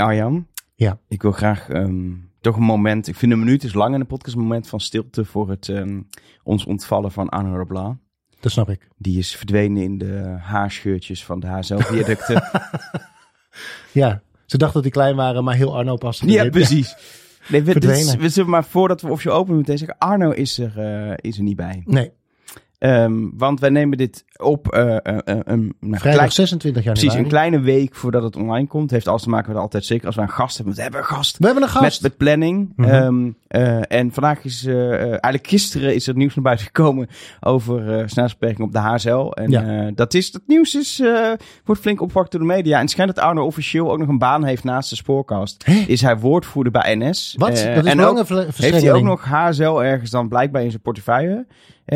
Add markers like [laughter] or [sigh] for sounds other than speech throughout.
Arjan? Ja. Ik wil graag ehm, toch een moment, ik vind een minuut is lang in de podcast, een moment van stilte voor het ehm, ons ontvallen van Arno Leblanc. Dat snap ik. Die is verdwenen in de haarscheurtjes van de HSL-viaducten. [laughs] Ja, ze dachten dat die klein waren, maar heel Arno past. ja, precies. Nee, we, we zullen maar voordat we officieel openen meteen zeggen, Arno is er, eh, is er niet bij. Nee, Ehm, want wij nemen dit op een, nou, vrijdag klein- 26 januari. precies een kleine week voordat het online komt. Heeft alles te maken met altijd, zeker als we een gast hebben. We hebben een gast. We hebben een Met, gast. met planning. Mhm. Ehm, eh, en vandaag is, eh, eh, eigenlijk gisteren is er nieuws naar buiten [laughs] gekomen over snelheidsbeperking op de HSL. En Ja. dat, is, dat nieuws is, wordt flink opgepakt door de media. En het schijnt dat Arno officieel ook nog een baan heeft naast de spoorkast. Hè? Is hij woordvoerder bij NS. Wat? Dat is en ook, heeft hij ook nog HSL ergens dan blijkbaar in zijn portefeuille.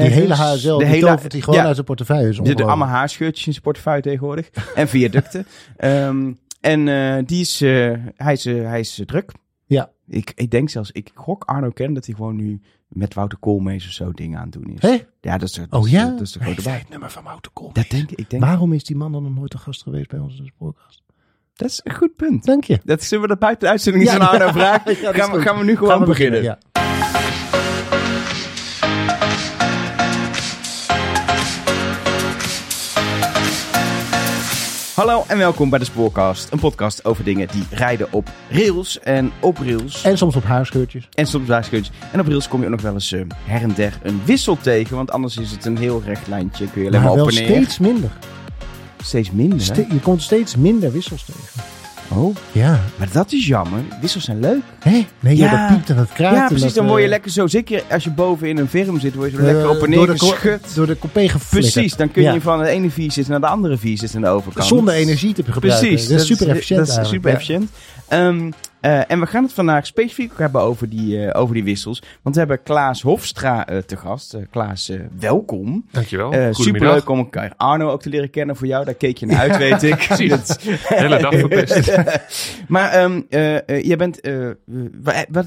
Die hele HSL, de hele, gewoon ja. uit zijn portefeuille. Is zitten ongelooflijk. allemaal haarscheurtjes in zijn portefeuille tegenwoordig. [laughs] en viaducten. Ehm, en eh, die is, eh, hij is, eh, hij is druk. Ja. Ik, ik denk zelfs, ik gok Arno ken dat hij gewoon nu met Wouter Koolmees of zo dingen aan het doen is. Hè? Ja, dat is, dat Oh ja? Dat is de grote bij. het nummer van Wouter Kool? Dat denk ik. denk, Waarom is die man dan nog nooit een gast geweest bij de spoorkast? dat is een goed punt. Dank je. Dat zullen we dat buiten de uitzending eens Ja, aan Arno vragen. [laughs] Ja, gaan, we, gaan we nu gewoon Gaan we beginnen. Ja. Hallo en welkom bij de Spoorcast. Een podcast over dingen die rijden op rails en op rails. En soms op haarscheurtjes. En soms waarschuwtjes. En op rails kom je ook nog wel eens eh, her en der een wissel tegen. Want anders is het een heel recht lijntje. Kun je alleen maar, Maar wel op en neer. steeds minder. Steeds minder. Ste- je komt steeds minder wissels tegen. Oh, Ja. maar dat is jammer. Wissels zijn leuk. Hé? Nee, ja. Dat piept en dat kraakt. ja, precies. Dan word je eh, lekker zo. Zeker als je boven in een firm zit, word je zo eh, lekker op en door neer geschud. Door de coupé geflikkerd. Precies. Dan kun je van de ene vier zitten naar de andere vier zitten aan de overkant. Zonder energie te gebruiken. Precies. Dat is super efficiënt Dat is super efficiënt. Ehm, eh, en we gaan het vandaag specifiek ook hebben over die, eh, over die wissels. Want we hebben Klaas Hofstra eh, te gast. Klaas, welkom. Dankjewel. Eh superleuk om elkaar Arno ook te leren kennen voor jou. Daar keek je naar uit, weet ik. [laughs] [laughs] Precies. Dat- Hele dag verpest. [laughs] maar ehm eh, eh, jij bent... eh, wa- wat,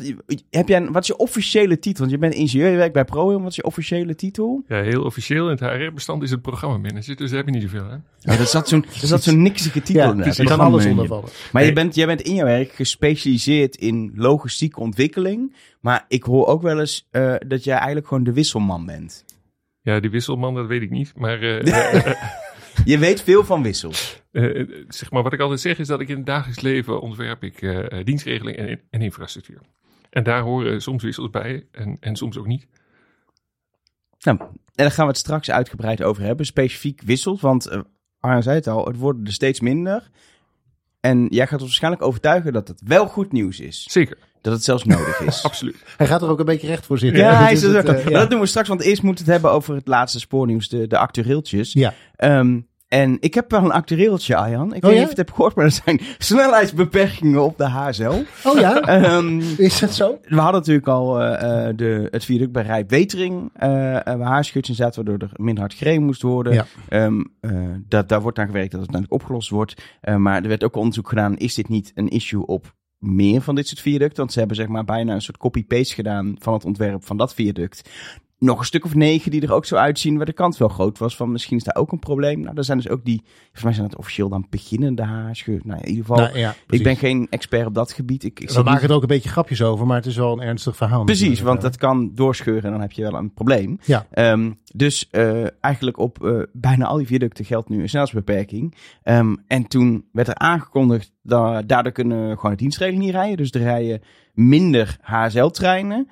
heb jij, een- wat is je officiële titel? Want je bent ingenieur, je werkt bij ProRail. Wat is je officiële titel? Ja, heel officieel in het HR-bestand is het programmamanager, dus daar heb je niet zoveel aan. Ja, dat zat zo'n dat zat zo'n niksige titel. Ja, inderdaad. er kan alles onder vallen. Maar je, bent, jij bent in je werk gespecialiseerd in logistieke ontwikkeling. Maar ik hoor ook wel eens eh, dat jij eigenlijk gewoon de wisselman bent. Ja, die wisselman, dat weet ik niet. Maar eh, eh, [laughs] Je weet veel van wissels. zeg maar, wat ik altijd zeg is dat ik in het dagelijks leven ontwerp ik dienstregeling en, en infrastructuur. En daar horen soms wissels bij en, en soms ook niet. Nou, en daar gaan we het straks uitgebreid over hebben. Specifiek wissels, want Arjan zei het al, het worden er steeds minder. En jij gaat ons waarschijnlijk overtuigen dat het wel goed nieuws is. Zeker, Dat het zelfs nodig is. [laughs] absoluut. Hij gaat er ook een beetje recht voor zitten. Ja, hij is er het, eh, ja. dat doen we straks, want eerst moeten we het hebben over het laatste spoornieuws, de, de actueeltjes. Ja. Ehm, en ik heb wel een actueeltje, Arjan. Ik weet Oh, niet ja? of je het hebt gehoord, maar er zijn [laughs] snelheidsbeperkingen op de HSL. Oh ja? Ehm, Is dat zo? we hadden natuurlijk al eh, eh, de, het viaduct bij Rijpwetering, eh waar haarschutjes in zaten, waardoor er minder hard gereden moest worden. Ja. Ehm, eh, dat, daar wordt aan gewerkt dat het uiteindelijk opgelost wordt. Maar er werd ook onderzoek gedaan, is dit niet een issue op meer van dit soort viaducten? Want ze hebben zeg maar bijna een soort copy-paste gedaan van het ontwerp van dat viaduct. Nog een stuk of negen die er ook zo uitzien, waar de kans wel groot was van misschien is daar ook een probleem. Nou, er zijn dus ook die, volgens mij zijn het officieel dan beginnende haarscheur. Nou, in ieder geval, Nou, ja, ik ben geen expert op dat gebied. Ik, ik We maken niet- er ook een beetje grapjes over, maar het is wel een ernstig verhaal. Precies, want dat kan doorscheuren en dan heb je wel een probleem. Ja. Ehm, dus eh, eigenlijk op eh, bijna al die viaducten geldt nu een snelheidsbeperking. Ehm, en toen werd er aangekondigd dat daardoor kunnen we gewoon de dienstregeling niet rijden. Dus er rijden minder HSL-treinen.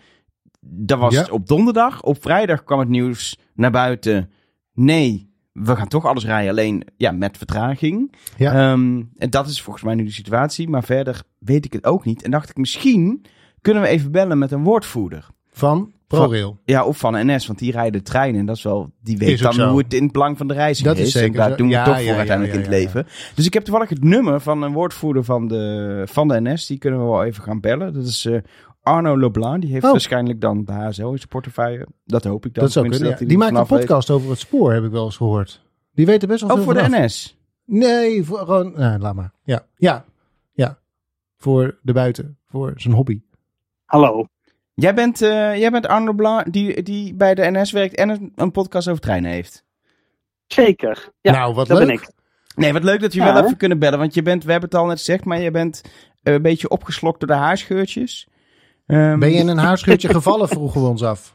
Dat was Ja. op donderdag. Op vrijdag kwam het nieuws naar buiten. Nee, we gaan toch alles rijden, alleen ja, met vertraging. Ja. Ehm, en dat is volgens mij nu de situatie. Maar verder weet ik het ook niet. En dacht ik, misschien kunnen we even bellen met een woordvoerder. Van ProRail. Ja, of van NS, want die rijden treinen. En dat is wel, die weet dan zo. hoe het in het belang van de reiziger Dat is zeker en daar zo. doen we Ja, toch ja, voor ja, uiteindelijk in het leven. Dus ik heb toevallig het nummer van een woordvoerder van de, van de NS. Die kunnen we wel even gaan bellen. Dat is eh, Arno Leblanc. Die heeft Oh. waarschijnlijk dan de HSL in zijn portefeuille. Dat hoop ik dan. Dat zou kunnen. dat hij Die er maakt een weet. podcast over het spoor, heb ik wel eens gehoord. Die weten best wel Oh, veel voor de. NS. Nee, voor, gewoon... Nee, laat maar. Ja, ja, ja. Voor de buiten. Voor zijn hobby. Hallo. Jij bent, eh, jij bent Arno Leblanc die, die bij de NS werkt en een, een podcast over treinen heeft. Zeker. Ja, nou, wat dat leuk. ben ik. Nee, wat leuk dat je Ja, wel hè? even kunnen bellen. Want je bent, we hebben het al net gezegd, maar je bent een beetje opgeslokt door de haarscheurtjes. Ehm, Ben je in een haarscheurtje gevallen, vroegen we ons af.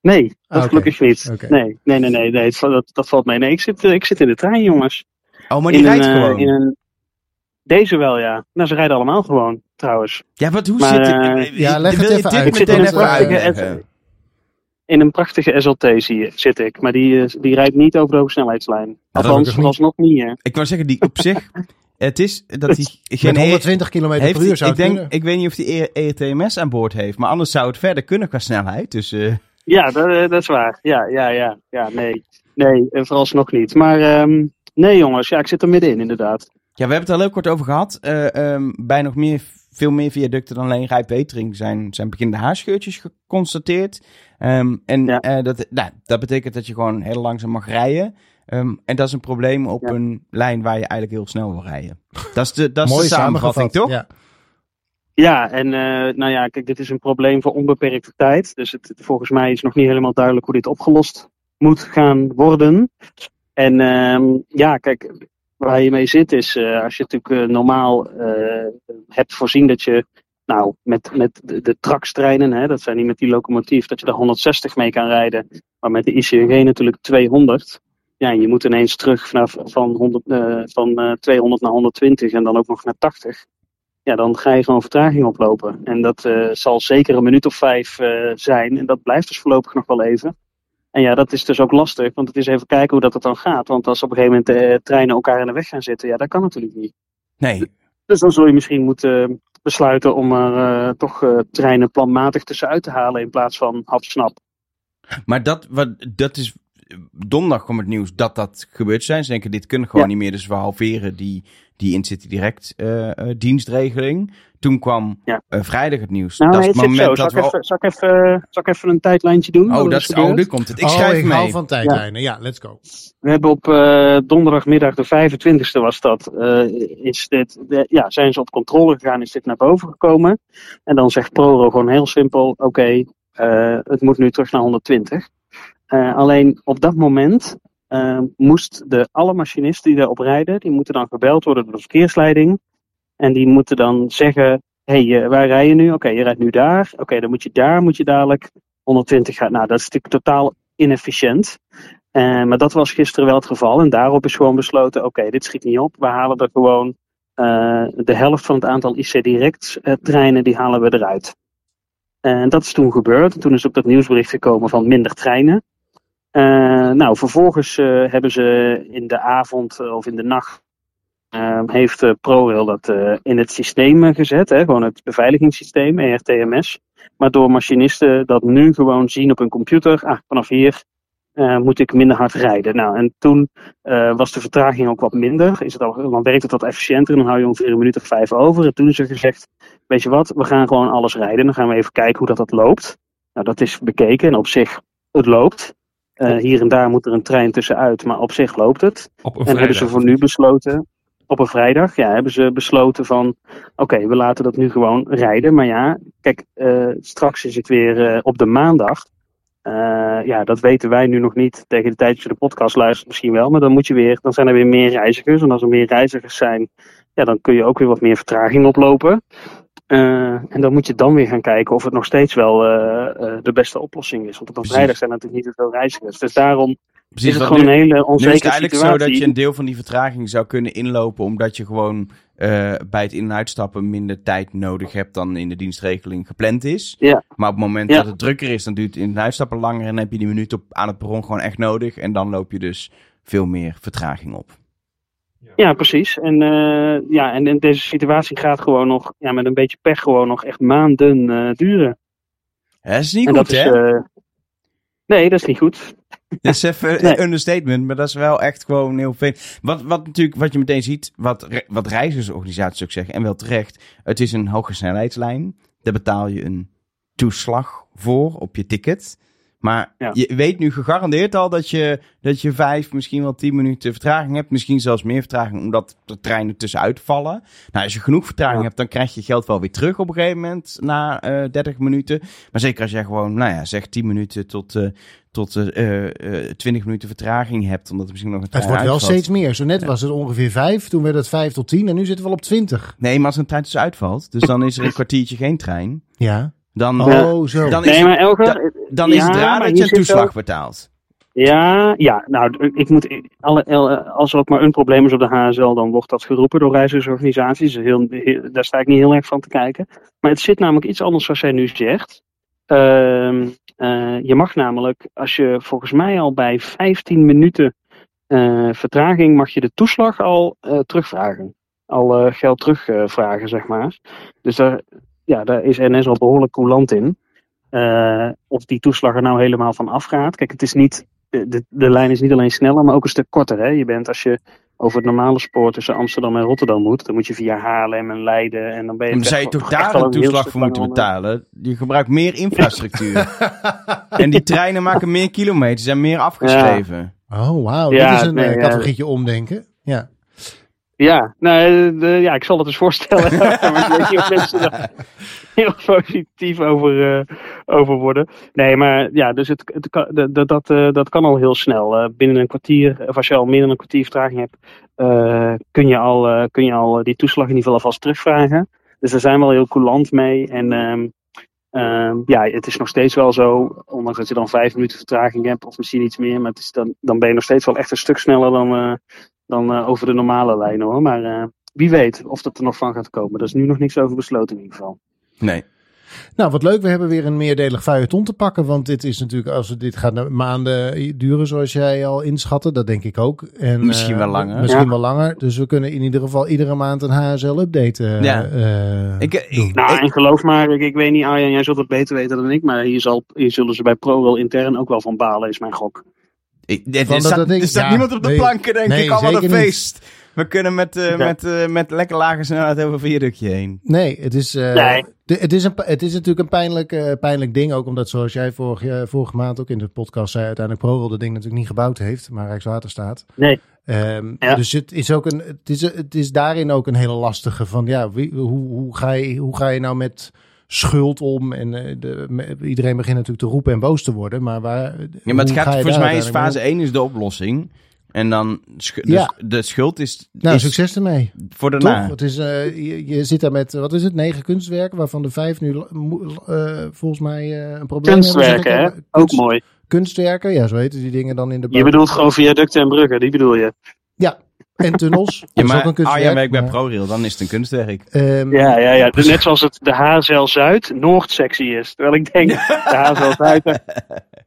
Nee, dat Ah, oké. gelukkig niet. Nee, nee, nee, nee, nee dat, dat valt mee. Nee, ik zit, eh, ik zit in de trein, jongens. Oh, maar die in rijdt een, eh, gewoon. in een- Deze wel, ja. Nou, ze rijden allemaal gewoon, trouwens. Ja, wat hoe Maar, zit het? eh, ja, leg Wil het je even dit uit. Ik zit in een prachtige? In een prachtige SLT zie, zit ik. Maar die, die rijdt niet over de hogesnelheidslijn. dat Althans, niet. alsnog niet, hè. Ik wou zeggen, die op zich... Het is dat hij geen Met 120 km heeft per uur zou ik, denk, kunnen. ik weet niet of hij ERTMS aan boord heeft, maar anders zou het verder kunnen qua snelheid. Dus eh, Ja, dat, eh, dat is waar. Ja, ja, ja. Ja, nee. Nee, eh, vooralsnog niet. Maar ehm, nee, jongens. Ja, ik zit er middenin, inderdaad. ja, we hebben het al heel kort over gehad. Eh, ehm, bij nog meer, veel meer viaducten dan alleen Rijpetering zijn, zijn beginnende haarscheurtjes geconstateerd. Ehm, en Ja. eh, dat, nou, dat betekent dat je gewoon heel langzaam mag rijden. Ehm, en dat is een probleem op Ja. een lijn waar je eigenlijk heel snel wil rijden. Dat is de, dat is de samenvatting, toch? Ja. Ja, en eh, nou ja, kijk, dit is een probleem voor onbeperkte tijd. Dus het, volgens mij is nog niet helemaal duidelijk hoe dit opgelost moet gaan worden. En ehm, ja, kijk, waar je mee zit is, eh, als je natuurlijk eh, normaal eh, hebt voorzien dat je, nou, met, met de, de trakstreinen, hè, dat zijn niet met die locomotief, dat je daar 160 mee kan rijden. Maar met de ICNG natuurlijk 200. Ja, je moet ineens terug vanaf van, 100, eh, van eh, 200 naar 120 en dan ook nog naar 80 ja, dan ga je gewoon vertraging oplopen. En dat eh, zal zeker een minuut of vijf eh, zijn. En dat blijft dus voorlopig nog wel even. En ja, dat is dus ook lastig, want het is even kijken hoe dat het dan gaat. Want als op een gegeven moment de treinen elkaar in de weg gaan zitten, ja, dat kan natuurlijk niet. Nee, Dus dan zul je misschien moeten besluiten om er eh, toch eh, treinen planmatig tussenuit te halen in plaats van hap-snap. Maar dat, wat, dat is. Donderdag kwam het nieuws dat dat gebeurd zijn. Ze denken, dit kunnen gewoon Ja. niet meer. Dus we halveren die, die Incity Direct eh, eh, dienstregeling. Toen kwam Ja. eh, vrijdag het nieuws. Nou, dat is het zo. moment Zal dat ik, we. even, zal, ik even, zal ik even een tijdlijntje doen? Oh, dat is oh, nu komt het. Ik oh, schrijf ik mee. van tijdlijnen. Ja, let's go. We hebben op eh, donderdagmiddag de 25e was dat, eh, is dit, de- ja, zijn ze op controle gegaan, is dit naar boven gekomen. En dan zegt ProRo gewoon heel simpel, oké, eh, het moet nu terug naar 120. Eh, alleen op dat moment eh, moest de, alle machinisten die daarop rijden, die moeten dan gebeld worden door de verkeersleiding. En die moeten dan zeggen, hey, waar rij je nu? Oké, je rijdt nu daar. Oké, dan moet je daar, moet je dadelijk 120 gaan. Nou, dat is natuurlijk totaal inefficiënt. Eh, maar dat was gisteren wel het geval. En daarop is gewoon besloten: oké, dit schiet niet op. We halen er gewoon de helft van het aantal IC-direct-treinen, die halen we eruit. En dat is toen gebeurd. En toen is ook dat nieuwsbericht gekomen van minder treinen. Eh, nou, vervolgens eh, hebben ze in de avond eh, of in de nacht. heeft ProRail dat in het systeem gezet, hè, gewoon het beveiligingssysteem, ERTMS. Waardoor machinisten dat nu gewoon zien op hun computer. Ah, vanaf hier moet ik minder hard rijden. Nou, en toen was de vertraging ook wat minder. Is het al, dan werkt het wat efficiënter dan hou je ongeveer een minuut of vijf over. En toen is er gezegd, weet je wat, we gaan gewoon alles rijden. Dan gaan we even kijken hoe dat, dat loopt. Nou, dat is bekeken en op zich, het loopt. Eh, hier en daar moet er een trein tussenuit, maar op zich loopt het. Op een En hebben ze voor nu besloten, op een vrijdag, ja, hebben ze besloten van, oké, we laten dat nu gewoon rijden. Maar ja, kijk, eh, straks is het weer eh, op de maandag. Ja, dat weten wij nu nog niet. Tegen de tijd dat je de podcast luistert misschien wel. Maar dan moet je weer, dan zijn er weer meer reizigers. En als er meer reizigers zijn, ja, dan kun je ook weer wat meer vertraging oplopen. Eh, en dan moet je dan weer gaan kijken of het nog steeds wel eh, eh, de beste oplossing is. Want op een vrijdag zijn er natuurlijk niet zoveel reizigers. Dus daarom Precies, is het gewoon nu- een hele Nu is het onzekere eigenlijk situatie. zo dat je een deel van die vertraging zou kunnen inlopen, omdat je gewoon bij het in- en uitstappen minder tijd nodig hebt dan in de dienstregeling gepland is. Ja. Maar op het moment Ja. dat het drukker is, dan duurt het in- en uitstappen langer en dan heb je die minuut op, aan het perron gewoon echt nodig. En dan loop je dus veel meer vertraging op. Ja, precies. En, eh, ja, en, en deze situatie gaat gewoon nog, ja, met een beetje pech, gewoon nog echt maanden eh, duren. Dat is niet en goed, dat is, hè? eh, nee, dat is niet goed. [laughs] Dat is even Nee. een understatement, maar dat is wel echt gewoon heel veel. Wat, wat natuurlijk, wat je meteen ziet, wat, re- wat reizigersorganisaties ook zeggen, en wel terecht, het is een hoge snelheidslijn. Daar betaal je een toeslag voor op je ticket. Maar Ja. je weet nu gegarandeerd al dat je, dat je vijf, misschien wel tien minuten vertraging hebt. Misschien zelfs meer vertraging, omdat de treinen tussenuit vallen. Nou, als je genoeg vertraging Ja. hebt, dan krijg je geld wel weer terug op een gegeven moment na eh 30 minuten. Maar zeker als jij gewoon, nou ja, zeg 10 minuten tot, eh tot eh eh 20 minuten vertraging hebt, omdat er misschien nog een Het trein wordt wel steeds meer. Zo net was het ongeveer vijf, toen werd het vijf tot tien en nu zitten we al op twintig. Nee, maar als een trein tussenuit valt, dus dan is er een kwartiertje geen trein. Ja. Dan, Oh, zo. dan is, Nee, maar Elke, da- dan is het raar dat je een toeslag betaalt. Ja, ja, nou, ik moet, alle, alle- als er ook maar een probleem is op de HSL, dan wordt dat geroepen door reizigersorganisaties. Heel, heel- daar sta ik niet heel erg van te kijken. Maar het zit namelijk iets anders zoals jij nu zegt. Ehm, eh, je mag namelijk, als je volgens mij al bij 15 minuten eh, vertraging, mag je de toeslag al eh, terugvragen. Al eh, geld terugvragen, zeg maar. Dus daar, ja, daar is NS al behoorlijk coulant in. Eh, of die toeslag er nou helemaal van afgaat. Kijk, het is niet de, de, lijn is niet alleen sneller, maar ook een stuk korter. Hè? Je bent als je over het normale spoor tussen Amsterdam en Rotterdam moet, dan moet je via Haarlem en Leiden en dan ben je. Dan zou je een toeslag voor moeten betalen? Je gebruikt meer infrastructuur. [laughs] en die treinen maken meer kilometers en meer afgeschreven. Oh, wauw. Ja, Dit is een nee, eh, ja. categorietje omdenken. Ja. Ja, nou, de, ja, ik zal het eens voorstellen. Maar ik weet niet of mensen daar [laughs] heel positief over, eh, over worden. Nee, maar ja, dus het, het, dat, dat, dat, eh, dat kan al heel snel. Eh, binnen een kwartier, of als je al meer dan een kwartier vertraging hebt, eh, kun je al, eh, kun je al eh, die toeslag in ieder geval alvast terugvragen. Dus daar zijn we al heel coulant mee. En ehm, ehm, ja, het is nog steeds wel zo, ondanks dat je dan vijf minuten vertraging hebt, of misschien iets meer, maar het is dan, dan ben je nog steeds wel echt een stuk sneller dan, eh, dan eh, over de normale lijnen hoor. Maar eh, wie weet of dat er nog van gaat komen. Er is nu nog niks over besloten in ieder geval. Nee. Nou, wat leuk. We hebben weer een meerdelig feuilleton te pakken. Want dit is natuurlijk, als het, dit gaat maanden duren, zoals jij al inschatte. Dat denk ik ook. En, Misschien eh, wel langer. Misschien Ja. wel langer. Dus we kunnen in ieder geval iedere maand een HSL-update eh Ja. eh, Ik, ik. Nou, ik- en geloof maar, ik, ik weet niet Arjan, jij zult het beter weten dan ik. Maar hier, zal, hier zullen ze bij ProRail intern ook wel van balen, is mijn gok. Ik- er staat, dat ik- er staat ja, niemand op de nee. planken, denk Nee, ik. Allemaal een niet. feest. We kunnen met, eh, Ja. met, eh, met lekker lage snelheid over een viaductje heen. Nee, het is, eh, Nee. het, is een, het is natuurlijk een pijnlijk, eh, pijnlijk ding. Ook omdat, zoals jij vorige, vorige maand ook in de podcast zei, uiteindelijk ProRail dat ding natuurlijk niet gebouwd heeft, maar Rijkswaterstaat. Nee. Ehm, Ja. Dus het is, ook een, het, is, het is daarin ook een hele lastige van, ja, wie, hoe, hoe, ga je, hoe ga je nou met schuld om? En eh, de, iedereen begint natuurlijk te roepen en boos te worden, maar waar... Ja, maar het gaat, ga volgens mij is fase 1 is de oplossing. En dan, sch- de, Ja. de schuld is, Nou, is succes ermee. voor Toch? daarna. Het is, eh, je, je zit daar met, wat is het, negen kunstwerken, waarvan de vijf nu eh, volgens mij eh, een probleem Kunstwerken, hè? Ook mooi. Kunstwerken, ja, zo heten die dingen dan in de Je bedoelt gewoon viaducten en bruggen, die bedoel je. Ja, en tunnels. Ja, is ook maar een kunstwerk. Arjen werkt bij maar, ProRail, dan is het een kunstwerk. ehm, Ja, ja, ja. Dus net zoals het de HSL Zuid Noordsectie is. Terwijl ik denk, [laughs] de HSL Zuid,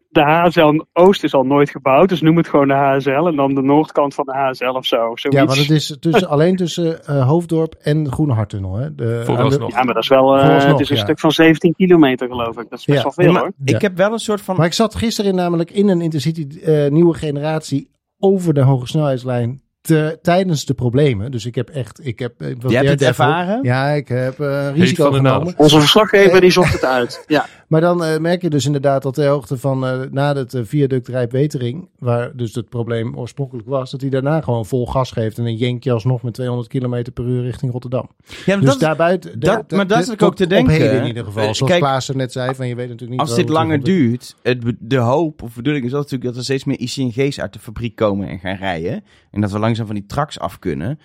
de HSL Oost is al nooit gebouwd. Dus noem het gewoon de HSL. En dan de noordkant van de HSL of zo. Zoiets. Ja, want het is tussen, [laughs] alleen tussen eh, Hoofddorp en Groene Harttunnel. Hè? De, Vooralsnog. aan de- Ja, maar dat is wel, eh, het is een ja. stuk van 17 kilometer geloof ik. Dat is best Ja. wel veel Ja, maar hoor. Ja. Ik heb wel een soort van... Maar ik zat gisteren namelijk in een Intercity eh, nieuwe generatie over de hoge snelheidslijn te, tijdens de problemen. Dus ik heb echt... Ik heb, eh, wat Jij hebt het ervaren? Ja, ik heb eh, risico genomen. Onze verslaggever die zocht het uit. Ja. [laughs] Maar dan eh, merk je dus inderdaad dat ter hoogte van eh, na het eh, viaduct Rijpwetering, waar dus het probleem oorspronkelijk was, dat hij daarna gewoon vol gas geeft en een jenkje alsnog met 200 km per uur richting Rotterdam. Ja, maar dus dat- daarbuiten... dat- maar dat ik ook te Op denken, heden hè. in ieder geval. Zoals kijk, Klaassen net zei, van je weet natuurlijk niet... Als dit langer duurt, het, de hoop of bedoeling is dat natuurlijk dat er steeds meer ICNG's uit de fabriek komen en gaan rijden. En dat we langzaam van die traks af kunnen.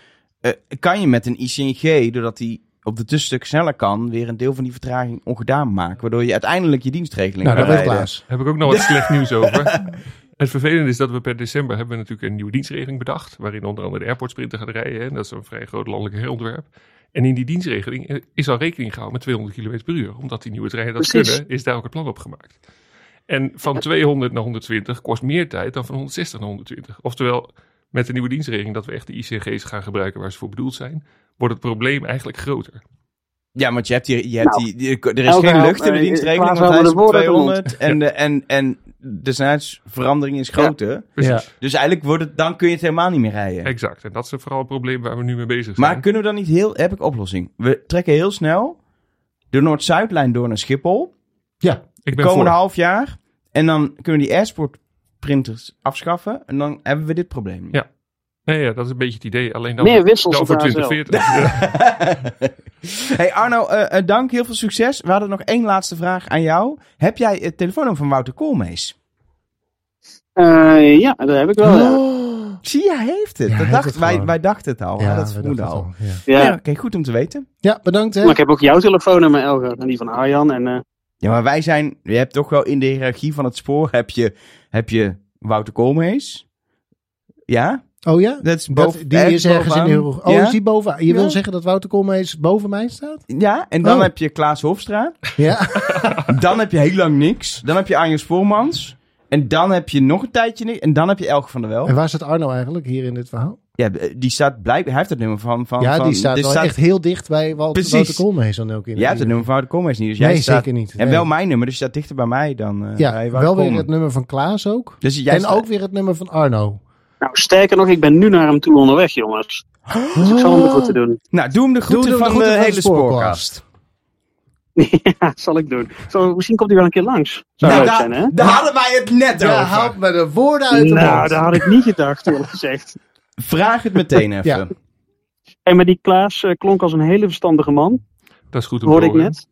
Kan je met een ICNG, doordat die op de tussenstuk sneller kan, weer een deel van die vertraging ongedaan maken. Waardoor je uiteindelijk je dienstregeling Nou. Klaas. Heb ik ook nog wat [laughs] slecht nieuws over. Het vervelende is dat we per december hebben we natuurlijk een nieuwe dienstregeling bedacht. Waarin onder andere de Airport Sprinter gaat rijden. Hè. Dat is een vrij groot landelijk herontwerp. En in die dienstregeling is al rekening gehouden met 200 km per uur. Omdat die nieuwe treinen dat Precies. kunnen, is daar ook het plan op gemaakt. En van 200 naar 120 kost meer tijd dan van 160 naar 120. Oftewel, met de nieuwe dienstregeling dat we echt de ICG's gaan gebruiken waar ze voor bedoeld zijn, wordt het probleem eigenlijk groter. Ja, want je hebt hier, je hebt Nou, die, er is geen lucht in de eh, dienstregeling, want hij is de op woorden uit de 200 en, de, en, en de snelheidsverandering is groter. Precies. Ja. Dus eigenlijk wordt het, dan kun je het helemaal niet meer rijden. Exact. En dat is vooral het probleem waar we nu mee bezig zijn. Maar kunnen we dan niet heel... Heb ik oplossing. We trekken heel snel de Noord-Zuidlijn door naar Schiphol. Ja, ik ben komende voor. half jaar. En dan kunnen we die Airsport printers afschaffen. En dan hebben we dit probleem. niet. Ja. Nee, ja, dat is een beetje het idee. Alleen dan, Meer voor- wissels dan voor op de ASL. 2040. hey Arno, eh, eh, dank. Heel veel succes. We hadden nog één laatste vraag aan jou. Heb jij het telefoonnummer van Wouter Koolmees? Eh, ja, dat heb ik wel. Ja, Oh. [gasps] Zie je, hij heeft het. Ja, dat dacht, heeft het wij, wij dachten het al. Ja, dat we vermoeden al. het Ja, ja. Ja, oké, goed om te weten. ja bedankt hè. maar ik heb ook jouw telefoonnummer, Elger, en die van Arjan. En, eh, Ja, maar wij zijn... Je hebt toch wel in de hiërarchie van het spoor... heb je, heb je Wouter Koolmees. Ja? Oh ja? Dat is Dat, boven, die is ergens in de bovenaan. heel... Oh, ja? is die boven? Je Ja. wil zeggen dat Wouter Koolmees boven mij staat? Ja, en dan Oh. heb je Klaas Hofstra. Ja. [laughs] Dan heb je heel lang niks. Dan heb je Arjen Spoormans. En dan heb je nog een tijdje niks. En dan heb je Elge van der Wel. en waar staat Arno eigenlijk hier in dit verhaal? Ja, die staat blijkbaar... Hij heeft het nummer van... van ja, van, die staat wel echt heel dicht bij Walt- Precies. Wouter Koolmees dan ook in. Jij hebt het nummer van Wouter Koolmees niet. Dus jij Nee, staat... zeker niet. En wel mijn nummer, dus je staat dichter bij mij dan eh Ja, wel weer het nummer van Klaas ook. Dus jij en staat- ook weer het nummer van Arno. nou, sterker nog, ik ben nu naar hem toe onderweg, jongens. Dus ik zal hem de groeten doen. Nou, doe hem de groeten Doe de van groeten de van de hele spoorkast. [laughs] ja, zal ik doen. Zo, misschien komt hij wel een keer langs. Zou Nou, leuk daar, zijn, hè? daar hadden wij het net Ja, over. haalt me de woorden uit de Nou, mond. dat had ik niet gedacht, eerlijk gezegd. [laughs] Vraag het meteen [laughs] even. Ja. En maar die Klaas eh, klonk als een hele verstandige man, Dat is goed om te hoorde ik horen. net.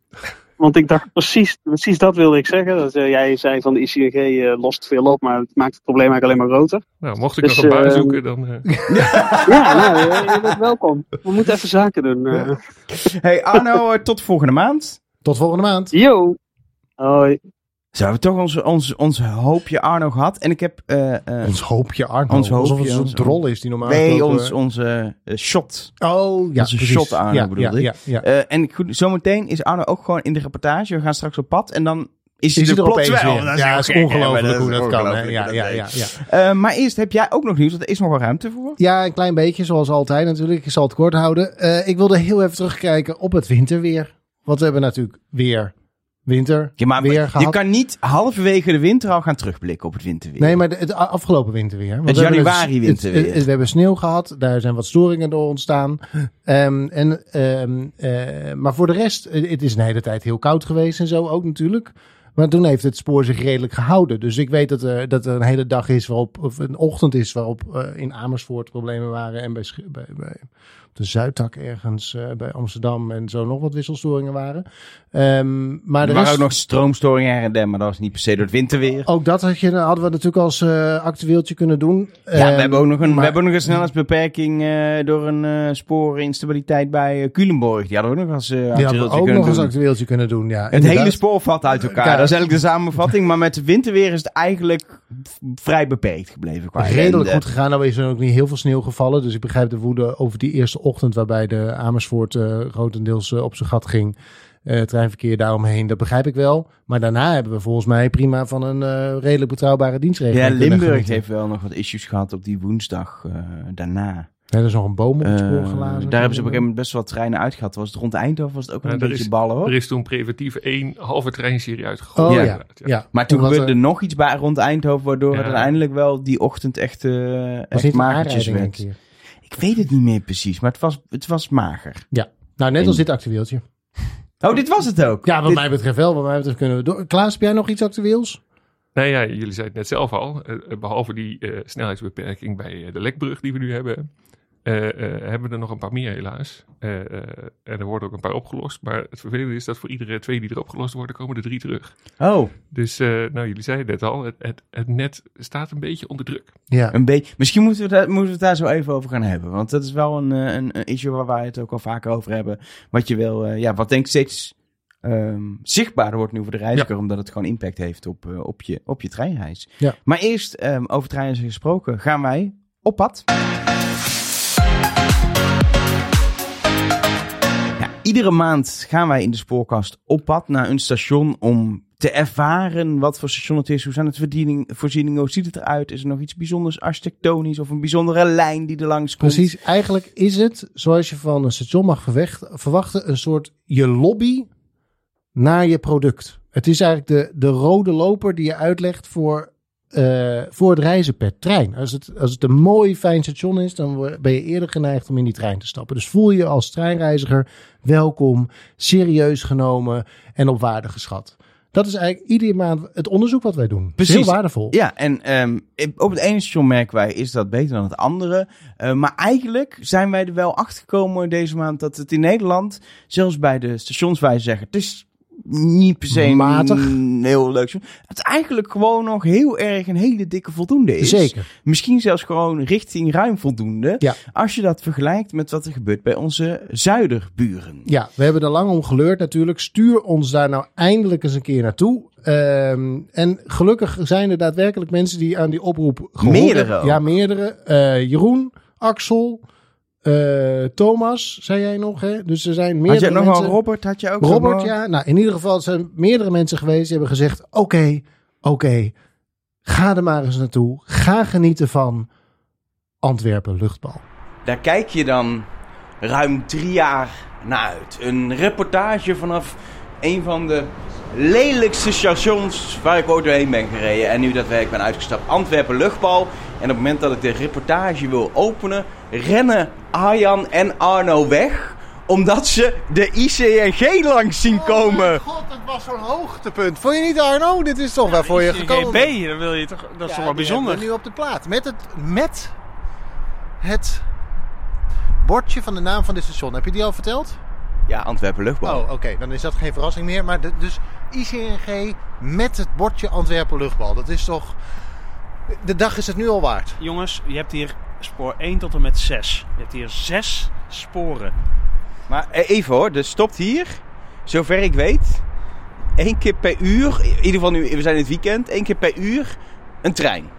Want ik dacht precies, precies dat wilde ik zeggen. Dat, eh, jij zei van de ICNG eh, lost veel op, maar het maakt het probleem eigenlijk alleen maar groter. Nou, mocht ik Dus, nog een baan zoeken, dan... eh, [laughs] Ja, nou, je bent welkom. We moeten even zaken doen. eh. Hey Arno, tot volgende maand. Tot volgende maand. Yo! Hoi. Zo hebben we toch ons, ons, ons hoopje Arno gehad. En ik heb... eh, eh, Ons hoopje Arno. Ons hoopje, Alsof het zo'n drol is die normaal nee, ons, onze eh, shot. Oh, ja, onze precies. shot Arno ja, bedoelde ja, ik. ja. Eh, en goed, zometeen is Arno ook gewoon in de reportage. We gaan straks op pad en dan is hij Is er hij er opeens wel. weer? Dat Ja, is ongelooflijk hoe dat kan. hè. Ja, ja, ja, ja. Maar eerst heb jij ook nog nieuws, want er is nog wel ruimte voor. ja, een klein beetje, zoals altijd natuurlijk. Ik zal het kort houden. Ik wilde heel even terugkijken op het winterweer. Want we hebben natuurlijk weer winter Ja, maar weer je kan niet halverwege de winter al gaan terugblikken op het winterweer. Nee, maar de- het afgelopen winterweer. Want Het hebben januari het- winterweer. het- het- we hebben sneeuw gehad. Daar zijn wat storingen door ontstaan. Ehm, en, ehm, eh, maar voor de rest, het is een hele tijd heel koud geweest en zo ook natuurlijk. Maar toen heeft het spoor zich redelijk gehouden. Dus ik weet dat er, dat er een hele dag is waarop, of een ochtend is waarop eh, in Amersfoort problemen waren. En bij, bij, bij op de Zuidtak ergens eh, bij Amsterdam en zo nog wat wisselstoringen waren. Ehm, maar er waren rest, ook nog stroomstoringen her en der, maar dat was niet per se door het winterweer. ook dat had je, hadden we natuurlijk als eh, actueeltje kunnen doen. Ja, we Ehm, hebben ook nog een, we maar- hebben ook nog een snelheidsbeperking eh, door een spoorinstabiliteit bij uh, Culemborg. Die hadden we ook nog als eh Die hadden we actueeltje ook kunnen nog als doen. actueeltje kunnen doen. Ja, Het inderdaad. hele spoor valt uit elkaar. Dat is eigenlijk de samenvatting. Maar met het winterweer is het eigenlijk vrij beperkt gebleven. Qua redelijk goed gegaan. Nou is er ook niet heel veel sneeuw gevallen. Dus ik begrijp de woede over die eerste ochtend waarbij de Amersfoort eh, grotendeels eh, op zijn gat ging. Eh treinverkeer daaromheen, dat begrijp ik wel. Maar daarna hebben we volgens mij prima van een redelijk betrouwbare dienstregeling. Ja, Limburg heeft wel nog wat issues gehad op die woensdag daarna. Ja, er is nog een boom op het spoor Eh, gelazen. daar hebben ze op een gegeven moment best wel treinen uitgehad. Was het rond Eindhoven was het ook Ja, een beetje is- ballen hoor. Er is toen preventief één halve treinserie uitgegooid. Oh Ja. ja, ja. Maar toen gebeurde er- nog iets bij rond Eindhoven, waardoor Ja. het uiteindelijk wel die ochtend echt, eh was echt magertjes werd. keer. Ik weet het niet meer precies, maar het was, het was mager. Nou, net als dit actueeltje. Oh, dit was het ook? Ja, wat Dit- mij betreft wel. Wat mij betreft kunnen we door. Klaas, heb jij nog iets actueels? Nou ja, jullie zeiden het net zelf al. eh, eh, behalve die eh, snelheidsbeperking bij de lekbrug die we nu hebben, eh, eh, hebben we er nog een paar meer helaas. Eh, eh, en er worden ook een paar opgelost. Maar het vervelende is dat voor iedere twee die er opgelost worden, komen er drie terug. Oh, Dus, eh, nou, jullie zeiden het net al, het, het, het net staat een beetje onder druk. Ja. een beetje. Misschien moeten we, daar, moeten we het daar zo even over gaan hebben. Want dat is wel een, eh, een, een issue waar wij het ook al vaker over hebben. Wat je wil, eh, ja, wat denk ik steeds ehm, zichtbaarder wordt nu voor de reiziger. Omdat het gewoon impact heeft op, op, je, op je treinreis. Ja. Maar eerst, ehm, over treinreizen gesproken, gaan wij op pad. Iedere maand gaan wij in de spoorkast op pad naar een station om te ervaren wat voor station het is. Hoe zijn het voorzieningen? Hoe ziet het eruit? Is er nog iets bijzonders architectonisch of een bijzondere lijn die er langs komt? Precies, eigenlijk is het, zoals je van een station mag verwachten, een soort je lobby naar je product. Het is eigenlijk de, de rode loper die je uitlegt voor, eh, voor het reizen per trein. Als het, als het een mooi, fijn station is, dan ben je eerder geneigd om in die trein te stappen. Dus voel je als treinreiziger welkom, serieus genomen en op waarde geschat. Dat is eigenlijk iedere maand het onderzoek wat wij doen. Precies. Heel waardevol. Ja, en ehm, op het ene station merken wij, is dat beter dan het andere. Eh, maar eigenlijk zijn wij er wel achter gekomen deze maand dat het in Nederland, zelfs bij de stations waar ze zeggen, het is niet per se Matig. heel leuk. Het eigenlijk gewoon nog heel erg een hele dikke voldoende is. Zeker. Misschien zelfs gewoon richting ruim voldoende. Ja. Als je dat vergelijkt met wat er gebeurt bij onze zuiderburen. Ja, we hebben er lang om geleurd natuurlijk. Stuur ons daar nou eindelijk eens een keer naartoe. Ehm, en gelukkig zijn er daadwerkelijk mensen die aan die oproep gehoord Meerdere hebben. Ja, meerdere. Eh, Jeroen, Axel, eh, Thomas, zei jij nog. Hè? Dus er zijn Had meerdere je nog mensen. wel Robert? Had je ook Robert, nog wel- ja. Nou, in ieder geval er zijn meerdere mensen geweest die hebben gezegd... Oké, oké, ga er maar eens naartoe. Ga genieten van Antwerpen luchtbal. Daar kijk je dan ruim drie jaar naar uit. Een reportage vanaf een van de lelijkste stations waar ik ooit doorheen ben gereden. En nu dat ik ben uitgestapt, Antwerpen luchtbal. En op het moment dat ik de reportage wil openen, rennen Arjan en Arno weg. Omdat ze de ICNG langs zien komen. god, het was zo'n hoogtepunt. Vond je niet, Arno? Dit is toch waar voor je gekomen? GB, dan wil je toch, dat is Ja, toch wel bijzonder. nu op de plaat. Met het, met het bordje van de naam van dit station. Heb je die al verteld? Ja, Antwerpen luchtbal. Oh, oké. Dan is dat geen verrassing meer. Maar de- dus ICNG met het bordje Antwerpen luchtbal. Dat is toch... De dag is het nu al waard. Jongens, je hebt hier spoor 1 tot en met 6. Je hebt hier zes sporen. Maar eh, even hoor, er stopt hier, zover ik weet, één keer per uur, in ieder geval nu, we zijn in het weekend, één keer per uur een trein.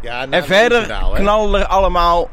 Ja, En verder knallen er allemaal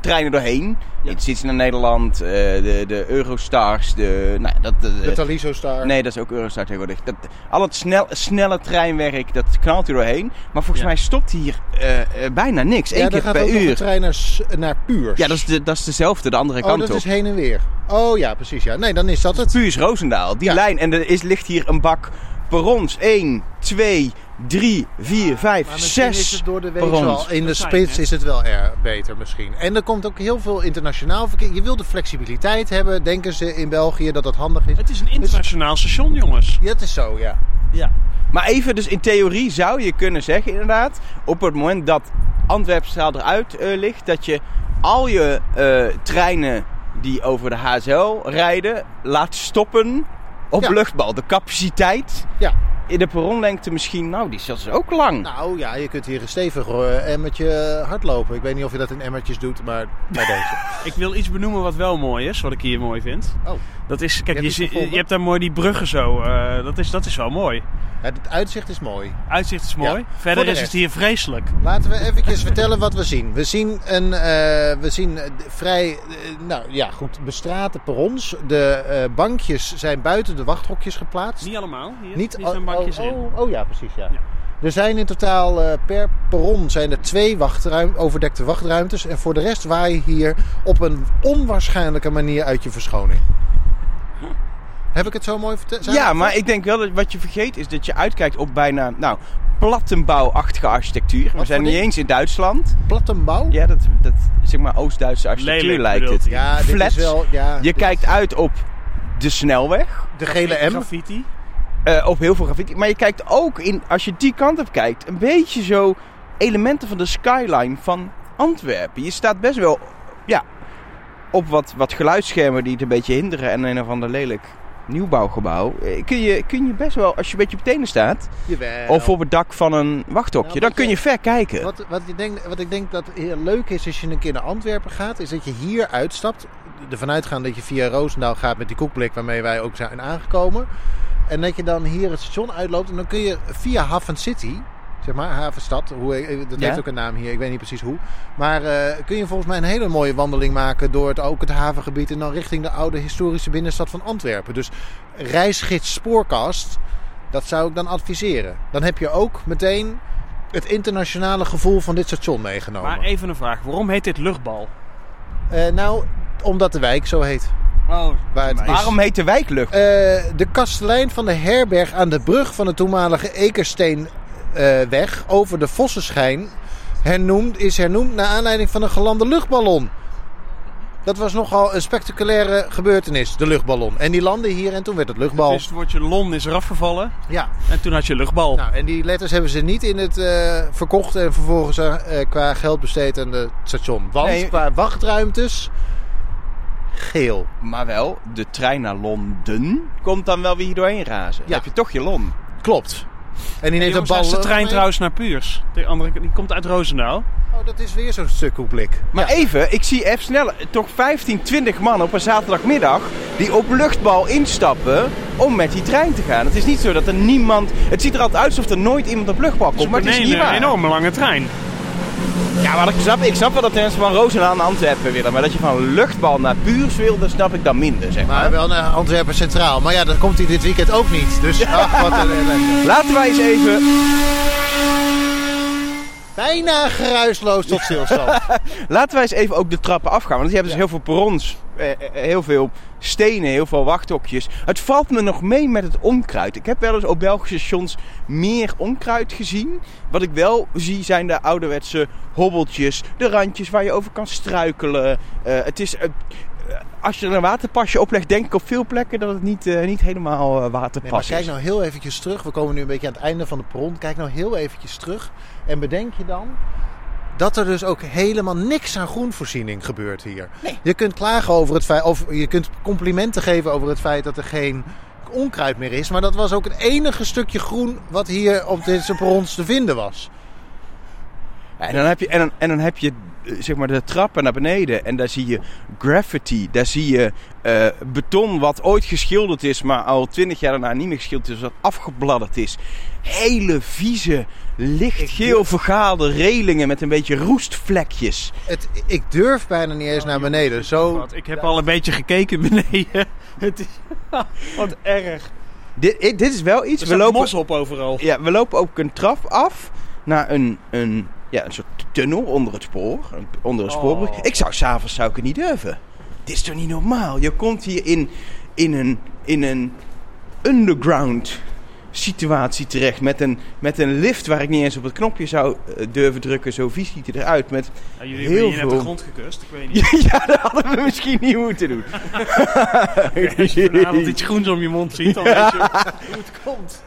treinen doorheen. Ja. Het zit naar Nederland, eh, de, de Eurostars, de... Nou, ja, dat, de- De Taliso Star. nee, dat is ook Eurostar tegenwoordig. Dat, al het snel, snelle treinwerk, dat knalt er doorheen. Maar volgens Ja. mij stopt hier eh, eh, bijna niks. Eén ja, keer per uur. trein naar, naar Puurs. Ja, dat is, de, dat is dezelfde, de andere Oh, kant dat op. is heen en weer. Oh ja, precies. Ja. Nee, dan is dat het. Puurs Roosendaal, die Ja. lijn. En er is, ligt hier een bak perrons. 1, 2, 3, 4, 5, Maar misschien 6 is het door de week wel. In de spits is het wel erg beter misschien. En er komt ook heel veel internationaal verkeer. Je wil de flexibiliteit hebben. Denken ze in België dat dat handig is? Het is een internationaal station, jongens. Ja, het is zo, ja. Ja. Maar even, dus in theorie zou je kunnen zeggen inderdaad... op het moment dat Antwerpstraal eruit eh, ligt... dat je al je eh, treinen die over de HSL rijden... laat stoppen op Ja. luchtbal. De capaciteit Ja. In de perronlengte misschien... nou, die is ook lang. Nou ja, je kunt hier een stevig eh, emmertje hardlopen. Ik weet niet of je dat in emmertjes doet, maar bij deze. [laughs] Ik wil iets benoemen wat wel mooi is, wat ik hier mooi vind. Oh. Dat is, kijk, je, zi- je hebt daar mooi die bruggen zo. eh, dat, is, dat is wel mooi. Ja, het uitzicht is mooi. Uitzicht is mooi. Ja. Verder de is het hier vreselijk. Laten we eventjes [laughs] vertellen wat we zien. We zien een eh, we zien eh, vrij, nou ja, goed, bestrate perrons. De bankjes zijn buiten de wachthokjes geplaatst. Niet allemaal. Hier, Niet hier zijn bankjes oh, in. oh, oh ja, precies. Ja. Ja. Er zijn in totaal per perron zijn er twee wachtruim, overdekte wachtruimtes. En voor de rest waai je hier op een onwaarschijnlijke manier uit je verschoning. Heb ik het zo mooi verteld? Ja, maar ik denk wel dat wat je vergeet is dat je uitkijkt op bijna, nou, plattenbouwachtige architectuur. We zijn niet eens in Duitsland. Plattenbouw? Ja, dat, dat zeg maar Oost-Duitse architectuur Lelijk lijkt het. Ja, dit Flats. is wel... Ja, Je dit- kijkt uit op de snelweg, De gele M. Graffiti. eh, op heel veel graffiti. Maar je kijkt ook, in, als je die kant op kijkt, een beetje zo elementen van de skyline van Antwerpen. Je staat best wel, ja, op wat, wat geluidsschermen die het een beetje hinderen en een of ander lelijk nieuwbouwgebouw. Eh, Kun je, kun je best wel, als je een beetje op tenen staat, Jawel. of op het dak van een wachthokje, Nou, dan kun je- je ver kijken. Wat, wat, je denkt, wat ik denk dat heel leuk is als je een keer naar Antwerpen gaat, is dat je hier uitstapt. Ervan uitgaan dat je via Roosendaal gaat met die koekblik waarmee wij ook zijn aangekomen. En dat je dan hier het station uitloopt en dan kun je via Haven City, zeg maar, Havenstad, hoe, eh, dat Ja. heeft ook een naam hier, ik weet niet precies hoe. Maar eh, kun je volgens mij een hele mooie wandeling maken door het, ook het havengebied en dan richting de oude historische binnenstad van Antwerpen. Dus reisgids Spoorkast, dat zou ik dan adviseren. Dan heb je ook meteen het internationale gevoel van dit station meegenomen. Maar even een vraag. Waarom heet dit luchtbal? Eh, nou, omdat de wijk zo heet. Oh, Waar het is. Waarom heet de wijk lucht? Eh, de kastelein van de herberg aan de brug van de toenmalige Ekersteenweg over de Vossenschijn hernoemd, is hernoemd naar aanleiding van een gelande luchtballon. Dat was nogal een spectaculaire gebeurtenis, de luchtballon. En die landde hier en toen werd het luchtbal. Dus het woordje Lon is eraf gevallen. Ja, En toen had je luchtbal. nou, en die letters hebben ze niet in het eh, verkocht en vervolgens eh, qua geld besteed aan het station. Want Nee. qua wachtruimtes, geel. Maar wel, de trein naar Londen komt dan wel weer hier doorheen razen. Dan heb je toch je lon. Klopt. En die neemt een bal. is de trein trouwens naar Puurs. De andere, die komt uit Roosendaal. Oh, dat is weer zo'n stukhoekblik. Maar even, ik zie even snel toch 15, 20 man op een zaterdagmiddag die op luchtbal instappen om met die trein te gaan. Het is niet zo dat er niemand... Het ziet er altijd uit alsof er nooit iemand op luchtbal komt, maar het is niet een waar. enorme lange trein. Ja, maar ik snap, ik snap wel dat mensen van Roosendaal naar Antwerpen willen. Maar dat je van luchtbal naar Puurs wil, dat snap ik dan minder, zeg maar. Maar wel naar Antwerpen Centraal. Maar ja, dat komt hij dit weekend ook niet. Dus [laughs] ach, wat een. Laten wij eens even... Bijna geruisloos tot stilstand. [laughs] Laten wij eens even ook de trappen afgaan. Want die hebben dus heel veel perrons, eh, eh, heel veel stenen, heel veel wachthokjes. Het valt me nog mee met het onkruid. Ik heb wel eens op Belgische stations meer onkruid gezien. Wat ik wel zie zijn de ouderwetse hobbeltjes, de randjes waar je over kan struikelen. Eh, het is... eh, als je er een waterpasje oplegt, denk ik op veel plekken dat het niet, eh, niet helemaal eh, Nee, waterpas maar is. kijk nou heel eventjes terug. We komen nu een beetje aan het einde van de perron. Kijk nou heel eventjes terug. En bedenk je dan dat er dus ook helemaal niks aan groenvoorziening gebeurt hier. Je kunt klagen over het feit, of je kunt complimenten geven over het feit dat er geen onkruid meer is. Maar dat was ook het enige stukje groen wat hier op deze perrons te vinden was. En, dan heb je, en, dan, en dan heb je zeg maar de trappen naar beneden. En daar zie je graffiti. Daar zie je eh, beton wat ooit geschilderd is, maar al twintig jaar daarna niet meer geschilderd is. Wat afgebladderd is. Hele vieze, lichtgeel vergaalde relingen met een beetje roestvlekjes. Het, ik durf bijna niet eens naar beneden. Zo, ik heb al een beetje gekeken beneden. [laughs] Het is [laughs] wat erg. Dit, dit is wel iets. Er We lopen, mos op overal. ja, we lopen ook een trap af naar een, een, ja, een soort tunnel onder het spoor. Onder een Oh. spoorbrug. Ik zou s'avonds zou ik het niet durven. Dit is toch niet normaal? Je komt hier in, in, een, in een underground situatie terecht. Met een, met een lift waar ik niet eens op het knopje zou eh, durven drukken. Zo vies ziet hij eruit. Met Ja, jullie Heel hebben hier net veel. de grond gekust. Ik weet [laughs] niet. ja, dat hadden we misschien niet moeten doen. [laughs] Als je vanavond iets groens om je mond ziet, dan [laughs] weet je hoe het komt.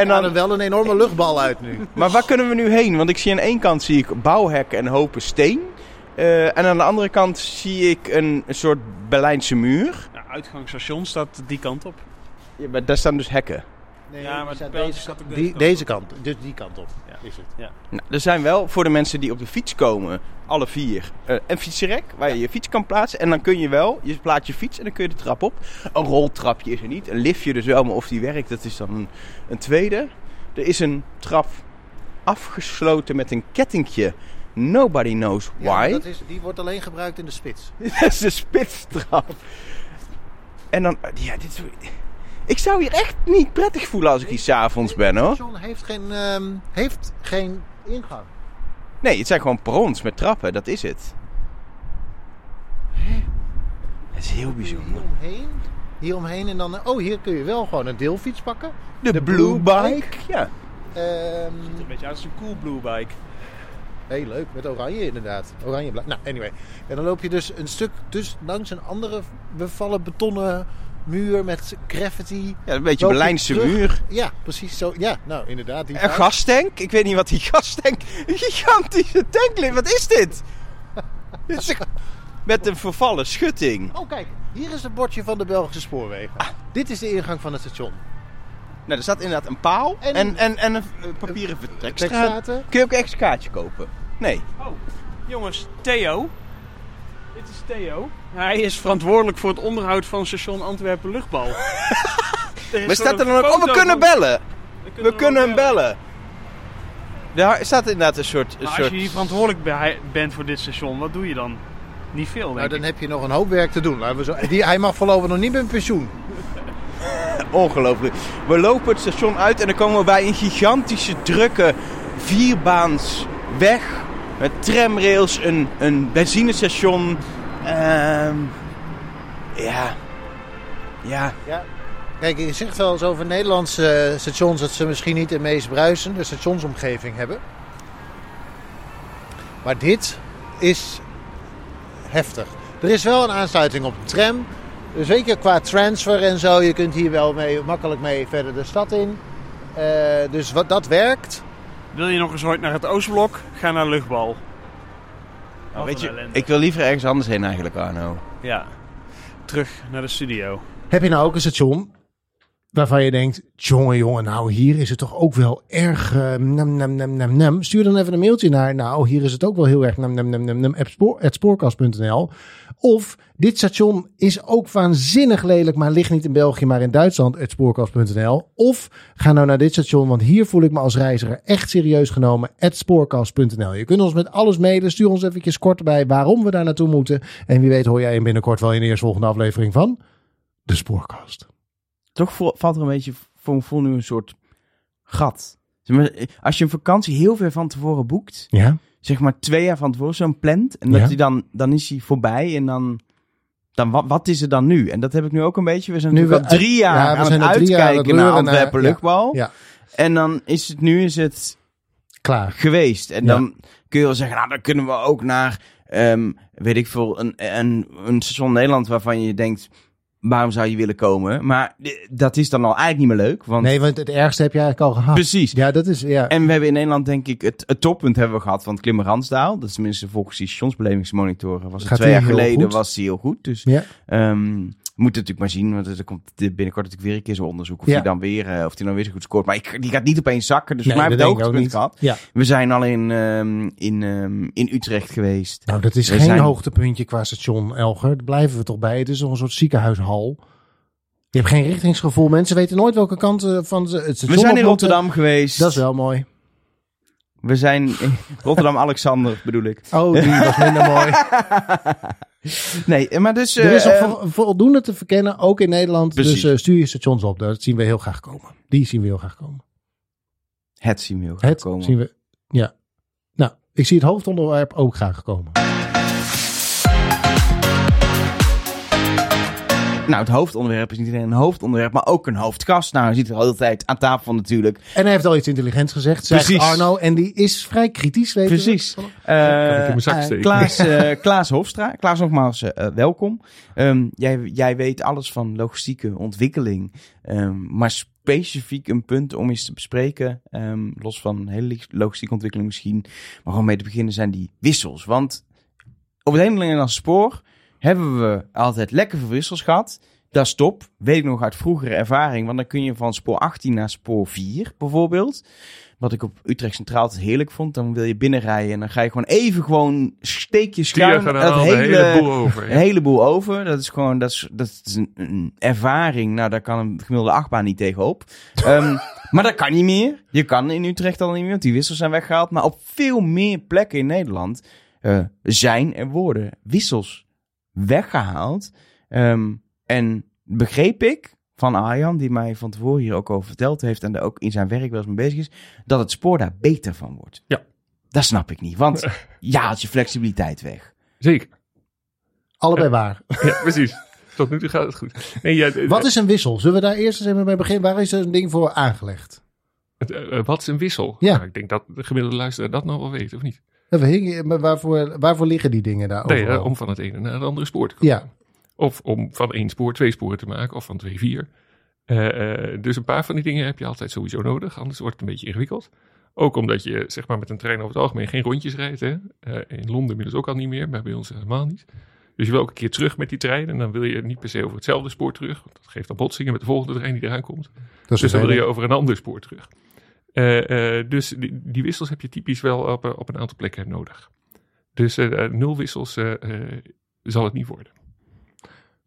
En dan- er wel een enorme luchtbal uit nu. [laughs] Maar waar kunnen we nu heen? Want ik zie aan één kant zie ik bouwhekken en hopen steen. Eh, en aan de andere kant zie ik een, een soort Berlijnse muur. Ja, uitgangsstation staat die kant op. Ja, maar daar staan dus hekken. Nee, Ja, maar deze, staat ook die- deze kant deze kant. Dus die kant op. Ja. Is het. Nou, er zijn wel voor de mensen die op de fiets komen, alle vier, eh, een fietsenrek waar je je fiets kan plaatsen. En dan kun je wel, je plaatst je fiets en dan kun je de trap op. Een roltrapje is er niet, een liftje dus wel, maar of die werkt, dat is dan een, een tweede. Er is een trap afgesloten met een kettingje. Nobody knows Ja, why. dat is, die wordt alleen gebruikt in de spits. [laughs] Dat is de spitstrap. En dan, ja, dit is... Ik zou hier echt niet prettig voelen als ik hier s'avonds ben, hoor. Het station heeft geen, ehm, heeft geen ingang. Nee, het zijn gewoon perrons met trappen, dat is het. Dat is heel bijzonder. Hier omheen, hier omheen en dan... Oh, hier kun je wel gewoon een deelfiets pakken. De, de Blue Blue Bike. Ja. Ehm, Een beetje uit als een cool blue bike. heel leuk, met oranje inderdaad. Oranje blauw. Nou, anyway. En dan loop je dus een stuk dus langs een andere bevallen betonnen muur met graffiti. ja, een beetje Berlijnse terug. muur. Ja, precies zo. Ja, nou inderdaad. Die Een gastank. Ik weet niet wat die gastank... Een gigantische tank ligt. Wat is dit? [laughs] Dit is een- Met een vervallen schutting. Oh, kijk. Hier is het bordje van de Belgische spoorwegen. Dit is de ingang van het station. Nou, er staat inderdaad een paal en, En- en, en, een papieren vertrekstraat. Kun je ook een extra kaartje kopen? Nee. Oh, jongens, Theo. Dit is Theo. Hij is verantwoordelijk voor het onderhoud van station Antwerpen Luchtbal. [laughs] Maar staat er dan ook... Oh, we kunnen bellen. We kunnen hem bellen. Daar staat inderdaad een soort... Een Maar als soort... je hier verantwoordelijk bent voor dit station, wat doe je dan? Niet veel, denk Nou, dan ik. heb je nog een hoop werk te doen. Laten we zo... Die, hij mag voorlopig nog niet met pensioen. [laughs] Ongelooflijk. We lopen het station uit en dan komen we bij een gigantische, drukke, vierbaans weg. Met tramrails, een, een benzinestation. Ehm ja. Ja. Ja. Kijk, je zegt wel eens over Nederlandse eh, stations dat ze misschien niet de meest bruisende stationsomgeving hebben. Maar dit is heftig. Er is wel een aansluiting op de tram. Dus zeker qua transfer en zo, je kunt hier wel mee, makkelijk mee verder de stad in. Eh, dus wat, dat werkt. Wil je nog eens ooit naar het Oostblok? Ga naar Luchtbal. Weet je, ellende. ik wil liever ergens anders heen eigenlijk, Arno. Ja. Terug naar de studio. Heb je nou ook een station waarvan je denkt, jongen, jongen, nou hier is het toch ook wel erg eh, nam, nam, nam, nam. Stuur dan even een mailtje naar, nou hier is het ook wel heel erg nam, nam, nam, nam, nam, spoorkast.nl. Of dit station is ook waanzinnig lelijk, maar ligt niet in België, maar in Duitsland, spoorkast.nl. Of ga nou naar dit station, want hier voel ik me als reiziger echt serieus genomen, spoorkast.nl. Je kunt ons met alles mailen, stuur ons eventjes kort bij waarom we daar naartoe moeten. En wie weet hoor jij hem binnenkort wel in de eerstvolgende aflevering van de Spoorkast. Toch valt er een beetje voor gevoel nu een soort gat. Maar, Als je een vakantie heel ver van tevoren boekt, Ja? zeg maar twee jaar van tevoren zo'n plant, en Ja. dat die dan, dan is hij voorbij en dan, dan wat, wat is er dan nu? En dat heb ik nu ook een beetje. We zijn Nu natuurlijk we al drie jaar ja, aan het uitkijken naar Antwerpen luchtbal. Ja. En dan is het nu is het Klaar. geweest. En dan kun je wel zeggen, nou dan kunnen we ook naar, ehm, weet ik veel, een, een, een station Nederland waarvan je denkt, waarom zou je willen komen? Maar eh, dat is dan al eigenlijk niet meer leuk. Want Nee, want het ergste heb je eigenlijk al gehad. precies. Ja, dat is, ja. En we hebben in Nederland denk ik het, het toppunt hebben we gehad van het klimmen. Dat is tenminste volgens die stationsbelevingsmonitoren. Was het Gaat twee jaar geleden goed? was die heel goed. Dus Ja. ehm we moeten natuurlijk maar zien. Want er komt binnenkort natuurlijk weer een keer zo'n onderzoek. Of Ja. die dan weer, eh, of die dan weer zo goed scoort. Maar ik, die gaat niet opeens zakken. Dus Nee, mij hebben we hoogtepunt gehad. Ja. We zijn al in, ehm, in, ehm, in Utrecht geweest. Nou, dat is We geen zijn- hoogtepuntje qua station, Elger. Daar blijven we toch bij. Het is nog een soort ziekenhuishal. Je hebt geen richtingsgevoel. Mensen weten nooit welke kant eh, van het station We zijn in. Rotterdam geweest. Dat is wel mooi. We zijn in Rotterdam-Alexander bedoel ik. Oh, die was minder [laughs] mooi. Nee, maar dus... er is eh, vo- voldoende te verkennen, ook in Nederland. Precies. Dus eh, stuur je stations op. Dat zien we heel graag komen. Die zien we heel graag komen. het zien we heel graag Het komen. zien we. Ja. Nou, ik zie het hoofdonderwerp ook graag komen. Nou, het hoofdonderwerp is niet alleen een hoofdonderwerp, maar ook een hoofdgast. Nou, je ziet er altijd aan tafel natuurlijk. En hij heeft al iets intelligents gezegd, zegt Precies. Arno. En die is vrij kritisch, weet je. Precies. wel. Kan ik in mijn zak steken. Klaas, eh, [laughs] Klaas Hofstra. Klaas, nogmaals eh, welkom. Ehm, jij, jij weet alles van logistieke ontwikkeling. Ehm, maar specifiek een punt om eens te bespreken. ehm, los van hele logistieke ontwikkeling misschien. Maar gewoon mee te beginnen zijn die wissels. Want op het hele Nederlandse spoor hebben we altijd lekker veel wissels gehad. Dat is top. Weet ik nog uit vroegere ervaring. Want dan kun je van spoor 18 naar spoor 4 bijvoorbeeld. Wat ik op Utrecht Centraal altijd heerlijk vond. Dan wil je binnenrijden en dan ga je gewoon even gewoon steek je Die schuim gaan het al de hele boel over. een heleboel over. Dat is gewoon dat is, dat is een, een ervaring. Nou, daar kan een gemiddelde achtbaan niet tegenop. [laughs] Ehm, maar dat kan niet meer. Je kan in Utrecht al niet meer, want die wissels zijn weggehaald. Maar op veel meer plekken in Nederland eh, zijn er worden wissels weggehaald. Ehm, en begreep ik van Arjan, die mij van tevoren hier ook over verteld heeft en er ook in zijn werk wel eens mee bezig is, dat het spoor daar beter van wordt. Ja. Dat snap ik niet, want [laughs] je haalt je flexibiliteit weg. Zeker. Allebei waar. Ja, precies. Tot nu toe gaat het goed. Nee, ja, Wat is een wissel? Zullen we daar eerst eens even mee beginnen? Waar is er een ding voor aangelegd? eh, eh, wat is een wissel? Ja. Nou, ik denk dat de gemiddelde luisteraar dat nog wel weet, of niet? Maar waarvoor, waarvoor liggen die dingen daar Nee, om van het ene naar het andere spoor te komen. Ja, Of om van één spoor twee sporen te maken, of van twee vier. Eh, eh, dus een paar van die dingen heb je altijd sowieso nodig, anders wordt het een beetje ingewikkeld. Ook omdat je zeg maar, met een trein over het algemeen geen rondjes rijdt. Hè? Eh, in Londen inmiddels ook al niet meer, maar bij ons helemaal niet. Dus je wil ook een keer terug met die trein en dan wil je niet per se over hetzelfde spoor terug. Want dat geeft dan botsingen met de volgende trein die eraan komt. Dus dan wil je over een ander spoor terug. Eh, eh, dus die, die wissels heb je typisch wel op, eh, op een aantal plekken nodig. Dus nul wissels zal het niet worden.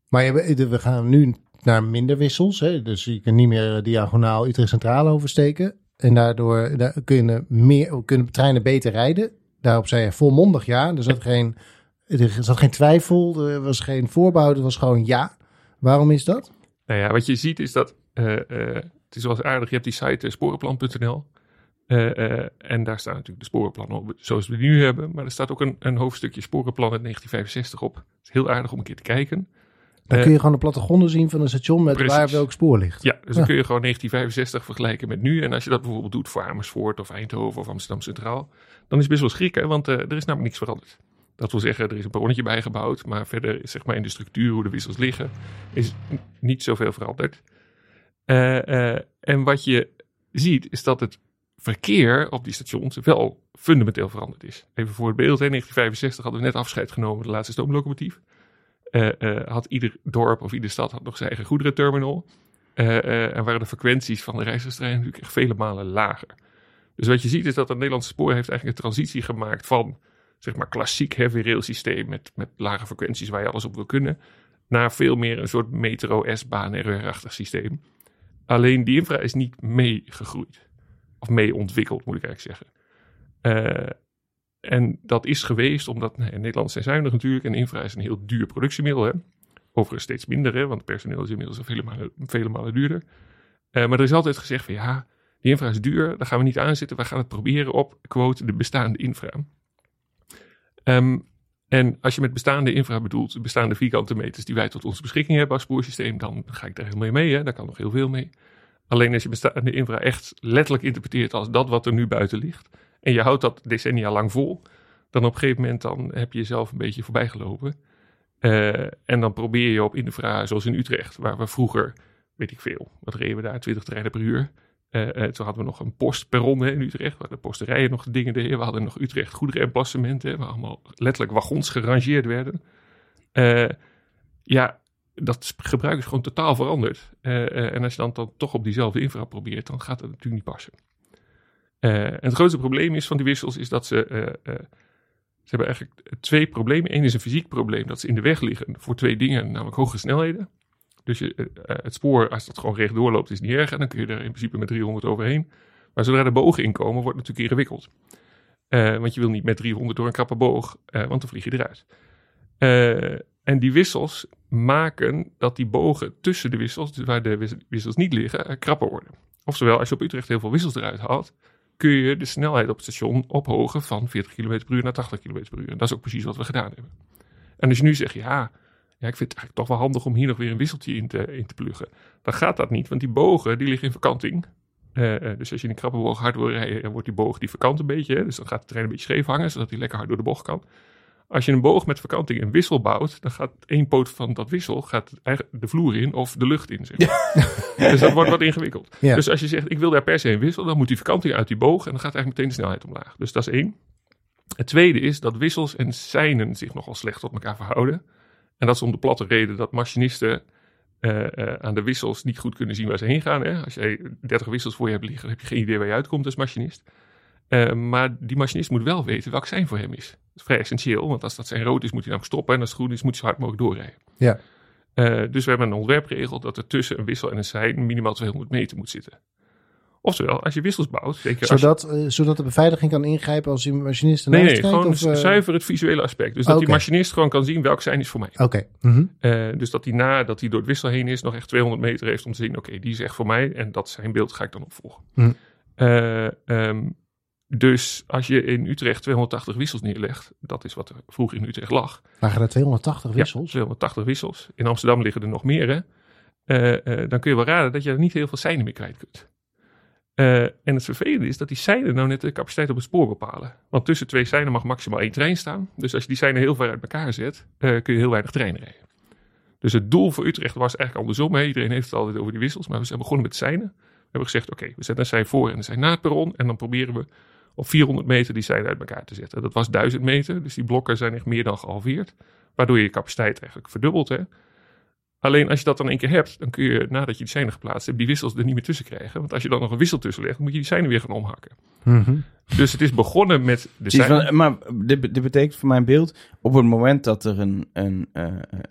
Maar we gaan nu naar minder wissels. Hè? Dus je kan niet meer diagonaal Utrecht Centraal oversteken. En daardoor daar kunnen, meer, kunnen treinen beter rijden. Daarop zei je volmondig ja. Er zat geen, er zat geen twijfel, er was geen voorbouw, het was gewoon ja. Waarom is dat? Nou ja, wat je ziet is dat, het is wel eens aardig, je hebt die site eh, sporenplan.nl. Eh, eh, en daar staan natuurlijk de sporenplannen op, zoals we die nu hebben. Maar er staat ook een, een hoofdstukje sporenplan uit 1965 op. Het is heel aardig om een keer te kijken. Dan kun je gewoon de plattegronden zien van een station met precies. waar welk spoor ligt. Ja, dus Ja. dan kun je gewoon 1965 vergelijken met nu. En als je dat bijvoorbeeld doet voor Amersfoort of Eindhoven of Amsterdam Centraal, dan is het best wel schrikken, want er is namelijk niks veranderd. Dat wil zeggen, er is een perronnetje bijgebouwd, maar verder zeg maar in de structuur hoe de wissels liggen, is niet zoveel veranderd. Eh, eh, en wat je ziet, is dat het verkeer op die stations wel fundamenteel veranderd is. Even voor het beeld, in 1965 hadden we net afscheid genomen de laatste stoomlocomotief. Eh, had ieder dorp of iedere stad had nog zijn eigen goederenterminal. Eh, en waren de frequenties van de reisgestreinen natuurlijk echt vele malen lager. Dus wat je ziet is dat het Nederlandse spoor heeft eigenlijk een transitie gemaakt van zeg maar klassiek heavy rail systeem met, met lage frequenties waar je alles op wil kunnen, naar veel meer een soort metro, S-baan, RR-achtig systeem. Alleen die infra is niet meegegroeid. Of mee ontwikkeld, moet ik eigenlijk zeggen. Eh, en dat is geweest omdat ja, Nederland zijn zuinig natuurlijk en infra is een heel duur productiemiddel. Hè? Overigens steeds minder, hè, want personeel is inmiddels vele malen, vele malen duurder. Eh, maar er is altijd gezegd van ja, die infra is duur, daar gaan we niet aan zitten. We gaan het proberen op, quote, de bestaande infra. Ehm, en als je met bestaande infra bedoelt, de bestaande vierkante meters die wij tot onze beschikking hebben als spoorsysteem, dan ga ik daar helemaal mee, hè? daar kan nog heel veel mee. Alleen als je bestaande infra echt letterlijk interpreteert als dat wat er nu buiten ligt, en je houdt dat decennia lang vol, dan op een gegeven moment dan heb je jezelf een beetje voorbijgelopen. Eh, en dan probeer je op infra, zoals in Utrecht, waar we vroeger, weet ik veel, wat reden we daar, 20 treinen per uur. Eh, eh, toen hadden we nog een postperron hè, in Utrecht, waar de posterijen nog dingen deden. We hadden nog Utrecht goederenemplacementen, waar allemaal letterlijk wagons gerangeerd werden. Eh, ja, dat gebruik is gewoon totaal veranderd. En als je dan, dan toch op diezelfde infra probeert, dan gaat dat natuurlijk niet passen. En het grootste probleem is van die wissels is dat ze. ze hebben eigenlijk twee problemen. Eén is een fysiek probleem, dat ze in de weg liggen voor twee dingen, namelijk hoge snelheden. Dus je, eh, eh, het spoor, als dat gewoon rechtdoor loopt, is niet erg. En dan kun je er in principe met 300 overheen. Maar zodra er bogen inkomen, wordt het natuurlijk ingewikkeld. Eh, want je wil niet met 300 door een krappe boog, want dan vlieg je eruit. En die wissels maken dat die bogen tussen de wissels, dus waar de wis- wissels niet liggen, krapper worden. Oftewel, als je op Utrecht heel veel wissels eruit haalt, kun je de snelheid op het station ophogen van 40 km per uur naar 80 km per uur. En dat is ook precies wat we gedaan hebben. En als je nu zegt, ja, ja ik vind het eigenlijk toch wel handig om hier nog weer een wisseltje in te, in te pluggen. Dan gaat dat niet, want die bogen die liggen in verkanting. Eh, eh, dus als je in een krappe boog hard wil rijden, dan wordt die boog die verkant een beetje. Hè? Dus dan gaat de trein een beetje scheef hangen, zodat hij lekker hard door de bocht kan. Als je een boog met verkanting een wissel bouwt, dan gaat één poot van dat wissel gaat de vloer in of de lucht in. Zeg maar. dus dat wordt wat ingewikkeld. Ja. Dus als je zegt, ik wil daar per se een wissel, dan moet die verkanting uit die boog en dan gaat eigenlijk meteen de snelheid omlaag. Dus dat is één. Het tweede is dat wissels en seinen zich nogal slecht tot elkaar verhouden. En dat is om de platte reden dat machinisten eh, eh, aan de wissels niet goed kunnen zien waar ze heen gaan. Hè? Als jij 30 wissels voor je hebt liggen, heb je geen idee waar je uitkomt als machinist. Eh, maar die machinist moet wel weten welk zijn voor hem is. Dat is vrij essentieel, want als dat zijn rood is, moet hij namelijk stoppen. En als het groen is, moet hij zo hard mogelijk doorrijden. Ja. Dus we hebben een ontwerpregel dat er tussen een wissel en een sein minimaal 200 meter moet zitten. Oftewel, als je wissels bouwt, je Zodat, eh, zodat de beveiliging kan ingrijpen als die machinist Nee, ernaast nee, gewoon of, eh, zuiver het visuele aspect. Dus dat die machinist gewoon kan zien welk zijn is voor mij. Oké. mhm. Eh, dus dat hij nadat hij door het wissel heen is, nog echt 200 meter heeft om te zien, oké, die is echt voor mij. En dat zijn beeld ga ik dan opvolgen. Hm. Eh, ehm, dus als je in Utrecht 280 wissels neerlegt, dat is wat er vroeger in Utrecht lag. Lagen er 280 wissels? Ja, 280 wissels. In Amsterdam liggen er nog meer, hè. Dan kun je wel raden dat je er niet heel veel seinen meer kwijt kunt. Eh, en het vervelende is dat die seinen nou net de capaciteit op het spoor bepalen. Want tussen twee seinen mag maximaal één trein staan. Dus als je die seinen heel ver uit elkaar zet, eh, kun je heel weinig treinen rijden. Dus het doel voor Utrecht was eigenlijk andersom. Hè. Iedereen heeft het altijd over die wissels, maar we zijn begonnen met seinen. We hebben gezegd, oké, we zetten een sein voor en een sein na het perron. En dan proberen we op 400 meter die seinen uit elkaar te zetten. Dat was 1000 meter, dus die blokken zijn echt meer dan gehalveerd. Waardoor je je capaciteit eigenlijk verdubbelt. Hè. Alleen als je dat dan één keer hebt, dan kun je nadat je die seinen geplaatst hebt, die wissels er niet meer tussen krijgen. Want als je dan nog een wissel tussen legt, moet je die seinen weer gaan omhakken. Mhm. Dus het is begonnen met de seinen. maar dit, dit betekent voor mijn beeld, op het moment dat er een, een eh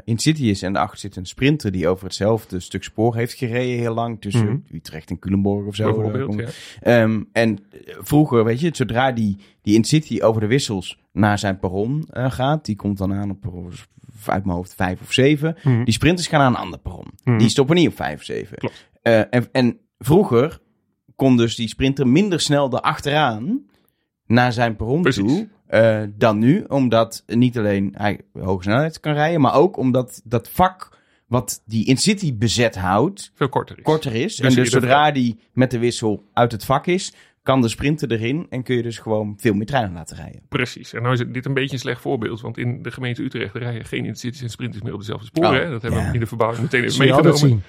Incity is en daarachter zit een sprinter die over hetzelfde stuk spoor heeft gereden heel lang, tussen Mhm. Utrecht en Culemborg of zo. Ja. Ehm, en vroeger, weet je, zodra die, die Incity over de wissels naar zijn perron eh, gaat, die komt dan aan op uit mijn hoofd vijf of zeven. Mhm. Die sprinters gaan naar een ander perron. Mhm. Die stoppen niet op vijf of zeven. Eh, en, en vroeger kon dus die sprinter minder snel erachteraan naar zijn perron Precies. toe eh, dan nu. Omdat niet alleen hij hoge snelheid kan rijden, maar ook omdat dat vak wat die Incity bezet houdt, Veel korter is. korter is. Dus en dus zodra die met de wissel uit het vak is, kan de sprinter erin en kun je dus gewoon veel meer treinen laten rijden. Precies. En nou is dit een beetje een slecht voorbeeld. Want in de gemeente Utrecht rijden geen intercities en sprinters meer op dezelfde sporen. Oh, hè? Dat hebben ja. we in de verbouwing meteen even meegenomen. zien.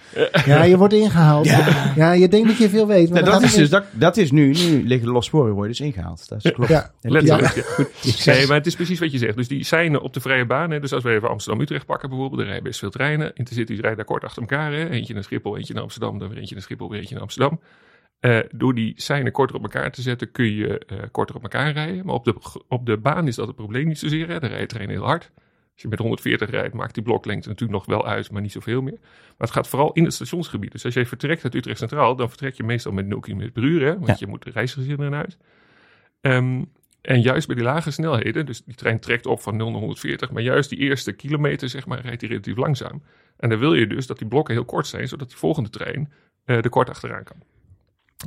Ja, je wordt ingehaald. Ja, Ja. je denkt dat je veel weet. Maar Nou, dat, is dus, dat, dat is nu, nu liggen de losse sporen worden dus ingehaald. Dat is klopt. Ja. Letterlijk. Ja. Goed. Nee, maar het is precies wat je zegt. Dus die zijn op de vrije baan. Hè? Dus als we even Amsterdam-Utrecht pakken bijvoorbeeld. Er rijden best veel treinen. Intercities rijden daar kort achter elkaar. Hè? Eentje naar Schiphol, eentje naar Amsterdam. Dan weer eentje naar Schiphol, weer eentje naar Amsterdam. Eh, door die seinen korter op elkaar te zetten kun je eh, korter op elkaar rijden. Maar op de, op de baan is dat het probleem niet zozeer. Hè? Daar rijdt trein heel hard. Als je met 140 rijdt, maakt die bloklengte natuurlijk nog wel uit, maar niet zoveel meer. Maar het gaat vooral in het stationsgebied. Dus als je vertrekt uit Utrecht Centraal, dan vertrek je meestal met 0 km per uur. Hè? Want Ja. je moet de reisgezinnen erin uit. Ehm, en juist bij die lage snelheden, dus die trein trekt op van 0 naar 140, maar juist die eerste kilometer, zeg maar, rijdt hij relatief langzaam. En dan wil je dus dat die blokken heel kort zijn, zodat die volgende trein eh er kort achteraan kan.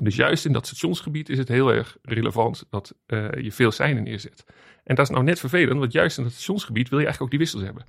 Dus juist in dat stationsgebied is het heel erg relevant dat eh, je veel seinen neerzet. En dat is nou net vervelend, want juist in dat stationsgebied wil je eigenlijk ook die wissels hebben.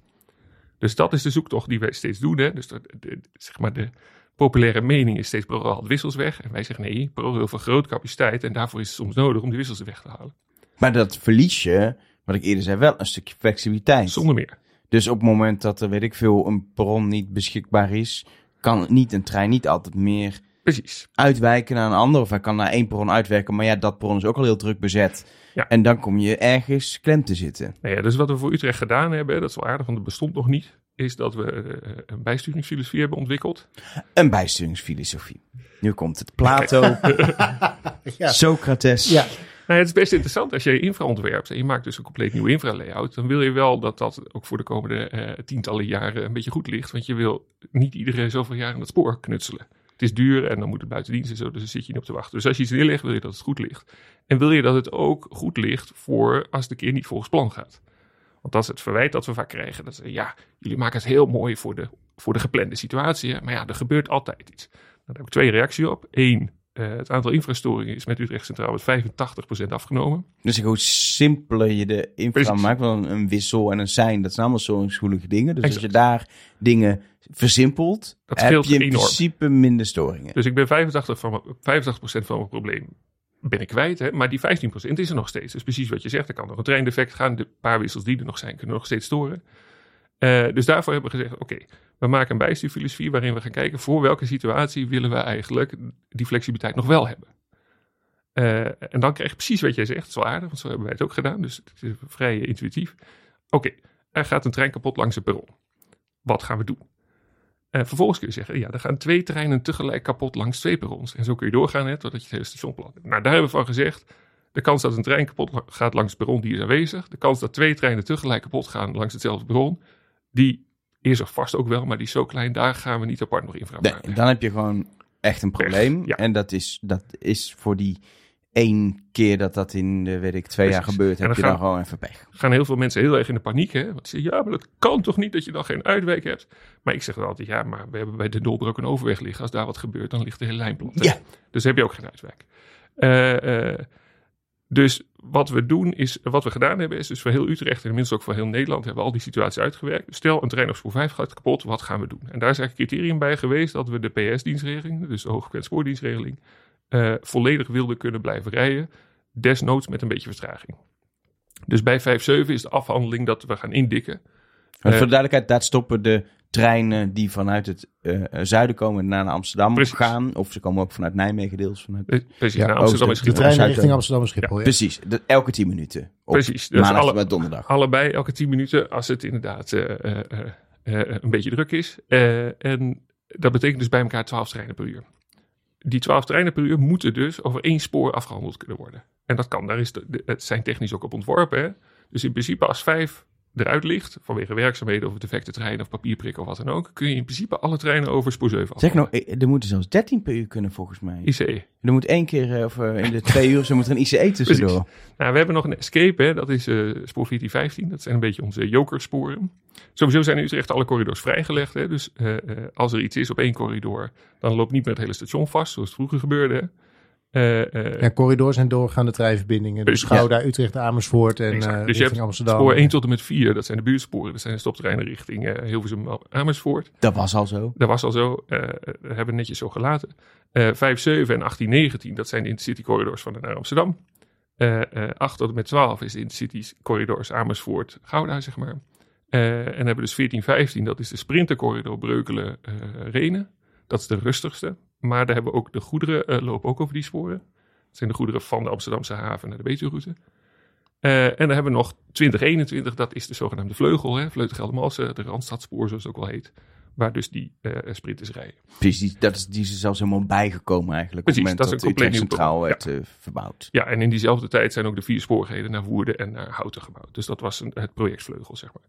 Dus dat is de zoektocht die wij steeds doen. Hè? Dus de, de- zeg maar de populaire mening is steeds ProRail haalt wissels weg. En wij zeggen nee, ProRail vergroot capaciteit en daarvoor is het soms nodig om die wissels weg te halen. Maar dat verlies je, wat ik eerder zei, wel een stukje flexibiliteit. Zonder meer. Dus op het moment dat er, weet ik veel, een perron niet beschikbaar is, kan niet een trein niet altijd meer Precies. uitwijken naar een ander. Of hij kan naar één perron uitwerken, maar ja, dat perron is ook al heel druk bezet. Ja. En dan kom je ergens klem te zitten. Nou ja, dus wat we voor Utrecht gedaan hebben, dat is wel aardig, want het bestond nog niet, is dat we eh, een bijsturingsfilosofie hebben ontwikkeld. Een bijsturingsfilosofie. Nu komt het. Plato, [laughs] Ja. Socrates. Ja, Nou, het is best interessant als je infra ontwerpt en je maakt dus een compleet nieuwe infra-layout. Dan wil je wel dat dat ook voor de komende eh, tientallen jaren een beetje goed ligt. Want je wil niet iedere zoveel jaar aan het spoor knutselen. Het is duur en dan moet het buiten dienst en zo, dus daar zit je niet op te wachten. Dus als je iets neerlegt, wil je dat het goed ligt. En wil je dat het ook goed ligt voor als de keer niet volgens plan gaat. Want dat is het verwijt dat we vaak krijgen. Dat ze, ja, jullie maken het heel mooi voor de, voor de geplande situatie. Maar ja, er gebeurt altijd iets. Nou, daar heb ik twee reacties op. Eén, eh, het aantal infrastoringen is met Utrecht Centraal met 85% afgenomen. Dus hoe simpeler je de infra Precies. maakt, want een wissel en een sein, dat zijn allemaal zo'n schoelige dingen. Dus als je daar dingen versimpelt, Dat heb je in enorm. principe minder storingen. Dus ik ben 85%, van, mijn- 85 van mijn probleem ben ik kwijt. Hè? Maar die 15% is er nog steeds. Dus precies wat je zegt. Er kan nog een treindefect gaan. De paar wissels die er nog zijn, kunnen nog steeds storen. Eh, dus daarvoor hebben we gezegd, oké, we maken een bijstuurfilosofie waarin we gaan kijken voor welke situatie willen we eigenlijk die flexibiliteit nog wel hebben. Eh, en dan krijg je precies wat jij zegt. Dat is wel aardig, want zo hebben wij het ook gedaan. Dus het is vrij intuïtief. Oké, er gaat een trein kapot langs het perron. Wat gaan we doen? Eh, vervolgens kun je zeggen, ja, er gaan twee treinen tegelijk kapot langs twee perrons. En zo kun je doorgaan, hè, totdat je het hele station plat hebt. Nou, daar hebben we van gezegd, de kans dat een trein kapot gaat langs het perron, die is aanwezig. De kans dat twee treinen tegelijk kapot gaan langs hetzelfde perron, die is er vast ook wel, maar die is zo klein, daar gaan we niet apart nog infra Nee, maken. dan heb je gewoon echt een probleem. ja. En dat is, dat is voor die één keer dat dat in de, weet ik, twee jaar gebeurt, heb dan je dan gewoon even pech. gaan heel veel mensen heel erg in de paniek. Hè? Want ze zeggen, ja, maar dat kan toch niet dat je dan geen uitwijk hebt. Maar ik zeg dan altijd, ja, maar we hebben bij de Dolbrug een overweg liggen. Als daar wat gebeurt, dan ligt de hele lijn plat. Ja. Dus heb je ook geen uitwijk. Eh, eh, dus wat we doen is, wat we gedaan hebben, is dus voor heel Utrecht en inmiddels ook voor heel Nederland hebben we al die situaties uitgewerkt. Stel, een trein op spoor 5 gaat kapot, wat gaan we doen? En daar is eigenlijk een criterium bij geweest dat we de PS-dienstregeling, dus de hoogfrequent spoordienstregeling, eh, volledig wilden kunnen blijven rijden. Desnoods met een beetje vertraging. Dus bij 5-7 is de afhandeling dat we gaan indikken. Maar Eh, voor de duidelijkheid, daar stoppen de treinen die vanuit het eh, zuiden komen naar Amsterdam Precies. gaan. Of ze komen ook vanuit Nijmegen deels. Vanuit... Eh, Precies, Ja, naar Amsterdam is de- treinen richting Amsterdam en Schiphol. ja. Precies, de- elke tien minuten. Op Precies, dus maandag alle- met donderdag. Allebei elke 10 minuten als het inderdaad eh, eh, eh, eh, een beetje druk is. Eh, en dat betekent dus bij elkaar 12 treinen per uur. Die 12 treinen per uur moeten dus over één spoor afgehandeld kunnen worden. En dat kan, daar is de, de- het zijn technisch ook op ontworpen. Hè? Dus in principe als 5 eruit ligt, vanwege werkzaamheden of defecte treinen of papierprikken of wat dan ook, kun je in principe alle treinen over spoor 7 Zeg nou, eh, er moeten zelfs 13 per uur kunnen volgens mij. ICE. Er moet één keer, eh, of eh, in de twee uur, zo moet er een ICE [laughs] tussendoor. Nou, we hebben nog een escape, hè? dat is eh spoor 1415. Dat zijn een beetje onze jokersporen. Sowieso zijn in Utrecht alle corridors vrijgelegd. Hè? Dus als er iets is op één corridor, dan loopt niet met het hele station vast, zoals het vroeger gebeurde. hè. Eh, eh, Ja, corridors en doorgaande treinverbindingen. Dus Ja. Gouda, Utrecht, Amersfoort en eh dus je richting hebt Amsterdam. spoor 1 tot en met 4, dat zijn de buurtsporen. Dat zijn de stoptreinen richting eh, Hilversum Amersfoort. Dat was al zo. Dat was al zo, eh, dat hebben we netjes zo gelaten. Eh 5, 7 en 18, 19, dat zijn de intercity corridors van naar Amsterdam. Eh eh 8 tot en met 12 is de intercity corridors Amersfoort, Gouda, zeg maar. Eh, en dan hebben we dus 14, 15, dat is de sprintercorridor Breukelen, eh Renen. Dat is de rustigste. Maar daar hebben we ook de goederen, eh, lopen ook over die sporen. Dat zijn de goederen van de Amsterdamse haven naar de Betuweroute. Eh en dan hebben we nog 2021, dat is de zogenaamde vleugel, hè, de Randstadspoor zoals het ook wel heet. Waar dus die eh sprinters rijden. Precies, die, dat is, die is er zelfs helemaal bijgekomen eigenlijk. Precies, op het dat moment compleet Utrecht nieuw Centraal werd eh, verbouwd. Ja, en in diezelfde tijd zijn ook de vier spoorheden naar Woerden en naar Houten gebouwd. Dus dat was een, het projectvleugel, zeg maar.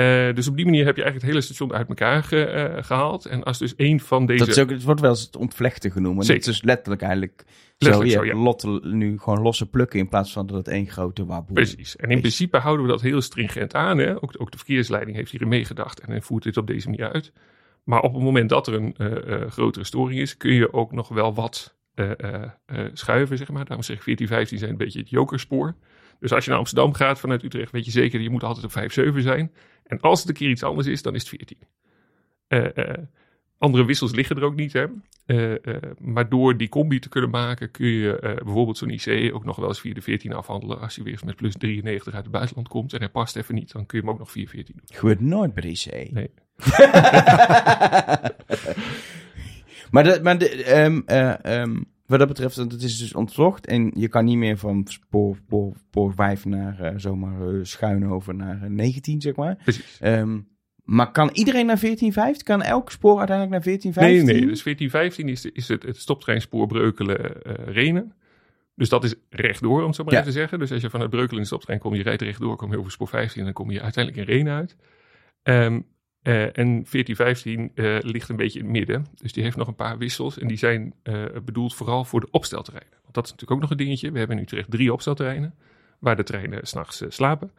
Eh, dus op die manier heb je eigenlijk het hele station uit elkaar ge- eh, gehaald. En als dus één van deze... Dat is ook, het wordt wel eens het ontvlechten genoemd. Het is letterlijk eigenlijk Letterlijk zo. zo, Je ja. lotte- nu gewoon losse plukken in plaats van dat het één grote waboe Precies. En in is. principe houden we dat heel stringent aan. Hè? Ook, ook de verkeersleiding heeft hierin meegedacht en voert dit op deze manier uit. Maar op het moment dat er een eh, grotere storing is, kun je ook nog wel wat schuiven, zeg maar. Daarom zeg ik 14, 15 zijn een beetje het jokerspoor. Dus als je naar Amsterdam gaat vanuit Utrecht, weet je zeker, je moet altijd op 5, 7 zijn. En als het een keer iets anders is, dan is het 14. Eh, eh, andere wissels liggen er ook niet, hè. Eh, maar door die combi te kunnen maken, kun je bijvoorbeeld zo'n IC ook nog wel eens via de 14 afhandelen. Als je weer eens met plus 93 uit het buitenland komt en hij past even niet, dan kun je hem ook nog via 14 doen. Gebeurt nooit bij de IC. Nee. [laughs] maar dat, maar de, ehm, eh, ehm, wat dat betreft, want het is dus ontvlocht. En je kan niet meer van spoor, spoor, spoor 5 naar eh, zomaar eh, schuin over naar eh, 19, zeg maar. Precies. Ehm, maar kan iedereen naar 1415? Kan elk spoor uiteindelijk naar Nee, 1415? nee. Dus 1415 is, is het, het stoptreinspoor Breukelen eh Renen. Dus dat is rechtdoor, om het zo maar Ja. even te zeggen. Dus als je vanuit Breukelen in de stoptrein komt, je rijdt rechtdoor, kom je over spoor 15 en dan kom je uiteindelijk in Renen uit. Ehm, eh, en 1415 eh, ligt een beetje in het midden. Dus die heeft nog een paar wissels. En die zijn eh, bedoeld vooral voor de opstelterreinen. Want dat is natuurlijk ook nog een dingetje. We hebben in Utrecht drie opstelterreinen. Waar de treinen s'nachts slapen.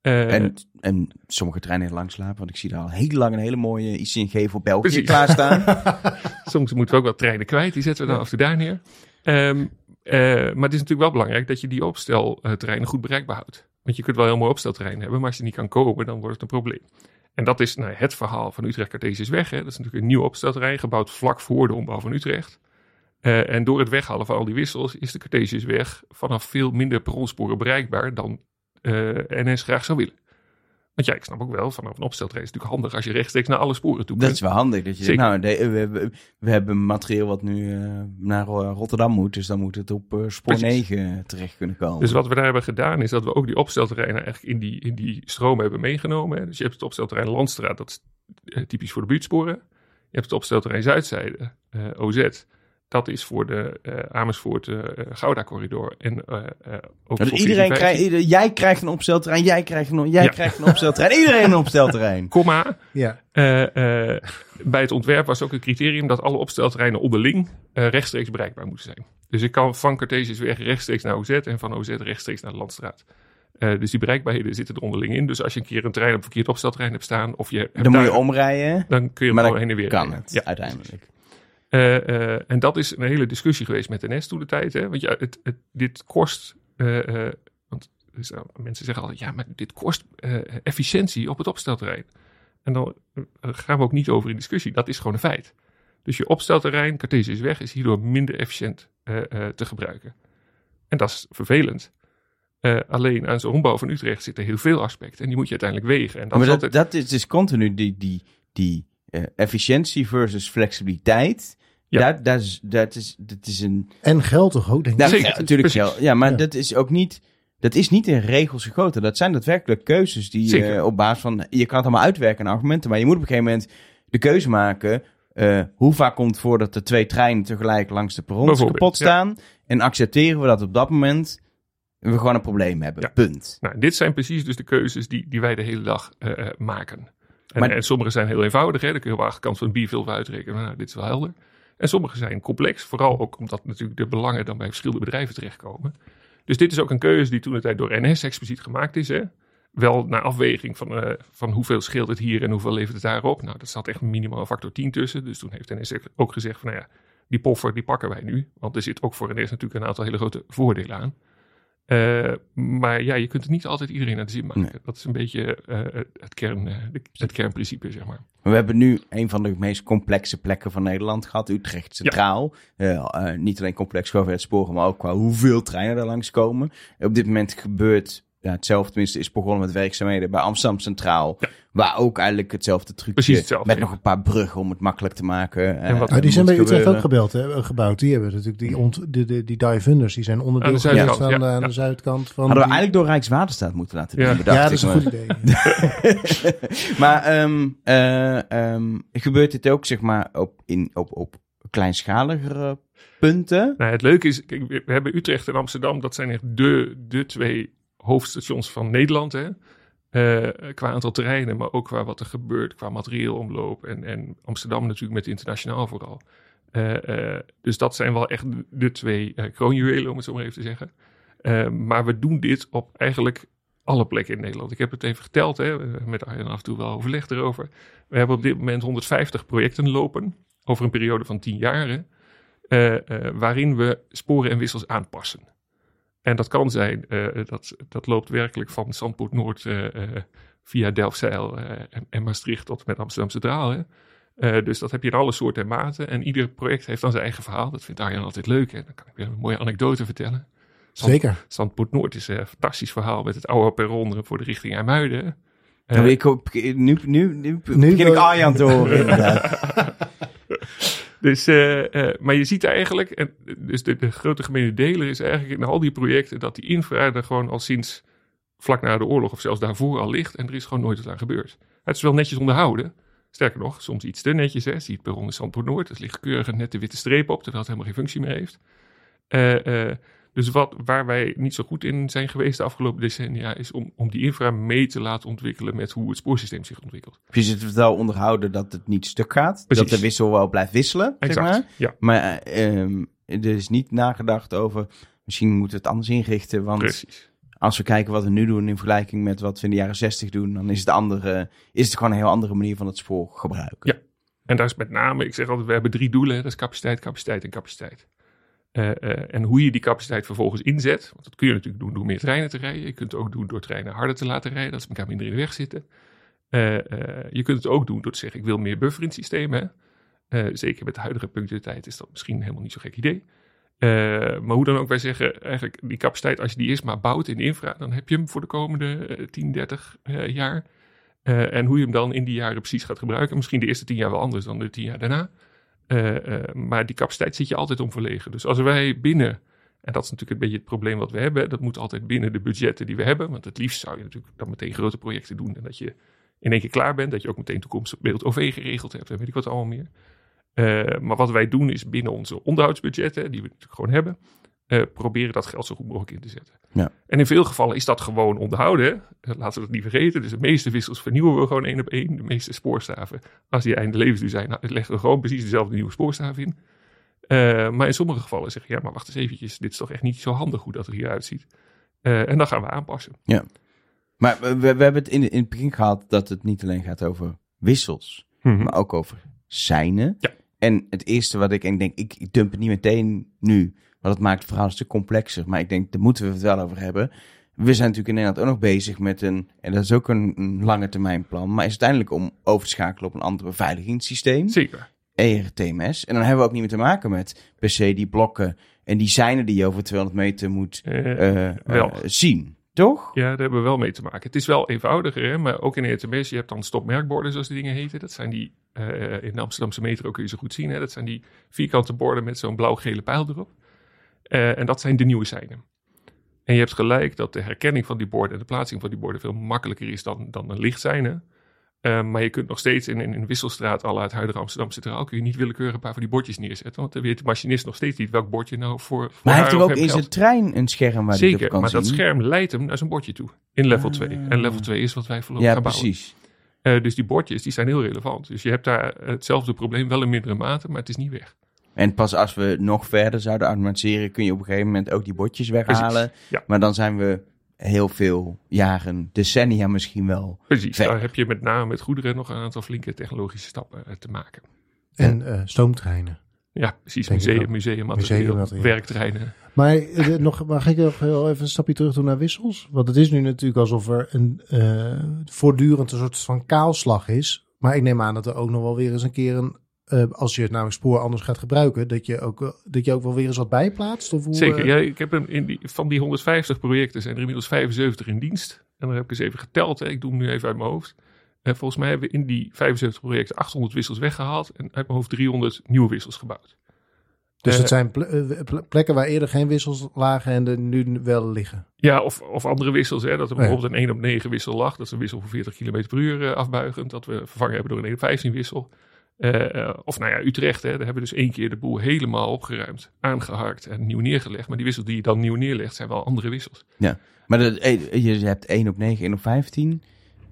En, en sommige treinen heel lang slapen, want ik zie daar al heel lang een hele mooie ICNG voor België Precies. klaarstaan. [laughs] Soms moeten we ook wat treinen kwijt. Die zetten we dan af en toe daar neer. Ehm, eh, maar het is natuurlijk wel belangrijk dat je die opstelterreinen goed bereikbaar houdt. Want je kunt wel heel mooi opstelterrein hebben, maar als je niet kan komen, dan wordt het een probleem. En dat is nou, het verhaal van Utrecht Cartesiusweg. Hè. Dat is natuurlijk een nieuw opstelterrein, gebouwd vlak voor de ombouw van Utrecht. Eh, en door het weghalen van al die wissels is de Cartesiusweg vanaf veel minder perronsporen bereikbaar dan eh, NS graag zou willen. Want ja, ik snap ook wel, vanaf een opstelterrein is het natuurlijk handig als je rechtstreeks naar alle sporen toe Dat kunt. is wel handig. Dat je zegt, nou, de- we, hebben materiaal wat nu eh, naar eh, Rotterdam moet, dus dan moet het op eh, spoor Precies. 9 terecht kunnen komen. Dus wat we daar hebben gedaan is dat we ook die opstelterreinen eigenlijk in die, in die stroom hebben meegenomen. hè. Dus je hebt het opstelterrein Landstraat, dat is typisch voor de buurtsporen. Je hebt het opstelterrein Zuidzijde, OZ. Dat is voor de eh, Amersfoort eh, eh, Gouda corridor. En eh, eh, ook Dus voor iedereen 14, krijgt, ieder- jij krijgt een opstelterrein, jij krijgt een, jij Ja. krijgt een opstelterrein, iedereen een opstelterrein. Komma, Ja. eh, eh, bij het ontwerp was ook een criterium dat alle opstelterreinen onderling eh, rechtstreeks bereikbaar moeten zijn. Dus ik kan van Cartesiusweg rechtstreeks naar OZ en van OZ rechtstreeks naar de Landstraat. Eh, dus die bereikbaarheden zitten er onderling in. Dus als je een keer een trein op verkeerd opstelterrein hebt staan, of je hebt Dan moet je omrijden, dan kun je hem maar heen en weer kan rijden. het Ja, uiteindelijk. Eh, eh, en dat is een hele discussie geweest met NS toen de tijd. Hè? Want ja, het, het, dit kost. eh, want dus, nou, mensen zeggen altijd: ja, maar dit kost efficiëntie op het opstelterrein. En dan gaan we ook niet over in discussie. Dat is gewoon een feit. Dus je opstelterrein, Cartesiusweg, is hierdoor minder efficiënt te gebruiken. En dat is vervelend. Alleen aan zo'n ombouw van Utrecht zitten heel veel aspecten. En die moet je uiteindelijk wegen. En dat maar is dat, altijd, dat is dus continu die, die, die efficiëntie versus flexibiliteit. Ja. Dat, dat, is, dat, is, dat is een... En geld toch ook, denk ik. Nou, Zeker, ja, natuurlijk precies. wel. Ja, maar Ja. dat is ook niet... Dat is niet in regels gegoten. Dat zijn daadwerkelijk keuzes die eh, op basis van... Je kan het allemaal uitwerken en argumenten. Maar je moet op een gegeven moment de keuze maken... eh, hoe vaak komt het voor dat er twee treinen tegelijk langs de perrons Bijvoorbeeld, kapot ja. staan? En accepteren we dat op dat moment we gewoon een probleem hebben. Ja. Punt. Nou, dit zijn precies dus de keuzes die, die wij de hele dag eh, eh, maken. En, Maar- en sommige zijn heel eenvoudig. Hè? Dan kun je op de achterkant van een bierveld uitrekenen. Nou, dit is wel helder. En sommige zijn complex. Vooral ook omdat natuurlijk de belangen dan bij verschillende bedrijven terechtkomen. Dus dit is ook een keuze die toen de tijd door NS expliciet gemaakt is. Hè? Wel naar afweging van, eh, van hoeveel scheelt het hier en hoeveel levert het daarop. Nou, dat zat echt minimaal een factor 10 tussen. Dus toen heeft NS ook gezegd van nou ja, Die poffer, die pakken wij nu. Want er zit ook voor eerst natuurlijk een aantal hele grote voordelen aan. Eh, maar ja, je kunt het niet altijd iedereen naar de zin maken. Nee. Dat is een beetje eh, het, kern, eh, het kernprincipe, zeg maar. We hebben nu een van de meest complexe plekken van Nederland gehad, Utrecht Centraal. Niet alleen complex qua het sporen, maar ook qua hoeveel treinen er langskomen. Op dit moment gebeurt ja, hetzelfde, tenminste is begonnen met werkzaamheden bij Amsterdam Centraal. Ja. Waar ook eigenlijk hetzelfde trucje, Precies hetzelfde, met ja. nog een paar bruggen om het makkelijk te maken. En wat- Oh, die zijn bij Utrecht ook gebeld, hè, gebouwd. Die hebben natuurlijk die, ont, de, de, die dive unders, die zijn onderdeel Aan de zuidkant, aan, de, ja, aan de zuidkant van. Hadden we die- eigenlijk door Rijkswaterstaat moeten laten doen. Ja. bedacht ja, dat is een me. goed idee. [laughs] maar ehm, eh, ehm, gebeurt dit ook zeg maar op, in, op, op kleinschaligere punten? Nou, het leuke is, kijk, we we hebben Utrecht en Amsterdam. Dat zijn echt de, de twee hoofdstations van Nederland. Hè? Eh, qua aantal treinen, maar ook qua wat er gebeurt, qua materieelomloop. En, en Amsterdam natuurlijk met internationaal vooral. Eh, eh, dus dat zijn wel echt de- twee kroonjuwelen, om het zo maar even te zeggen. Maar we doen dit op eigenlijk alle plekken in Nederland. Ik heb het even geteld, hè, met Arjen af en toe wel overleg erover. We hebben op dit moment 150 projecten lopen, over een periode van 10 jaar. hè, eh, eh, waarin we sporen en wissels aanpassen. En dat kan zijn, eh, dat, dat loopt werkelijk van Zandpoort Noord eh, eh, via Delfzijl eh, en, en Maastricht tot met Amsterdam Centraal. Hè. Eh, dus dat heb je in alle soorten en maten. En ieder project heeft dan zijn eigen verhaal. Dat vindt Arjan altijd leuk. En dan kan ik weer een mooie anekdote vertellen. Zand- Zeker. Zandpoort Noord is een fantastisch verhaal met het oude perron voor de richting IJmuiden. Nou, ik hoop, nu, nu, nu, Nu begin ik Arjan te horen inderdaad. [laughs] Dus, eh, eh, maar je ziet eigenlijk, en, dus de, de grote gemene deler is eigenlijk in al die projecten dat die infra er gewoon al sinds vlak na de oorlog of zelfs daarvoor al ligt en er is gewoon nooit wat aan gebeurd. Het is wel netjes onderhouden. Sterker nog, soms iets te netjes. Hè. Zie het perron in Zandpoort Noord. Er ligt keurig een nette witte streep op, terwijl het helemaal geen functie meer heeft. Eh, dus wat, waar wij niet zo goed in zijn geweest de afgelopen decennia, is om, om die infra mee te laten ontwikkelen met hoe het spoorsysteem zich ontwikkelt. Je zit het wel onderhouden dat het niet stuk gaat. Precies. Dat de wissel wel blijft wisselen, zeg Exact. maar. Ja, Maar eh, ehm, er is niet nagedacht over, misschien moeten we het anders inrichten. Want precies. als we kijken wat we nu doen in vergelijking met wat we in de jaren 60 doen, dan is het, andere, is het gewoon een heel andere manier van het spoor gebruiken. Ja. En daar is met name, ik zeg altijd, we hebben drie doelen. Dat is capaciteit, capaciteit en capaciteit. Eh, eh, en hoe je die capaciteit vervolgens inzet, want dat kun je natuurlijk doen door meer treinen te rijden. Je kunt het ook doen door treinen harder te laten rijden, dat ze elkaar minder in de weg zitten. Eh, je kunt het ook doen door te zeggen, ik wil meer buffer in het systeem. Zeker met de huidige punctualiteit is dat misschien helemaal niet zo'n gek idee. Maar hoe dan ook, wij zeggen eigenlijk die capaciteit, als je die eerst maar bouwt in de infra, dan heb je hem voor de komende eh, 10, 30 eh, jaar. En hoe je hem dan in die jaren precies gaat gebruiken. Misschien de eerste tien jaar wel anders dan de tien jaar daarna. Eh, eh, maar die capaciteit zit je altijd om verlegen. Dus als wij binnen, en dat is natuurlijk een beetje het probleem wat we hebben, dat moet altijd binnen de budgetten die we hebben. Want het liefst zou je natuurlijk dan meteen grote projecten doen. En dat je in één keer klaar bent, dat je ook meteen toekomstig beeld OV geregeld hebt en weet ik wat allemaal meer. Eh, maar wat wij doen is binnen onze onderhoudsbudgetten, die we natuurlijk gewoon hebben, eh, proberen dat geld zo goed mogelijk in te zetten. Ja. En in veel gevallen is dat gewoon onderhouden. Eh, Laten we dat niet vergeten. Dus de meeste wissels vernieuwen we gewoon één op één. De meeste spoorstaven, als die einde levensduur zijn, nou, leggen we gewoon precies dezelfde nieuwe spoorstaaf in. Eh, maar in sommige gevallen zeg je, ja, maar wacht eens eventjes. Dit is toch echt niet zo handig hoe dat er hieruit ziet. Eh, en dan gaan we aanpassen. Maar we, we hebben het in, in het begin gehad dat het niet alleen gaat over wissels, maar ook over seinen. Ja. En het eerste wat ik en ik denk, ik, ik dump het niet meteen nu, want dat maakt het verhaal een stuk complexer. Maar ik denk, daar moeten we het wel over hebben. We zijn natuurlijk in Nederland ook nog bezig met een, en dat is ook een, een lange termijn plan, maar is uiteindelijk om over te schakelen op een ander beveiligingssysteem. Zeker. ERTMS. En dan hebben we ook niet meer te maken met per se die blokken en die seinen die je over 200 meter moet Eh, eh, wel. eh, zien. Toch? Ja, daar hebben we wel mee te maken. Het is wel eenvoudiger, hè? maar ook in ETMS, je hebt dan stopmerkborden, zoals die dingen heten. Dat zijn die, in de Amsterdamse metro kun je ze goed zien. Hè? Dat zijn die vierkante borden met zo'n blauw-gele pijl erop. Eh, en dat zijn de nieuwe seinen. En je hebt gelijk dat de herkenning van die borden en de plaatsing van die borden veel makkelijker is dan, dan een lichtseinen. Eh, maar je kunt nog steeds in, in een wisselstraat, al uit huidige Amsterdam Centraal, kun je niet willekeurig een paar van die bordjes neerzetten. Want dan weet de machinist nog steeds niet welk bordje nou voor. voor Maar hij heeft of ook in zijn trein een scherm waar Zeker, kan maar zien? dat scherm leidt hem naar zijn bordje toe. In level 2. En level 2 is wat wij voorlopig Ja, gaan bouwen. precies. Eh, dus die bordjes die zijn heel relevant. Dus je hebt daar hetzelfde probleem, wel in mindere mate, maar het is niet weg. En pas als we nog verder zouden automatiseren, kun je op een gegeven moment ook die bordjes weghalen. ja. Maar dan zijn we heel veel jaren, decennia misschien wel. Precies, Ver. daar heb je met name met goederen nog een aantal flinke technologische stappen eh, te maken. En eh, stoomtreinen. Ja, precies. Museum, museummateriaal, Museummateriaal. werktreinen. Maar eh, nog, mag ik nog heel even een stapje terug doen naar wissels? Want het is nu natuurlijk alsof er een eh, voortdurend een soort van kaalslag is. Maar ik neem aan dat er ook nog wel weer eens een keer een... eh, als je het namelijk spoor anders gaat gebruiken, dat je ook, eh, dat je ook wel weer eens wat bijplaatst? Of hoe, Zeker. eh, Ja, ik heb hem in die, van die 150 projecten zijn er inmiddels 75 in dienst. En dan heb ik eens even geteld. Hè. Ik doe hem nu even uit mijn hoofd. En volgens mij hebben we in die 75 projecten 800 wissels weggehaald. En uit mijn hoofd 300 nieuwe wissels gebouwd. Dus Eh, het zijn ple- eh, ple- plekken waar eerder geen wissels lagen en er nu wel liggen. Ja, of, of andere wissels. Hè, dat er bijvoorbeeld een 1 op 9 wissel lag. Dat is een wissel van 40 km per uur eh, afbuigend. Dat we vervangen hebben door een 1 op 15 wissel. Eh, eh, of nou ja, Utrecht. Hè, daar hebben we dus één keer de boel helemaal opgeruimd, aangeharkt en nieuw neergelegd. Maar die wissels die je dan nieuw neerlegt zijn wel andere wissels. Maar dat, eh, je, je hebt 1 op 9, 1 op 15.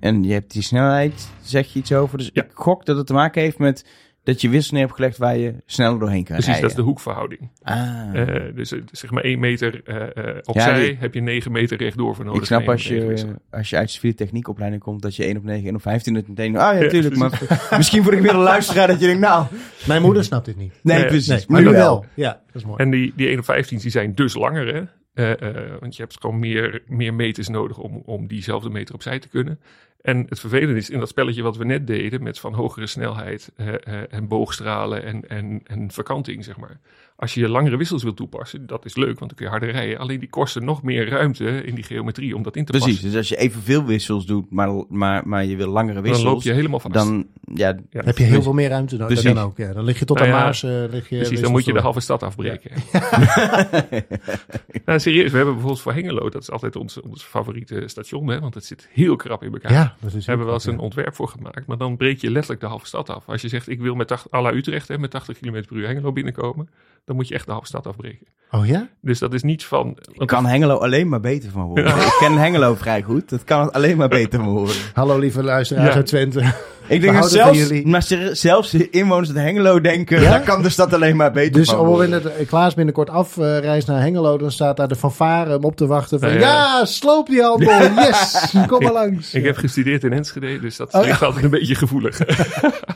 En je hebt die snelheid, zeg je iets over. Dus Ja. ik gok dat het te maken heeft met dat je wissel neer hebt gelegd waar je sneller doorheen kan Precies, dat is rijden. de hoekverhouding. Ah. Eh, dus eh, zeg maar 1 meter eh, eh, opzij die- heb je 9 meter rechtdoor voor nodig. ik snap Een als je, als je uit de civiele techniekopleiding komt, dat je 1 op 9, 1 op 15 het meteen... Ah ja, Ja, tuurlijk. precies. maar [laughs] misschien voor de gemiddelde luisteraar dat je denkt, nou... Mijn moeder snapt dit niet. Nee, Nee, precies. Nee, maar nu wel. Ja, dat is mooi. En die, die 1 op 15 die zijn dus langer, hè? Eh, eh, want je hebt gewoon meer, meer meters nodig om, om diezelfde meter opzij te kunnen. En het vervelende is in dat spelletje wat we net deden met van hogere snelheid eh, eh, en boogstralen en, en, en verkanting, zeg maar. Als je langere wissels wilt toepassen, dat is leuk, want dan kun je harder rijden. Alleen die kosten nog meer ruimte in die geometrie om dat in te Precies, passen. dus als je evenveel wissels doet, maar, maar, maar je wil langere Dan wissels... loop je helemaal vast. Dan, ja, Ja. heb je heel veel meer ruimte nodig. Precies. Dan ook. Ja, dan lig je tot Nou aan ja, Maas. eh, lig je Precies, dan moet je de halve stad afbreken. [laughs] nou, serieus, we hebben bijvoorbeeld voor Hengelo, dat is altijd ons, ons favoriete station, hè, want het zit heel krap in elkaar. Ja, dat is Daar hebben we wel eens een ontwerp voor gemaakt. Maar dan breek je letterlijk de halve stad af. Als je zegt, ik wil met 80, à la Utrecht hè, met 80 km per uur Hengelo binnenkomen. Dan moet je echt de halve stad afbreken. Oh ja? Dus dat is niet van... want kan Hengelo alleen maar beter van worden. Ik ken Hengelo vrij goed, dat kan het alleen maar beter van worden. Hallo lieve luisteraars Ja. uit Twente. Ik denk dat van zelfs, jullie. maar zelfs de inwoners uit Hengelo denken, Ja? daar kan de stad alleen maar beter Dus van op het worden. moment dat Klaas binnenkort afreist naar Hengelo, dan staat daar de fanfare om op te wachten van... Ja, Ja, ja. sloop die handel, [laughs] yes, kom maar langs. Ik heb gestudeerd in Enschede, dus dat Oh, ligt altijd een beetje gevoelig. [laughs]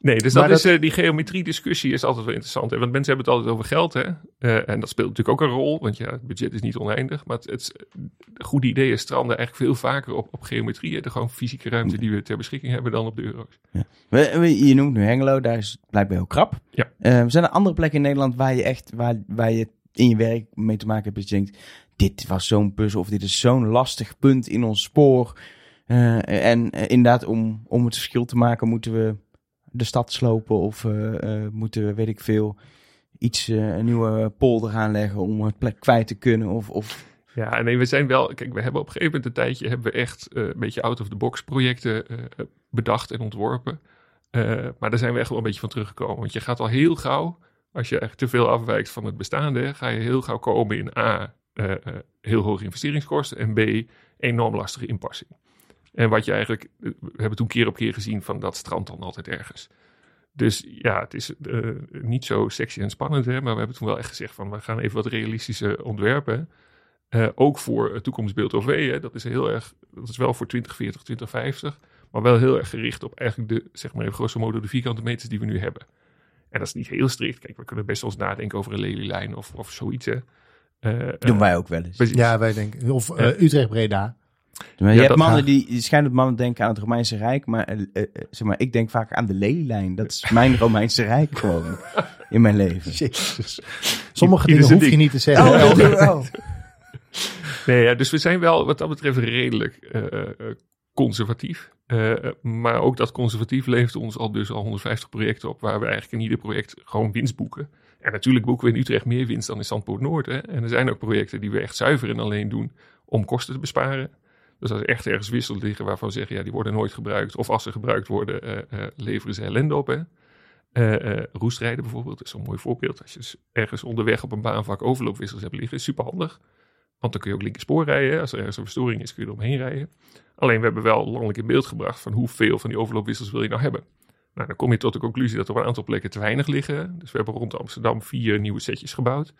nee, dus dat is, eh, die geometrie-discussie is altijd wel interessant. Hè? Want mensen hebben het altijd over geld. Hè? Eh, en dat speelt natuurlijk ook een rol, want ja, het budget is niet oneindig. Maar het, het goede ideeën stranden eigenlijk veel vaker op, op geometrie. De gewoon fysieke ruimte die we ter beschikking hebben dan op de euro's. We- we- Je noemt nu Hengelo, daar is het blijkbaar heel krap. Ja. Eh, zijn er andere plekken in Nederland waar je echt, waar, waar je in je werk mee te maken hebt dat je denkt, dit was zo'n puzzel of dit is zo'n lastig punt in ons spoor. En inderdaad, om, om het verschil te maken, moeten we de stad slopen of eh, eh, moeten we, weet ik veel, iets, eh, een nieuwe polder aanleggen om het plek kwijt te kunnen. Of, of Ja, nee, we zijn wel. Kijk, we hebben op een gegeven moment een tijdje hebben we echt een beetje out-of-the-box projecten bedacht en ontworpen. Maar daar zijn we echt wel een beetje van teruggekomen. Want je gaat al heel gauw, als je echt te veel afwijkt van het bestaande, ga je heel gauw komen in A, heel hoge investeringskosten en B, enorm lastige inpassing. En wat je eigenlijk, eh, we hebben toen keer op keer gezien van dat strand dan altijd ergens. Dus ja, het is eh, niet zo sexy en spannend, hè, maar we hebben toen wel echt gezegd van we gaan even wat realistische ontwerpen. Eh, ook voor het toekomstbeeld OV. Hè. Dat is heel erg, dat is wel voor 2040, 2050. Maar wel heel erg gericht op eigenlijk de, zeg maar even grosso modo, de vierkante meters die we nu hebben. En dat is niet heel strikt. Kijk, we kunnen best wel eens nadenken over een lelielijn of, of zoiets. Hè. Eh, doen wij ook wel eens. precies. Ja, wij denken. Of. Utrecht-Breda. Maar je Ja, hebt dat- mannen die, die schijnen mannen denken aan het Romeinse Rijk, maar, eh, eh, zeg maar ik denk vaak aan de lelielijn. Dat is mijn Romeinse Rijk gewoon [laughs] in mijn leven. Jezus. Sommige dingen hoef je niet te zeggen. Oh, dat Elger. doen we wel. Nee, ja, dus we zijn wel wat dat betreft redelijk eh, eh, conservatief. Eh, maar ook dat conservatief levert ons al dus al 150 projecten op, waar we eigenlijk in ieder project gewoon winst boeken. En natuurlijk boeken we in Utrecht meer winst dan in Zandpoort Noord. Hè? En er zijn ook projecten die we echt zuiver en alleen doen om kosten te besparen. Dus als er echt ergens wissels liggen waarvan we zeggen, ja, die worden nooit gebruikt. Of als ze gebruikt worden, eh, eh, leveren ze ellende op. Hè? Eh, roestrijden bijvoorbeeld is zo'n mooi voorbeeld. Als je ergens onderweg op een baanvak overloopwissels hebt liggen, is super handig. Want dan kun je ook linkerspoor rijden. Als er ergens een verstoring is, kun je er omheen rijden. Alleen we hebben wel landelijk in beeld gebracht van hoeveel van die overloopwissels wil je nou hebben. Nou, dan kom je tot de conclusie dat er op een aantal plekken te weinig liggen. Dus we hebben rond Amsterdam vier nieuwe setjes gebouwd.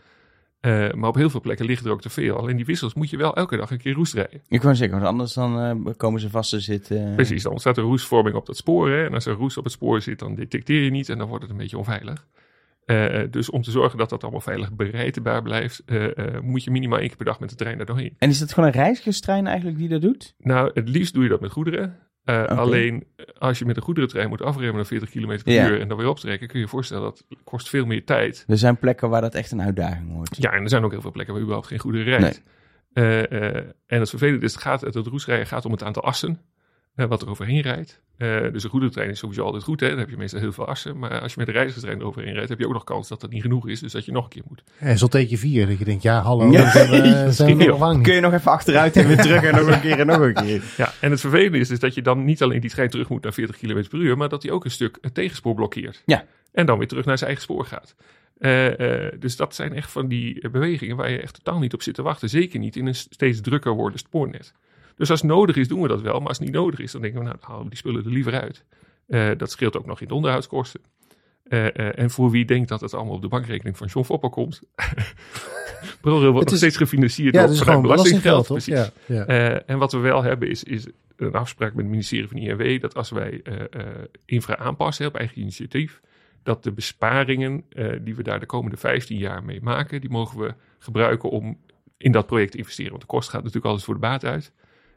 Eh, maar op heel veel plekken liggen er ook te veel. Alleen die wissels moet je wel elke dag een keer roest rijden. Ik wou zeggen, want anders dan eh, komen ze vast te zitten. Precies, dan ontstaat er roestvorming op dat spoor. Hè? En als er roest op het spoor zit, dan detecteer je niet en dan wordt het een beetje onveilig. Eh, eh, dus om te zorgen dat dat allemaal veilig bereidbaar blijft, eh, eh, moet je minimaal één keer per dag met de trein daar doorheen. En is dat gewoon een reizigerstrein eigenlijk die dat doet? Nou, het liefst doe je dat met goederen. Eh. Alleen eh, als je met een goederentrein moet afremmen naar 40 km per Ja. uur en dan weer optrekken, kun je je voorstellen dat kost veel meer tijd. Er zijn plekken waar dat echt een uitdaging wordt. Ja, en er zijn ook heel veel plekken waar überhaupt geen goederen rijdt. Eh, eh, en het vervelende is, het, gaat, het roesrijden gaat om het aantal assen wat er overheen rijdt. Eh, dus een goederentrein is sowieso altijd goed, hè? dan heb je meestal heel veel assen. Maar als je met een reizigerstrein eroverheen rijdt, heb je ook nog kans dat dat niet genoeg is. Dus dat je nog een keer moet. En zo'n teetje vier, dat je denkt, ja, hallo, Ja. dan zijn we, [laughs] zijn we nog. Kun je nog even achteruit en weer terug en nog een keer en nog een keer. Ja, en het vervelende is dus dat je dan niet alleen die trein terug moet naar 40 km per uur, maar dat hij ook een stuk het tegenspoor blokkeert. Ja. En dan weer terug naar zijn eigen spoor gaat. Eh, eh, dus dat zijn echt van die bewegingen waar je echt totaal niet op zit te wachten. Zeker niet in een steeds drukker wordend spoornet. Dus als het nodig is, doen we dat wel. Maar als het niet nodig is, dan denken we, nou, dan halen we die spullen er liever uit. Eh, dat scheelt ook nog in de onderhoudskosten. Eh, eh, en voor wie denkt dat het allemaal op de bankrekening van John Foppel komt. [laughs] ProRail wordt Het nog is- steeds gefinancierd Ja, door vanuit belastinggeld? Precies. Ja, ja. En wat we wel hebben is, is een afspraak met het ministerie van INW dat als wij infra aanpassen op eigen initiatief, dat de besparingen die we daar de komende 15 jaar mee maken, die mogen we gebruiken om in dat project te investeren. Want de kost gaat natuurlijk altijd voor de baat uit.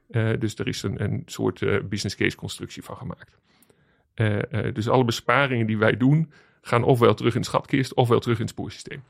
Eh, dus er is een, een soort eh, business case constructie van gemaakt. Eh, eh, dus alle besparingen die wij doen, gaan ofwel terug in de schatkist, ofwel terug in het spoorsysteem.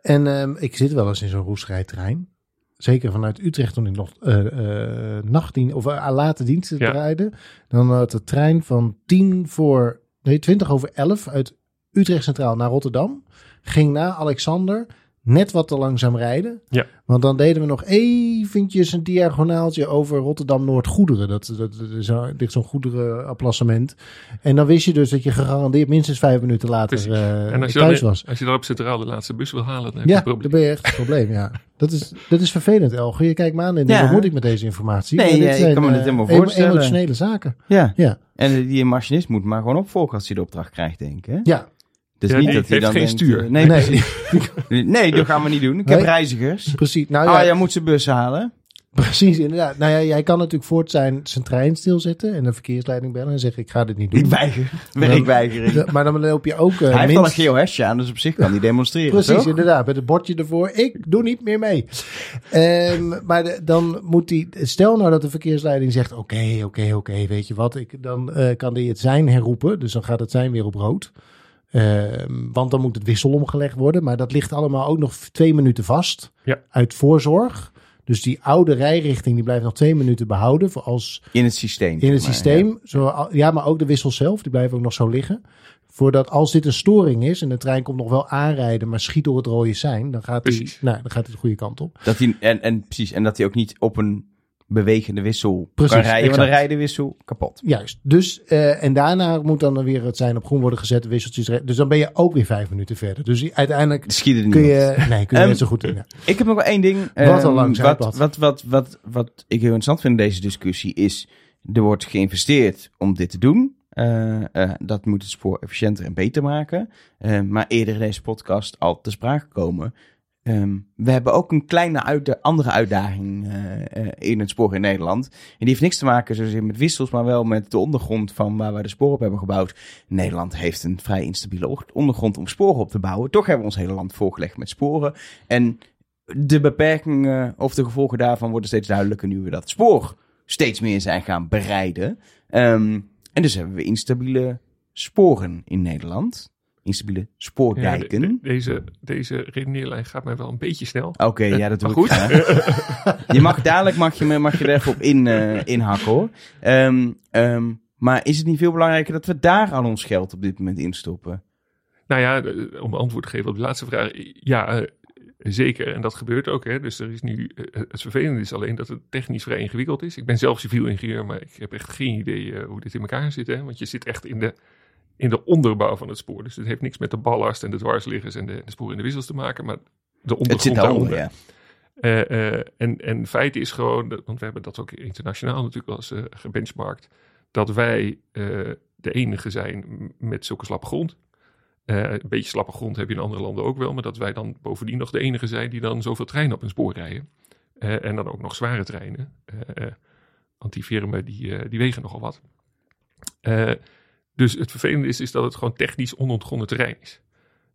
En ehm, ik zit wel eens in zo'n roesrijdtrein. Zeker vanuit Utrecht toen ik nog eh eh nachtdien of eh, late diensten Ja. draaide. Dan had de trein van 10 voor, nee 20 over 11 uit Utrecht Centraal naar Rotterdam. Ging naar Alexander net wat te langzaam rijden. Ja. Want dan deden we nog eventjes een diagonaaltje over Rotterdam-Noord Goederen. Dat, dat, dat is zo- ligt zo'n goederenapplassement. En dan wist je dus dat je gegarandeerd minstens vijf minuten later eh, en als je, thuis dan, was. als je dan op centraal de laatste bus wil halen, dan heb je Ja, een probleem. dan ben je echt het probleem, ja. Dat is, dat is vervelend, Elger. Je kijkt me aan en denkt, Ja. moet ik met deze informatie? Nee, ja, ik zijn, kan me eh, dit helemaal emo- voorstellen. Emotionele zaken. Ja. Ja. En die machinist moet maar gewoon opvolgen als hij de opdracht krijgt, denk ik. Hè? Ja, Dus Ja, niet dat hij dan geen denkt, stuur. eh, nee, Nee. [laughs] nee, dat gaan we niet doen. Ik heb reizigers. precies. Nou Ah, ja, jij moet zijn bus halen. precies, inderdaad. Nou ja, jij kan natuurlijk voort zijn, zijn trein stilzetten en de verkeersleiding bellen en zeggen, ik ga dit niet doen. Ik weiger. [laughs] Werkweigering. Ja, Maar dan loop je ook eh, Hij heeft al een geel hesje aan, dus op zich kan hij demonstreren, Precies, toch? inderdaad. Met het bordje ervoor. Ik doe niet meer mee. Ehm, maar de- dan moet die. Stel nou dat de verkeersleiding zegt: Oké, oké, oké. Weet je wat? Ik, dan eh, kan die het zijn herroepen. Dus dan gaat het zijn weer op rood. Ehm, want dan moet het wissel omgelegd worden. Maar dat ligt allemaal ook nog twee minuten vast. Ja. Uit voorzorg. Dus die oude rijrichting die blijft nog twee minuten behouden. Voor als In het systeem. in het maar, systeem. Zo, ja, maar ook de wissel zelf. Die blijven ook nog zo liggen. Voordat als dit een storing is en de trein komt nog wel aanrijden, maar schiet door het rode sein, dan gaat hij, Precies. nou, dan gaat hij de goede kant op. ja. Dat hij, en, en, precies, en dat hij ook niet op een bewegende wissel Precies, kan rijden, want dan de wissel kapot. Juist. Dus, eh, en daarna moet dan weer het zijn op groen worden gezet, wisseltjes. Dus dan ben je ook weer vijf minuten verder. Dus uiteindelijk kun op. je, nee, kun je Ehm, net zo goed in. ja. Ik heb nog wel één ding. Wat een ehm, lang wat, zijpad. wat, wat, wat, wat ik heel interessant vind in deze discussie is... er wordt geïnvesteerd om dit te doen. Eh, eh, dat moet het spoor efficiënter en beter maken. Maar eerder in deze podcast al te sprake gekomen... ehm, we hebben ook een kleine andere uitdaging eh, eh, in het spoor in Nederland. En die heeft niks te maken zozeer met wissels, maar wel met de ondergrond van waar we de sporen op hebben gebouwd. Nederland heeft een vrij instabiele ondergrond om sporen op te bouwen. Toch hebben we ons hele land voorgelegd met sporen. En de beperkingen of de gevolgen daarvan worden steeds duidelijker nu we dat spoor steeds meer zijn gaan bereiden. Ehm, en dus hebben we instabiele sporen in Nederland. Instabiele Ja, spoordijken. de- de- deze, deze redeneerlijn gaat mij wel een beetje snel. Oké, ja, dat doe [laughs] Maar ik goed. [laughs] Je mag dadelijk mag je, mag je er even op in, eh, inhakken hoor. Ehm, ehm, maar is het niet veel belangrijker dat we daar al ons geld op dit moment instoppen? Nou ja, eh, om antwoord te geven op de laatste vraag. Ja, eh, zeker. En dat gebeurt ook. Hè. Dus er is nu, het vervelende is alleen dat het technisch vrij ingewikkeld is. Ik ben zelf civiel ingenieur, maar ik heb echt geen idee hoe dit in elkaar zit. Hè. Want je zit echt in de, in de onderbouw van het spoor. Dus het heeft niks met de ballast en de dwarsliggers en de, de sporen in de wissels te maken. Maar de Het ondergrond zit daaronder, ja. Eh, en, en feit is gewoon, want we hebben dat ook internationaal natuurlijk wel eens eh, gebenchmarkt, dat wij de enige zijn met zulke slappe grond. Een beetje slappe grond heb je in andere landen ook wel, maar dat wij dan bovendien nog de enige zijn die dan zoveel treinen op een spoor rijden. En dan ook nog zware treinen. Want die firmen die, die wegen nogal wat. Eh, dus het vervelende is, is dat het gewoon technisch onontgonnen terrein is.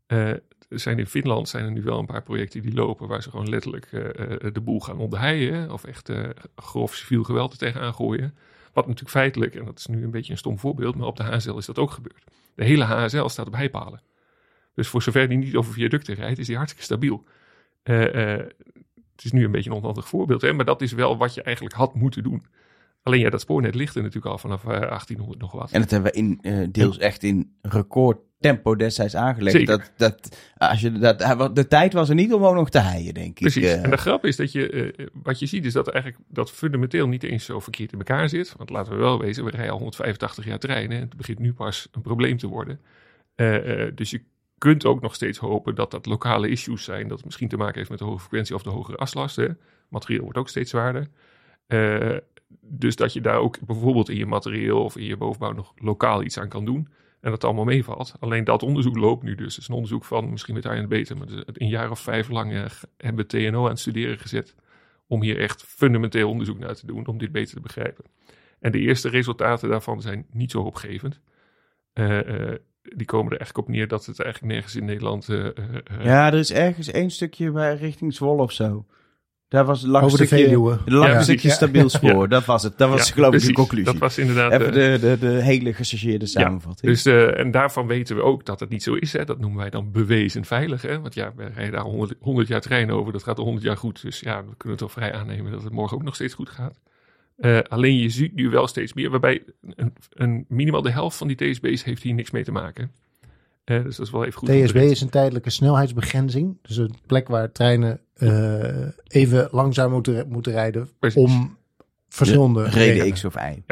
Eh, er zijn in Finland zijn er nu wel een paar projecten die lopen waar ze gewoon letterlijk eh, eh, de boel gaan onderheien. Of echt eh, grof civiel geweld er tegenaan gooien. Wat natuurlijk feitelijk, en dat is nu een beetje een stom voorbeeld, maar op de HSL is dat ook gebeurd. De hele HSL staat op heipalen. Dus voor zover die niet over viaducten rijdt, is die hartstikke stabiel. Eh, eh, het is nu een beetje een onhandig voorbeeld, hè, maar dat is wel wat je eigenlijk had moeten doen. Alleen ja, dat spoornet ligt er natuurlijk al vanaf eh, 1800 nog wat. En dat hebben we in, eh, deels echt in record tempo destijds aangelegd. Zeker. Dat, dat, als je, dat, de tijd was er niet om ook nog te heien, denk ik. Precies. Eh, En de grap is dat je, eh, wat je ziet, is dat eigenlijk dat fundamenteel niet eens zo verkeerd in elkaar zit. Want laten we wel wezen, we rijden al 185 jaar treinen. En het begint nu pas een probleem te worden. Eh, eh, dus je kunt ook nog steeds hopen dat dat lokale issues zijn. Dat het misschien te maken heeft met de hoge frequentie of de hogere aslasten. Materieel wordt ook steeds zwaarder. Dus dat je daar ook bijvoorbeeld in je materieel of in je bovenbouw nog lokaal iets aan kan doen. En dat het allemaal meevalt. Alleen dat onderzoek loopt nu dus. Het is een onderzoek van, misschien weet hij het beter, maar een jaar of vijf lang eh, hebben we TNO aan het studeren gezet. Om hier echt fundamenteel onderzoek naar te doen, om dit beter te begrijpen. En de eerste resultaten daarvan zijn niet zo hoopgevend. Eh, eh, die komen er eigenlijk op neer dat het eigenlijk nergens in Nederland. ja, er is ergens één stukje bij richting Zwolle of zo. Daar was een Over de stukje, Veluwe. lag Ja, een stukje ja. stabiel spoor. Dat was het. Dat was ja, geloof ik de conclusie. Dat was inderdaad. Even de, de, de hele gechargeerde samenvatting. Dus, eh, en daarvan weten we ook dat het niet zo is. Hè. Dat noemen wij dan bewezen veilig. Hè. Want ja, we rijden daar 100, 100 jaar trein over. Dat gaat al 100 jaar goed. Dus ja, we kunnen toch vrij aannemen dat het morgen ook nog steeds goed gaat. Eh, alleen je ziet nu wel steeds meer. Waarbij een, een, minimaal de helft van die TSB's heeft hier niks mee te maken. Eh, dus dat is wel even goed. TSB is een tijdelijke snelheidsbegrenzing. Dus een plek waar treinen eh, even langzaam moeten, moeten rijden Precies. om verschillende Reden redenen. X of Y.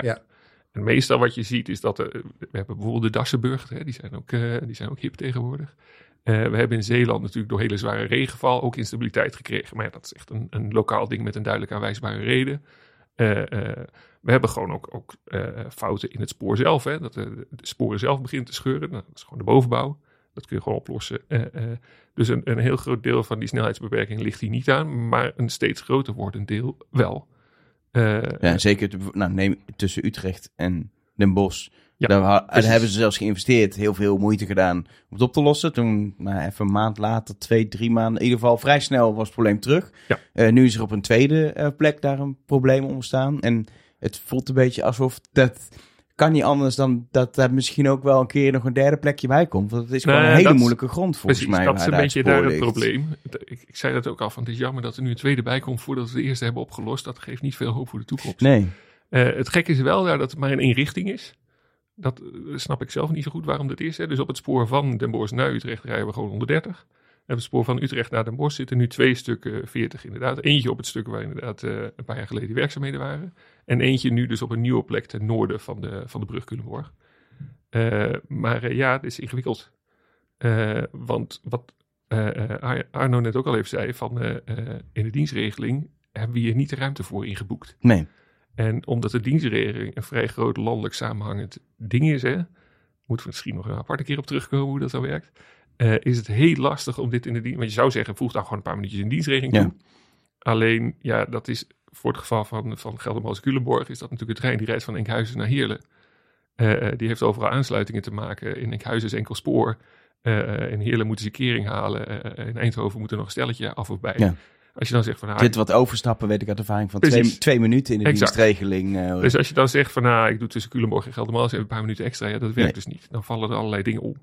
En meestal wat je ziet is dat er, we hebben bijvoorbeeld de Dassenburg, hè, die, zijn ook, eh, die zijn ook hip tegenwoordig. Eh, we hebben in Zeeland natuurlijk door hele zware regenval ook instabiliteit gekregen. Maar ja, dat is echt een, een lokaal ding met een duidelijk aanwijsbare reden. Eh, eh, we hebben gewoon ook, ook eh, fouten in het spoor zelf. Hè, dat de, de sporen zelf beginnen te scheuren. Nou, dat is gewoon de bovenbouw. Dat kun je gewoon oplossen. Eh, eh, dus een, een heel groot deel van die snelheidsbeperking ligt hier niet aan. Maar een steeds groter wordend deel wel. Eh, Ja, zeker nou, neem, tussen Utrecht en Den Bosch. Ja, daar, hebben ze zelfs geïnvesteerd, heel veel moeite gedaan om het op te lossen. Toen, nou, even een maand later, twee, drie maanden, in ieder geval vrij snel was het probleem terug. Ja. Eh, nu is er op een tweede eh, plek daar een probleem ontstaan. En het voelt een beetje alsof dat kan niet anders dan dat er misschien ook wel een keer nog een derde plekje bij komt. Want het is gewoon Nee, een hele moeilijke grond volgens Precies, mij. dat is een beetje daar het probleem. Ik, ik zei dat ook al van, het is jammer dat er nu een tweede bij komt voordat we de eerste hebben opgelost. Dat geeft niet veel hoop voor de toekomst. Nee. Eh, het gekke is wel daar dat het maar in één richting is. Dat eh, snap ik zelf niet zo goed waarom dat is. Hè. Dus op het spoor van Den Bosch naar Utrecht rijden we gewoon 130. Op het spoor van Utrecht naar Den Bosch zitten nu twee stukken 40 inderdaad. Eentje op het stuk waar inderdaad eh, een paar jaar geleden werkzaamheden waren. En eentje nu dus op een nieuwe plek ten noorden van de, van de brug Culemborg. Eh, maar eh, ja, het is ingewikkeld. Want wat Ar- Arno net ook al even zei, van in de dienstregeling hebben we hier niet de ruimte voor ingeboekt. Nee. En omdat de dienstregeling een vrij groot landelijk samenhangend ding is, hè, moeten we misschien nog een aparte keer op terugkomen hoe dat zo werkt, eh, is het heel lastig om dit in de dienst... Want je zou zeggen, voeg dan gewoon een paar minuutjes in dienstregeling Ja. toe. Alleen, ja, dat is voor het geval van, van Geldermalsen-Culemborg, is dat natuurlijk een trein die rijdt van Enkhuizen naar Heerlen. Eh, eh, die heeft overal aansluitingen te maken. In Enkhuizen is enkel spoor. In Heerlen moeten ze kering halen. In Eindhoven moet er nog een stelletje af of bij. Ja. Als je dan zegt van... nou, Dit wat overstappen weet ik uit ervaring van twee, minuten in de Exact. dienstregeling. eh, Dus als je dan zegt van nou, ik doe tussen Culemborg en Geldermalsen even een paar minuten extra, ja, dat werkt Nee. dus niet. Dan vallen er allerlei dingen om.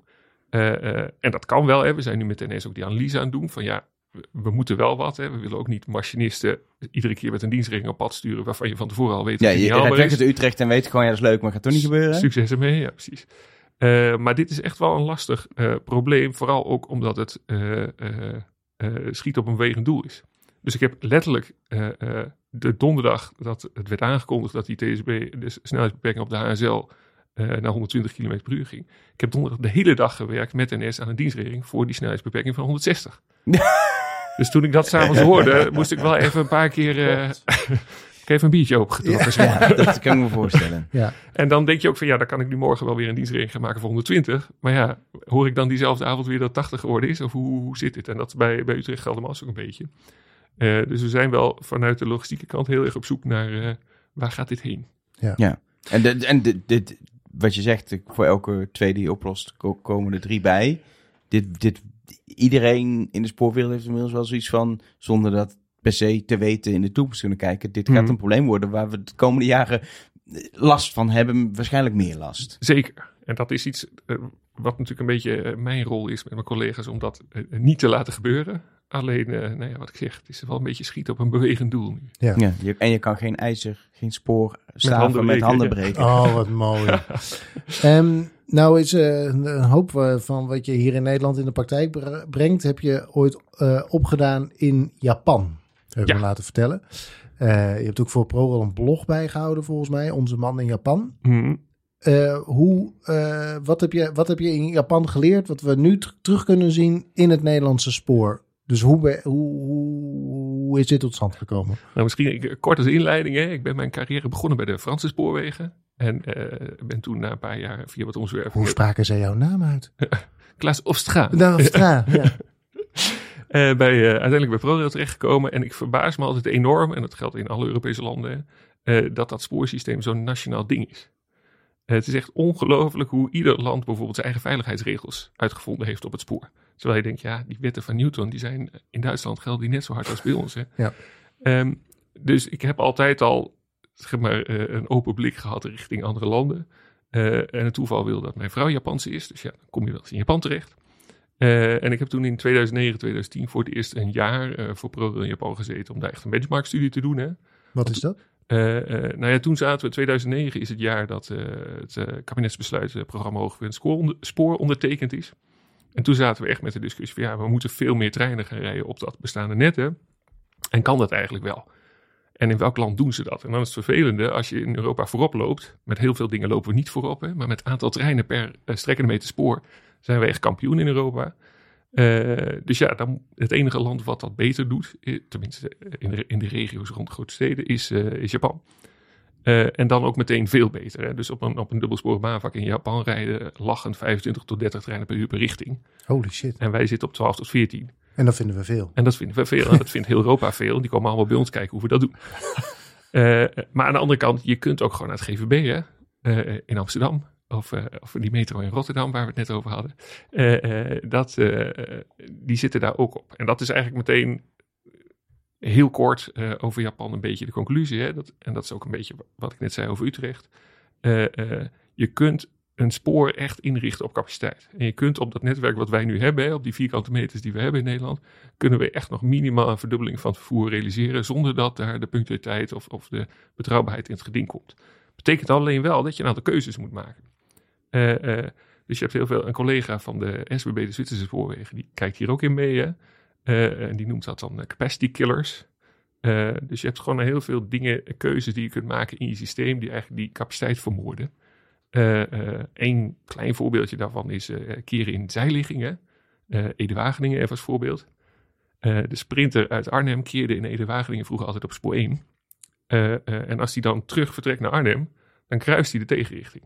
Eh, eh, en dat kan wel. Hè. We zijn nu met NS ook die analyse aan het doen van ja, we, we moeten wel wat. Hè. We willen ook niet machinisten iedere keer met een dienstregeling op pad sturen waarvan je van tevoren al weet ja, dat je rijdt lekker is. de Utrecht en weet gewoon, ja, dat is leuk, maar gaat toch niet gebeuren. Succes ermee, ja precies. Eh, maar dit is echt wel een lastig probleem. Vooral ook omdat het schiet op een wegend doel is. Dus ik heb letterlijk de donderdag dat het werd aangekondigd dat die TSB, de snelheidsbeperking op de HSL, eh, naar 120 km per uur ging. Ik heb donderdag de hele dag gewerkt met NS aan een dienstregeling voor die snelheidsbeperking van 160. [laughs] dus toen ik dat s'avonds hoorde, moest ik wel even een paar keer eh, [laughs] ik even een biertje maar. Ja, [laughs] dat kan ik me voorstellen. Ja. En dan denk je ook van ja, dan kan ik nu morgen wel weer een dienstregeling gaan maken voor 120. Maar ja, hoor ik dan diezelfde avond weer dat 80 geworden is? Of hoe, hoe zit dit? En dat is bij, bij Utrecht Geldermals ook een beetje. Eh, dus we zijn wel vanuit de logistieke kant heel erg op zoek naar eh, waar gaat dit heen? En, de, en de, dit, wat je zegt, voor elke twee die je oplost, ko- komen er drie bij. dit, dit, iedereen in de spoorwereld heeft inmiddels wel zoiets van, zonder dat per se te weten in de toekomst kunnen kijken. Dit gaat Mhm. een probleem worden waar we de komende jaren eh, last van hebben, waarschijnlijk meer last. Zeker. En dat is iets eh, wat natuurlijk een beetje eh, mijn rol is met mijn collega's om dat niet te laten gebeuren. Alleen, eh, nou ja, wat ik zeg, het is wel een beetje schieten op een bewegend doel nu. Ja. Ja, je, en je kan geen ijzer, geen spoor staven handen met breken, handen ja. breken. Oh, wat mooi. [laughs] Ehm, nou is eh, een hoop eh, van wat je hier in Nederland in de praktijk bre- brengt, heb je ooit eh, opgedaan in Japan. Heb ik Ja. me laten vertellen. Eh, je hebt ook voor ProRail een blog bijgehouden volgens mij, Onze Man in Japan. Mhm. Eh, hoe, eh, wat, heb je, wat heb je in Japan geleerd wat we nu terug kunnen zien in het Nederlandse spoor? Dus hoe, hoe, hoe, is dit tot stand gekomen? Nou, misschien kort als inleiding. Hè. Ik ben mijn carrière begonnen bij de Franse spoorwegen. En eh, ben toen na een paar jaar via wat omzwervingen... Hoe spraken zij jouw naam uit? [laughs] Klaas Ostra. Nou, Stra, [laughs] ja. Eh, bij, eh, uiteindelijk bij ProRail terechtgekomen. En ik verbaas me altijd enorm, en dat geldt in alle Europese landen, dat dat spoorsysteem zo'n nationaal ding is. Het is echt ongelooflijk hoe ieder land bijvoorbeeld zijn eigen veiligheidsregels uitgevonden heeft op het spoor. Terwijl je denkt, ja, die wetten van Newton, die zijn in Duitsland gelden die net zo hard als bij ons. Hè. Ja. Ehm, dus ik heb altijd al zeg maar, eh, een open blik gehad richting andere landen. Eh, en het toeval wil dat mijn vrouw Japanse is, dus ja, dan kom je wel eens in Japan terecht. Eh, en ik heb toen in 2009, 2010 voor het eerst een jaar voor ProRail in Japan gezeten om daar echt een benchmark-studie te doen. Hè. Wat is dat? Nou ja, toen zaten we, 2009 is het jaar dat het kabinetsbesluit, het programma spoor, onder- spoor ondertekend is. En toen zaten we echt met de discussie van ja, we moeten veel meer treinen gaan rijden op dat bestaande net. Hè. En kan dat eigenlijk wel? En in welk land doen ze dat? En dan is het vervelende, als je in Europa voorop loopt, met heel veel dingen lopen we niet voorop, hè, maar met aantal treinen per uh, strekkende meter spoor zijn we echt kampioen in Europa. Uh, dus ja, dan, het enige land wat dat beter doet, tenminste in de, in de regio's rond grote steden, is, is Japan. Uh, en dan ook meteen veel beter. Hè? Dus op een, op een dubbelsporig baanvak in Japan rijden lachend 25 tot 30 treinen per uur per richting. Holy shit. En wij zitten op 12 tot 14. En dat vinden we veel. En dat vinden we veel. En dat vindt heel Europa veel. Die komen allemaal bij ons kijken hoe we dat doen. uh, [laughs] maar aan de andere kant, je kunt ook gewoon naar het GVB hè? Uh, in Amsterdam. Of, of die metro in Rotterdam, waar we het net over hadden. Dat, die zitten daar ook op. En dat is eigenlijk meteen heel kort over Japan een beetje de conclusie. Hè? Dat, en dat is ook een beetje wat ik net zei over Utrecht. Uh, je kunt een spoor echt inrichten op capaciteit. En je kunt op dat netwerk wat wij nu hebben, op die vierkante meters die we hebben in Nederland, kunnen we echt nog minimaal een verdubbeling van het vervoer realiseren, zonder dat daar de punctualiteit of, of de betrouwbaarheid in het geding komt. Betekent alleen wel dat je een aantal keuzes moet maken. Dus je hebt heel veel, een collega van de SBB, de Zwitserse spoorwegen, die kijkt hier ook in mee. Hè? Uh, en die noemt dat dan capacity killers. dus je hebt gewoon heel veel dingen, keuzes die je kunt maken in je systeem, die eigenlijk die capaciteit vermoorden. Een klein voorbeeldje daarvan is keren in zijliggingen. Ede-Wageningen even als voorbeeld. de sprinter uit Arnhem keerde in Ede-Wageningen vroeger altijd op spoor 1. en als hij dan terug vertrekt naar Arnhem, dan kruist hij de tegenrichting.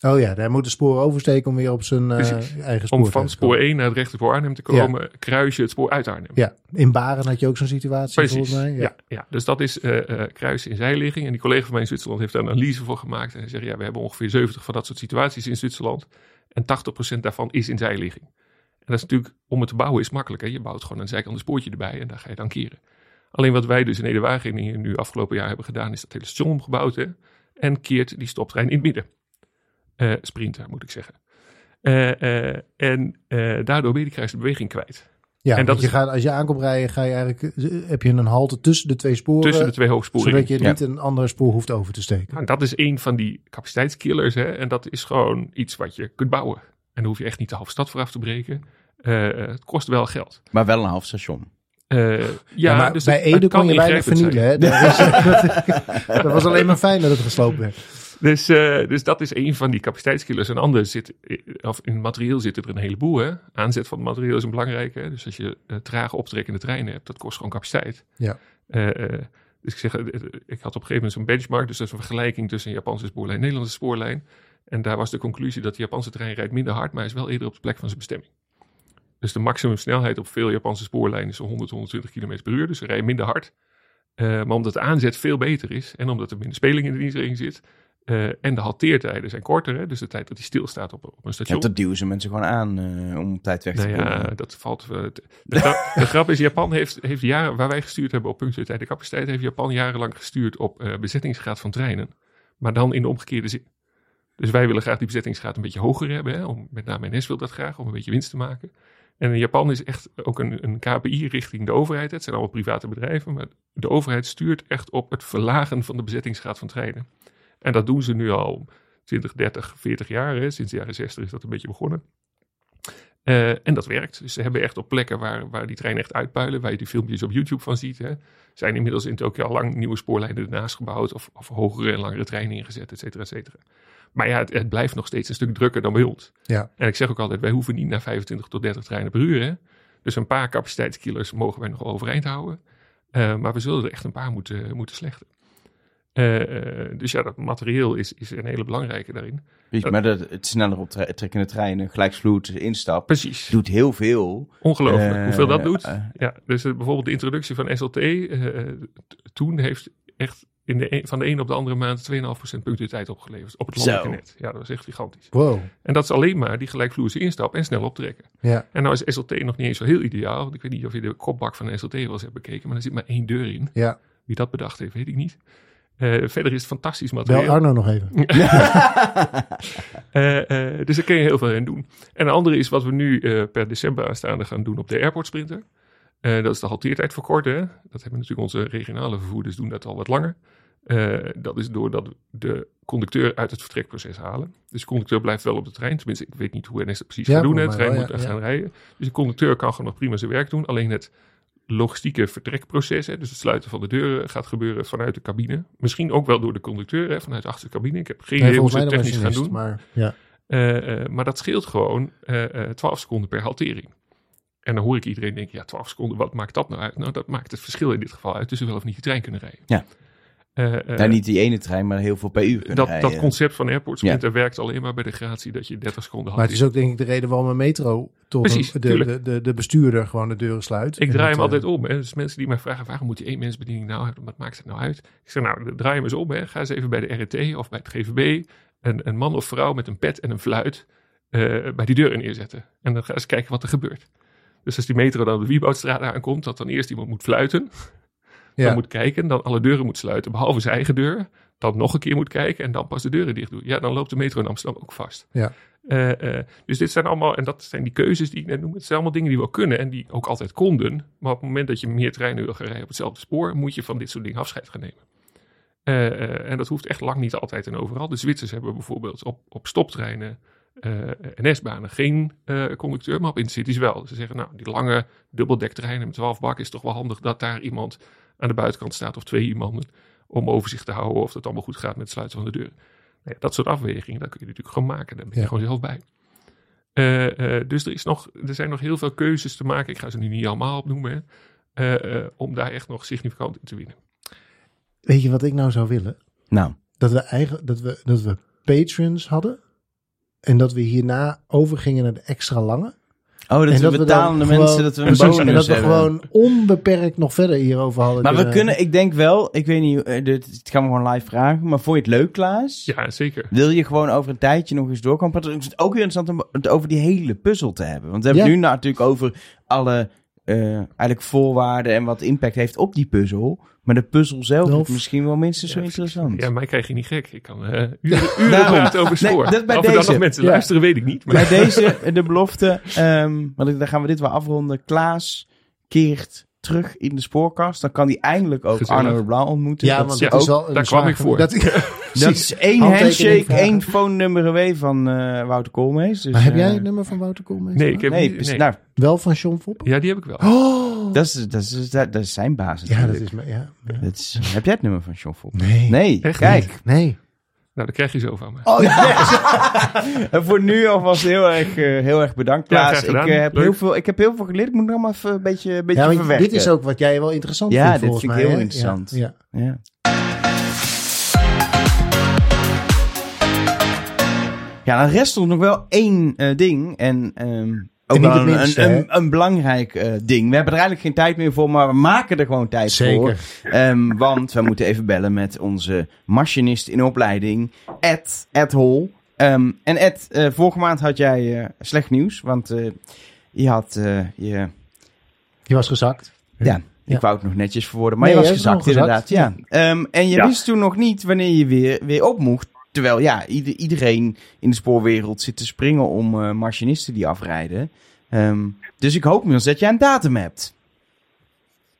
Oh ja, daar moet de spoor oversteken om weer op zijn uh, eigen spoor Om van spoor 1 naar het rechter voor Arnhem te komen, ja. kruis je het spoor uit Arnhem. Ja, in Baren had je ook zo'n situatie Precies. volgens mij. Ja. Ja, ja. dus dat is uh, kruisen in zijligging. En die collega van mij in Zwitserland heeft daar een analyse voor gemaakt. En hij zegt, ja, we hebben ongeveer 70 van dat soort situaties in Zwitserland. En 80% daarvan is in zijligging. En dat is natuurlijk, om het te bouwen is makkelijk. Hè? Je bouwt gewoon een zijkant een spoortje erbij en daar ga je dan keren. Alleen wat wij dus in Ede-Wageningen nu afgelopen jaar hebben gedaan, is dat hele station omgebouwd. Hè? En keert die stoptrein in het midden. Uh, sprinter, moet ik zeggen. Uh, uh, en daardoor ben je die kruis beweging kwijt. Ja, en dat je gaat, als je aankomt rijden, ga je eigenlijk, heb je een halte tussen de twee sporen. Tussen de twee hoogsporen. Zodat je niet een andere spoor hoeft over te steken. Nou, dat is een van die capaciteitskillers. Hè? En dat is gewoon iets wat je kunt bouwen. En daar hoef je echt niet de halve stad voor af te breken. het kost wel geld. Maar wel een half station. Uh, ja, ja, maar dus bij Ede kon je weinig vernielen. Hè? Dat, is, dat, [laughs] dat, was alleen maar fijn dat het gesloopt werd. Dus, uh, dus dat is een van die capaciteitskillers. Een ander zit, of in het materieel zitten er een heleboel. Hè? Aanzet van het materieel is een belangrijke. Hè? Dus als je uh, trage optrekkende treinen hebt, dat kost gewoon capaciteit. Ja. Uh, dus ik zeg, ik had op een gegeven moment zo'n benchmark. Dus dat is een vergelijking tussen een Japanse spoorlijn en een Nederlandse spoorlijn. En daar was de conclusie dat de Japanse trein rijdt minder hard, maar is wel eerder op de plek van zijn bestemming. Dus de maximumsnelheid op veel Japanse spoorlijnen is 100, 120 km per uur. Dus ze rijden minder hard. maar omdat de aanzet veel beter is en omdat er minder speling in de dienstregeling zit, Eh, en de halteertijden zijn korter. Hè? Dus de tijd dat hij stilstaat op, op een Ja, station. dat duwen ze mensen gewoon aan eh, om op tijd weg te Nou komen. ja, dat valt. eh, de, grap, de [laughs] grap is, Japan heeft, heeft jaren, waar wij gestuurd hebben op punctualiteit en capaciteit, heeft Japan jarenlang gestuurd op bezettingsgraad van treinen. Maar dan in de omgekeerde zin. Dus wij willen graag die bezettingsgraad een beetje hoger hebben. Hè? Om, met name NS wil dat graag, om een beetje winst te maken. En in Japan is echt ook een, een KPI richting de overheid. Het zijn allemaal private bedrijven, maar de overheid stuurt echt op het verlagen van de bezettingsgraad van treinen. En dat doen ze nu al 20, 30, 40 jaar. Hè? Sinds de jaren 60 is dat een beetje begonnen. Eh, en dat werkt. Dus ze hebben echt op plekken waar, waar die treinen echt uitpuilen, waar je die filmpjes op YouTube van ziet, hè, zijn inmiddels in Tokio al lang nieuwe spoorlijnen ernaast gebouwd of, of hogere en langere treinen ingezet, et cetera, et cetera. Maar ja, het, het blijft nog steeds een stuk drukker dan bij ons. Ja. En ik zeg ook altijd, wij hoeven niet naar 25 tot 30 treinen per uur. Hè? Dus een paar capaciteitskillers mogen wij nog overeind houden. Eh, maar we zullen er echt een paar moeten, moeten slechten. Eh, eh, dus ja, dat materieel is, is een hele belangrijke daarin. Weet je, maar dat, het sneller optrekkende treinen, gelijksvloed, instap, Precies. doet heel veel. Ongelooflijk Eh, hoeveel dat doet. eh, Ja, dus eh, bijvoorbeeld de introductie van SLT eh, eh, toen heeft echt in de een- van de een op de andere maand 2,5% punctualiteit opgeleverd op het landelijke net. Ja, dat was echt gigantisch. Wow. En dat is alleen maar die gelijkvloerse instap en snel optrekken. Ja. En nou is SLT nog niet eens zo heel ideaal. Want ik weet niet of je de kopbak van SLT wel eens hebt bekeken, maar er zit maar één deur in. Ja. Wie dat bedacht heeft, weet ik niet. Eh, verder is het fantastisch Bel materiaal. Arno nog even. [laughs] Eh, eh, dus daar kun je heel veel in doen. En een andere is wat we nu per december aanstaande gaan doen op de Airport Sprinter. Dat is de halteertijd verkorten. Hè? Dat hebben natuurlijk onze regionale vervoerders doen dat al wat langer. Dat is doordat we de conducteur uit het vertrekproces halen. Dus de conducteur blijft wel op de trein. Tenminste, ik weet niet hoe NS dat precies Ja, gaat doen. hè. De trein moet ja, gaan rijden. Dus de conducteur kan gewoon nog prima zijn werk doen. Alleen het logistieke vertrekproces, hè, dus het sluiten van de deuren, gaat gebeuren vanuit de cabine. Misschien ook wel door de conducteur, hè, vanuit de achtercabine. Ik heb geen idee hoe ze het de technisch gaan doen. Maar, ja. Eh, eh, maar dat scheelt gewoon eh, eh, 12 seconden per haltering. En dan hoor ik iedereen denken, ja, 12 seconden, wat maakt dat nou uit? Nou, dat maakt het verschil in dit geval uit tussen wel of niet die trein kunnen rijden. Ja. Eh, eh, nou, niet die ene trein, maar heel veel per uur kunnen dat, rijden. dat concept van Airport Sprinter werkt alleen maar bij de gratie dat je 30 seconden maar het is ook denk ik de reden waarom een metro toch Precies, de, de, de, de bestuurder gewoon de deuren sluit. Ik draai hem eh, altijd om. Hè. Dus mensen die mij vragen, waarom moet die één mensbediening nou hebben? Wat maakt het nou uit? Ik zeg, nou, draai hem eens om. Hè. Ga eens even bij de RET of bij het GVB een, een man of vrouw met een pet en een fluit eh, bij die deur neerzetten. En dan ga eens kijken wat er gebeurt. Dus als die metro dan op de Wieboudstraat aankomt, dat dan eerst iemand moet fluiten. Dan moet kijken, dan alle deuren moet sluiten, behalve zijn eigen deur. Dan nog een keer moet kijken en dan pas de deuren dicht doen. Ja, dan loopt de metro in Amsterdam ook vast. Ja. Eh, eh, dus dit zijn allemaal, en dat zijn die keuzes die ik net noem. Het zijn allemaal dingen die wel kunnen en die ook altijd konden. Maar op het moment dat je meer treinen wil gaan rijden op hetzelfde spoor, moet je van dit soort dingen afscheid gaan nemen. Eh, en dat hoeft echt lang niet altijd en overal. De Zwitsers hebben bijvoorbeeld op, op stoptreinen NS-banen geen conducteur, maar op intercities wel. Ze zeggen, nou, die lange dubbeldekterreinen met 12 bakken is toch wel handig dat daar iemand aan de buitenkant staat of twee iemanden om overzicht te houden of het allemaal goed gaat met het sluiten van de deur. Nou ja, dat soort afwegingen, dat kun je natuurlijk gewoon maken. Daar ben je Ja. gewoon zelf bij. Eh, eh, dus er, is nog, er zijn nog heel veel keuzes te maken. Ik ga ze nu niet allemaal opnoemen. Hè. Eh, eh, om daar echt nog significant in te winnen. Weet je wat ik nou zou willen? Nou, Dat we, eigen, dat we, dat we patrons hadden. En dat we hierna overgingen naar de extra lange. Oh, dat en we dat we dan betalen de gewoon- mensen dat we een Precies, bonus En dat we hebben. gewoon onbeperkt nog verder hierover hadden. Maar we kunnen, ik denk wel, ik weet niet, eh, dit dit gaan we gewoon live vragen, maar vond je het leuk, Klaas? Ja, zeker. Wil je gewoon over een tijdje nog eens doorkomen? Want het is ook weer interessant om het over die hele puzzel te hebben. Want we hebben Ja. het nu natuurlijk over alle eh, eigenlijk voorwaarden en wat impact heeft op die puzzel. Maar de puzzel zelf is misschien wel minstens zo interessant. Ja, mij krijg je niet gek. Ik kan eh, uren, uren praten over Nee, spoor. dat bij of dan deze. nog mensen Ja. luisteren, weet ik niet. Maar Bij deze de belofte, ehm, want dan gaan we dit wel afronden. Klaas keert terug in de spoorkast. Dan kan hij eindelijk ook Gezellig. Arno Blanc ontmoeten. Ja, dat want ook is wel een daar kwam ik voor. Dat, [laughs] Dat is één handshake, vragen. één phone-nummer away van eh, Wouter Koolmees. Dus, maar heb eh, jij het nummer van Wouter Koolmees? nee, ik heb Nee, niet, nee. nou, Wel van John Fopp? Ja, die heb ik wel. Oh! dat is, dat, is, dat, dat is zijn basis. ja, dat is... me- Ja, ja. Dat is, heb jij het nummer van John Fopp? Nee. Nee, Echt kijk. Nee. Nou, dat krijg je zo van me. Oh, yes. [laughs] En voor nu alvast heel erg, eh, heel erg bedankt, Ja, Klaas. graag ik, heb Leuk. heel veel, ik heb heel veel geleerd. Ik moet nog allemaal even een beetje, een beetje Ja, maar verwerken. dit is ook wat jij wel interessant Ja, vindt dit volgens vind ik mij, heel hè? interessant. Ja, ja. Ja. Dan rest er nog wel één eh, ding. En ehm, ook niet wel het een, een, een, een belangrijk eh, ding. We hebben er eigenlijk geen tijd meer voor, maar we maken er gewoon tijd voor. Zeker. Ehm, want we moeten even bellen met onze machinist in opleiding, Ed, Ed Hol. Ehm, en Ed, eh, vorige maand had jij eh, slecht nieuws, want eh, je had je... Je was gezakt. Ja, ik Ja. wou het nog netjes verwoorden, maar Nee, je was gezakt inderdaad. Ja. Ehm, en je Ja. wist toen nog niet wanneer je weer, weer op mocht. Terwijl ja, ieder- iedereen in de spoorwereld zit te springen om eh, machinisten die afrijden. Ehm, dus ik hoop inmiddels dat jij een datum hebt.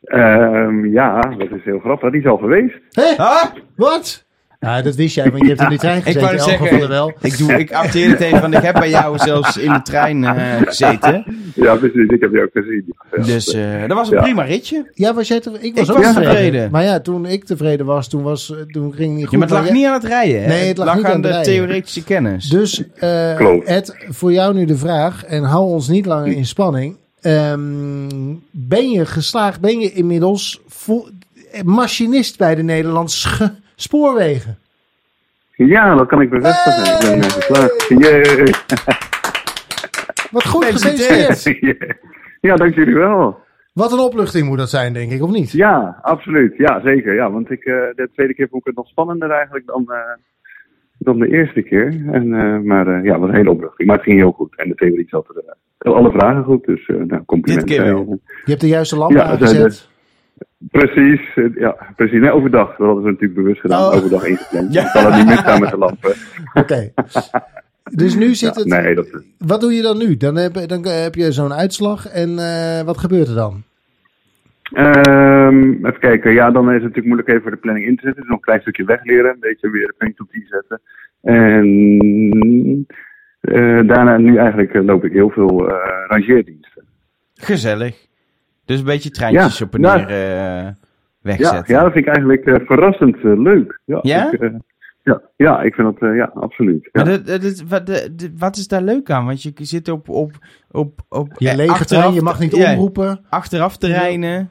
Ehm, ja, dat is heel grappig. Die is al geweest. Hé, Ah! wat? Ja, dat wist jij, want je hebt in die trein Ik gezeten. wou in net elk zeggen, wel. Ik, doe, ik acteer het even, want ik heb bij jou zelfs in de trein eh, gezeten. Ja, precies. Ik heb die ook gezien. Ja. Dus eh, dat was een Ja. prima ritje. Ja, was jij tevreden? Ik was Ik ook was tevreden. tevreden. Maar ja, toen ik tevreden was, toen, was, eh, toen ging het niet goed. Ja, maar het lag niet aan het rijden. Hè? Nee, het lag niet aan aan de rijden. theoretische kennis. Dus eh. Ed, voor jou nu de vraag, en hou ons niet langer in spanning. Ehm, ben je geslaagd, ben je inmiddels machinist bij de Nederlandse spoorwegen? Ja, dat kan ik bevestigen. Ik ben uh, geslaagd. [laughs] Wat goed Gefeliciteerd. ja, dank jullie wel. Wat een opluchting moet dat zijn, denk ik, of niet? Ja, absoluut. Ja, zeker. Ja, want ik, eh, de tweede keer vond ik het nog spannender eigenlijk dan, eh, dan de eerste keer. En, eh, maar eh, ja, het was een hele opluchting. Maar het ging heel goed. En de theorie zat er. alle vragen goed, dus eh nou, complimenten. Dit keer wel. Je hebt de juiste lamp Ja, aangezet. Precies, eh, ja, precies. Nee, overdag. Dat hadden ze natuurlijk bewust gedaan. Oh. Overdag ingepland. [laughs] Ja. Ja. kan het niet misgaan met de lampen. [laughs] Oké. Dus nu zit Ja, het... nee, dat, Wat doe je dan nu? Dan heb, dan heb je zo'n uitslag en eh, wat gebeurt er dan? Ehm, even kijken. Ja, dan is het natuurlijk moeilijk even voor de planning in te zetten. Dus nog een klein stukje wegleren. Een beetje weer de planning op die zetten. En eh, daarna, nu eigenlijk loop ik heel veel eh, rangeerdiensten. Gezellig. Dus een beetje treintjes Ja, op en neer eh, Ja, wegzetten. ja, dat vind ik eigenlijk eh, verrassend eh, leuk. Ja? Ja? Ik, eh, ja, ja, ik vind dat, eh, ja, absoluut. Ja. Maar dat- dat is- wat, wat is daar leuk aan? Want je zit op, op, op, op Je eh, lege trein, je mag niet ja, omroepen. achteraf terreinen.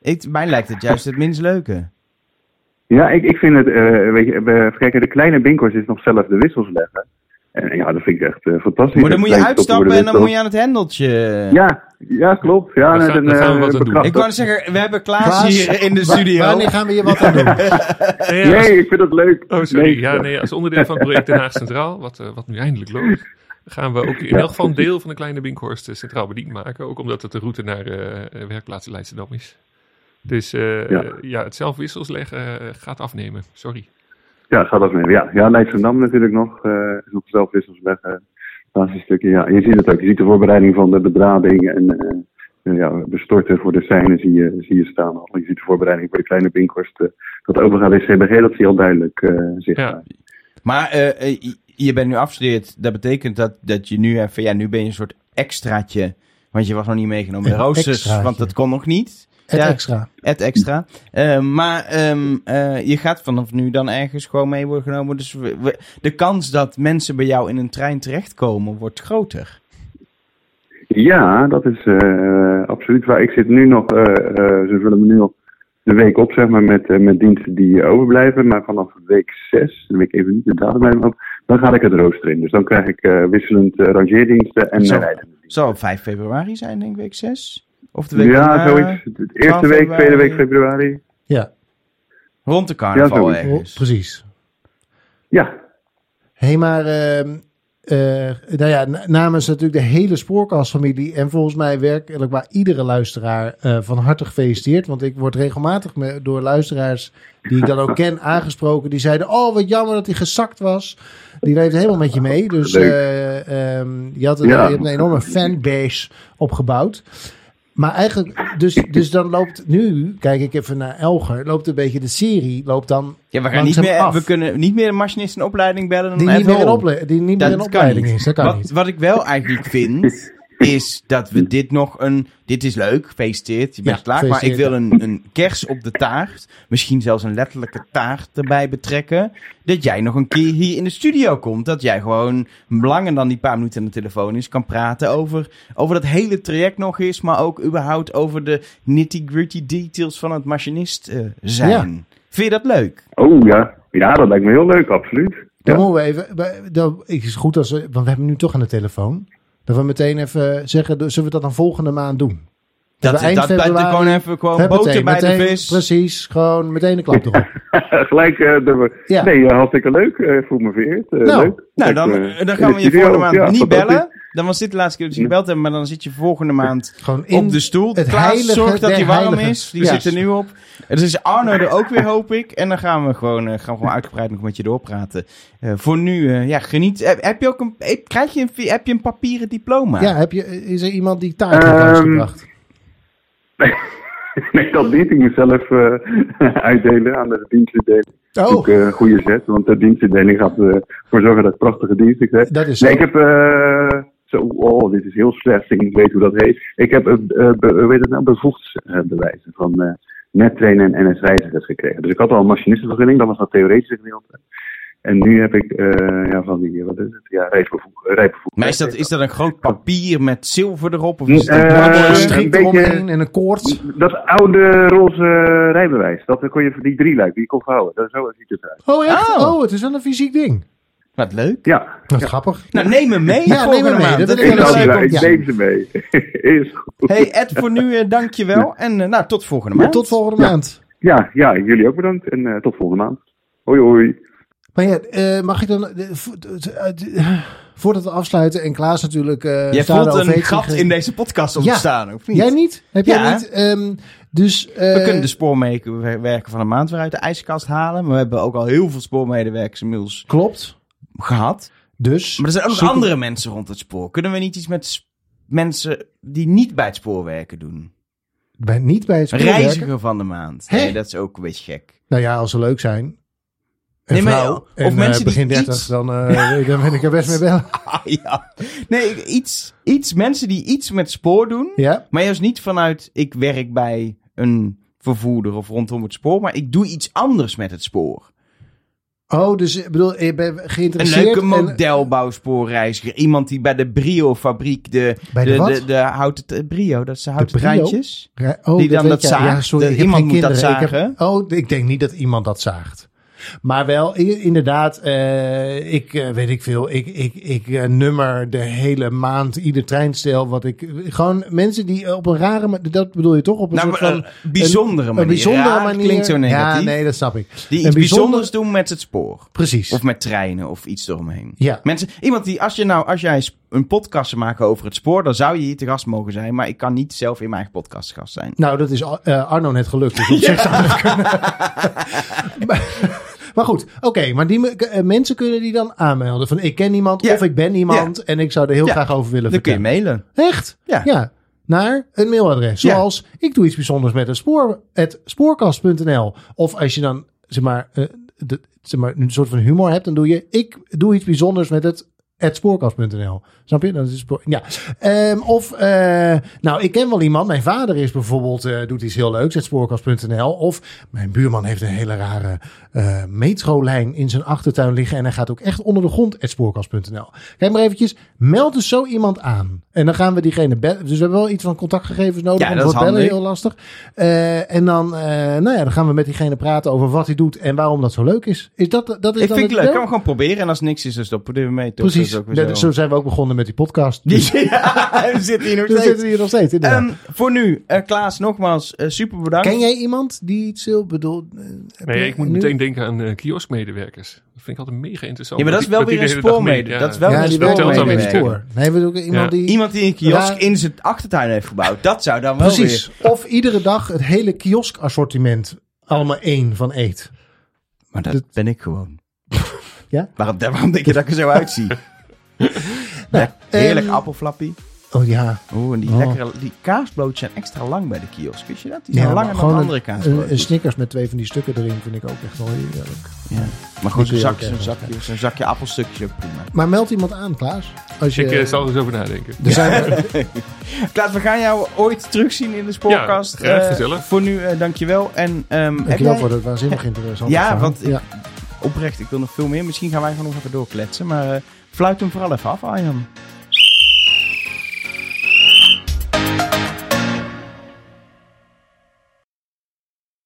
Ik, mij lijkt het juist het minst leuke. Ja, ik, ik vind het, eh, weet je, kijken, de kleine binkers is nog zelf de wissels leggen. En ja, dat vind ik echt fantastisch. Maar dan moet je uitstappen en dan moet je aan het hendeltje. Ja, ja, klopt. Ja, net gaan- we eh, wat aan doen. Ik wou zeggen, we hebben Klaas, Klaas, hier in de studio. [laughs] Wanneer gaan we je wat aan doen? [laughs] Nee, ik vind dat leuk. Oh, sorry. Nee, ja, nee, als onderdeel van het project Den Haag Centraal, wat, eh, wat nu eindelijk loopt, gaan we ook in elk geval een deel van de kleine Binkhorst eh, centraal bediend maken. Ook omdat het de route naar werkplaatsen Leidschendam is. Dus eh, Ja. ja. het zelf wissels leggen gaat afnemen. Sorry. Ja, gaat dat mee. Ja, ja Leidschendam natuurlijk nog. eh is nog zelf wissels leggen. Stukje, ja. Je ziet het ook. Je ziet de voorbereiding van de bedrading en eh, ja, bestorten voor de seinen zie je, zie je staan al. Je ziet de voorbereiding voor de kleine Binkhorst. eh, dat overgaat is CBG, dat zie je al duidelijk eh zichtbaar. Ja. Maar eh, eh, je- bent nu afgestudeerd. Dat betekent dat, dat je nu even... Ja, nu ben je een soort extraatje. Want je was nog niet meegenomen in roosters. Want dat kon nog niet. Het Ja. extra. Het extra. Eh, maar ehm, eh, je gaat vanaf nu dan ergens gewoon mee worden genomen. Dus we- we- de kans dat mensen bij jou in een trein terechtkomen wordt groter. Ja, dat is eh, absoluut waar. Ik zit nu nog, ze vullen me nu nog de week op, zeg maar, met, met diensten die overblijven. Maar vanaf week 6, dan weet ik even niet de datum bij me op, dan ga ik het rooster in. Dus dan krijg ik eh, wisselend eh, rangeerdiensten en Zo. diensten. Zou op 5 februari zijn, denk ik, week 6? Of de week Ja, zoiets. De eerste 12 week, tweede week februari. Ja, Rond de carnaval Ja, ergens. oh, precies. Ja, Hé, hey, maar ehm, eh, nou ja, na- namens natuurlijk de hele spoorkastfamilie en volgens mij werkelijk waar iedere luisteraar eh, van harte gefeliciteerd. Want ik word regelmatig me- door luisteraars die ik dan ook ken aangesproken. Die zeiden, oh wat jammer dat hij gezakt was. Die leeft helemaal met je mee. Dus eh, ehm, je, had een, Ja. je hebt een enorme fanbase opgebouwd. Maar eigenlijk, dus, dus dan loopt nu, kijk ik even naar Elger, loopt een beetje de serie, loopt dan Ja, we, gaan niet meer, af. we kunnen niet meer een machinist in opleiding bellen. Dan die niet meer ople- die niet meer in kan opleiding niet. is. Dat kan wat, niet. wat ik wel eigenlijk vind, [laughs] is dat we dit nog een... Dit is leuk, gefeliciteerd, je bent Ja, klaar. Maar ik wil een, een kers op de taart, misschien zelfs een letterlijke taart erbij betrekken. Dat jij nog een keer hier in de studio komt. Dat jij gewoon langer dan die paar minuten aan de telefoon is, kan praten over, over dat hele traject nog eens. Maar ook überhaupt over de nitty-gritty details van het machinist eh, zijn. Vind je dat leuk? oh ja. Ja, dat lijkt me heel leuk, absoluut. Dan Ja. moeten we even. Dan is het goed als we. Want we hebben nu toch aan de telefoon. Dat we meteen even zeggen, zullen we dat dan volgende maand doen? Dat, dat, gewoon even gewoon boter bij meteen- de vis. Precies, gewoon meteen een klap erop. [laughs] Gelijk, eh, de, Ja. nee, eh, hartstikke leuk. eh voel me vereerd. eh, Nou, leuk. Nou, dan, dan gaan de we je volgende maand Ja, niet bellen. Dan was dit de laatste keer dat je gebeld hebt, maar dan zit je volgende maand Gewoon in op de stoel. het Klaas heilige zorgt dat hij warm is. Die Ja. zit er nu op. En dus is Arno er ook weer, hoop ik. En dan gaan we gewoon, eh, gaan we gewoon uitgebreid nog met je doorpraten. Eh, voor nu, eh, ja, geniet. Heb, heb je ook een, heb- krijg je een, heb je een papieren diploma? Ja, heb je, is er iemand die taart heeft Ehm, langsgebracht? [laughs] nee, dat niet. Ik moet zelf eh, [laughs] uitdelen aan de dienstverdeling. Oh, Ook eh, een goede zet, want de dienstverdeling gaat eh, ervoor zorgen dat ik prachtige diensten krijg. dat is zo. Nee, ik heb... eh, zo, oh, dit is heel slecht. Ik niet weet hoe dat heet. Ik heb, eh eh, be- hoe heet het nou, bevoegdsbewijzen van eh nettrainen en NS-reizigers gekregen. Dus ik had al een machinistenvergunning, dat was dat theoretische gedeelte. En nu heb ik, eh, ja, van die, wat is het? Ja, rijbevoeg, rijbevoeg. Maar is dat, is dat een groot papier met zilver erop? Of is Eh, het een Een beetje- eromheen en een koord. Dat oude roze rijbewijs, dat kon je, die drie luik, die kon vouwen. Dat, zo ziet het eruit. Oh, echt? Oh. Oh, het is wel een fysiek ding. Wat leuk. Ja, Wat grappig. Nou, neem me mee Ja, neem me mee. maand. Dat Dat vind ik wel wel leuk ik ja. neem ze mee. [laughs] is goed. Hey Ed, voor nu eh, dankjewel. En eh, nou, tot volgende maand. Tot volgende Ja. maand. Ja, ja, jullie ook bedankt en eh, tot volgende maand. Hoi hoi. Maar ja, eh, mag ik dan... eh, eh, voordat we afsluiten en Klaas natuurlijk... Je staande voelt een gat in deze podcast ontstaan, of niet? Jij niet? Heb Ja. jij niet? Ehm, dus... We kunnen de spoormedewerker van de maand weer uit de ijskast halen. Maar we hebben ook al heel veel spoormedewerkers inmiddels Klopt. gehad. Dus... Maar er zijn ook nog andere mensen rond het spoor. Kunnen we niet iets met mensen die niet bij het spoor werken doen? Bij, niet bij het spoorwerken? Reiziger van de maand. Hè? Nee, dat is ook een beetje gek. Nou ja, als ze leuk zijn. En Nee, maar- vrouw, of en, mensen eh, begin die 30, iets- dan, eh, [laughs] dan ben ik er best mee bellen. [laughs] Ah, ja. Nee, iets, iets, mensen die iets met spoor doen. Ja? Maar juist niet vanuit, ik werk bij een vervoerder of rondom het spoor. Maar ik doe iets anders met het spoor. Oh, dus ik bedoel, je bent Een geïnteresseerd... leuke en- modelbouwspoorreiziger. Iemand die bij de Brio-fabriek de, de de, wat? de, de houten Brio, dat de houten treintjes. Oh, Die dan dat zaagt. Ja, sorry, iemand moet dat kinderen. Ik heb- zagen. oh, ik denk niet dat iemand dat zaagt. Maar wel, inderdaad, eh, ik eh, weet ik veel. Ik, ik, ik eh, nummer de hele maand ieder treinstel wat ik. Gewoon mensen die op een rare. ma- Dat bedoel je toch? Op een Nou, soort van. een bijzondere manier. Een bijzondere Raar manier. klinkt zo negatief. Ja, nee, dat snap ik. Die iets bijzonder- bijzonders doen met het spoor. Precies. Of met treinen of iets eromheen. ja. Mensen, iemand die, als, je nou, als jij een podcast zou maken over het spoor, dan zou je hier te gast mogen zijn. Maar ik kan niet zelf in mijn eigen podcast gast zijn. Nou, dat is Arno net gelukt. Dus op zich zou dat kunnen. [laughs] [laughs] [laughs] maar, maar goed, oké. maar die eh, mensen kunnen die dan aanmelden. Van ik ken iemand Ja. of ik ben iemand. En ik zou er heel graag over willen Dan kun je vertellen. mailen. Echt? Ja. Ja. Naar een mailadres. Ja. Zoals ik doe iets bijzonders met een spoor. Het spoorkast.nl. Of als je dan zeg maar, eh, de, zeg maar een soort van humor hebt, dan doe je ik doe iets bijzonders met het spoorkast.nl. Snap je? Dat is spoor, ja. Ehm, of, eh, nou, ik ken wel iemand. Mijn vader is bijvoorbeeld, eh, doet iets heel leuks, spoorkast.nl. Of mijn buurman heeft een hele rare eh, metrolijn in zijn achtertuin liggen. En hij gaat ook echt onder de grond, spoorkast.nl. Kijk maar eventjes, meld dus zo iemand aan. En dan gaan we diegene bellen. Dus we hebben wel iets van contactgegevens nodig. Ja, dat wordt bellen heel lastig. En dan, nou ja, dan gaan we met diegene praten over wat hij doet en waarom dat zo leuk is. Is dat, dat is Ik dan vind het leuk. idee? Kan we gewoon proberen. En als niks is, dan stoppen we er weer mee. toch? Precies. Ook zo zijn we ook begonnen met die podcast. Dus [laughs] Ja, we zitten hier nog [laughs] we steeds. zitten hier nog steeds. Ehm, voor nu, eh, Klaas, nogmaals eh, super bedankt. Ken jij iemand die iets wil bedoel? eh, Nee, ik moet nu- meteen denken aan eh kioskmedewerkers. Dat vind ik altijd mega interessant. Ja, maar dat is wel weer een spoormede. Dat is wel Ja, weer een. Nee, we doen iemand Ja. die... Iemand die een kiosk Ja. in zijn achtertuin heeft gebouwd. Dat zou dan wel Precies. weer... Of iedere dag het hele kioskassortiment allemaal één van eet. Maar dat Dat- ben ik gewoon. Ja? Waarom, waarom denk je dat ik er zo uitzie? [laughs] [laughs] Ja, heerlijk ehm, appelflappie. Oh ja. Oeh, en die Oh. lekkere... Die kaasbroodjes zijn extra lang bij de kiosk. Wist je dat? Die zijn ja langer dan andere een, een, kaasbroodjes. een Snickers met twee van die stukken erin vind ik ook echt wel heerlijk. Ja. Maar zo'n kun je zakje, zo'n even- zakje, zo'n zakje appelstukjes ook prima. Maar meld iemand aan, Klaas. Als je, Ik eh, zal er eens over nadenken. er zijn, [laughs] Klaas, we gaan jou ooit terugzien in de spoorkast. Ja, graag, Eh, gezellig. Voor nu, eh, dankjewel. En, ehm, heb Dankjewel jij- voor dat waanzinnig interessante Ja, want ik- oprecht, ik wil nog veel meer. Misschien gaan wij gewoon nog even doorkletsen. Maar eh, Fluit hem vooral even af, Arjan.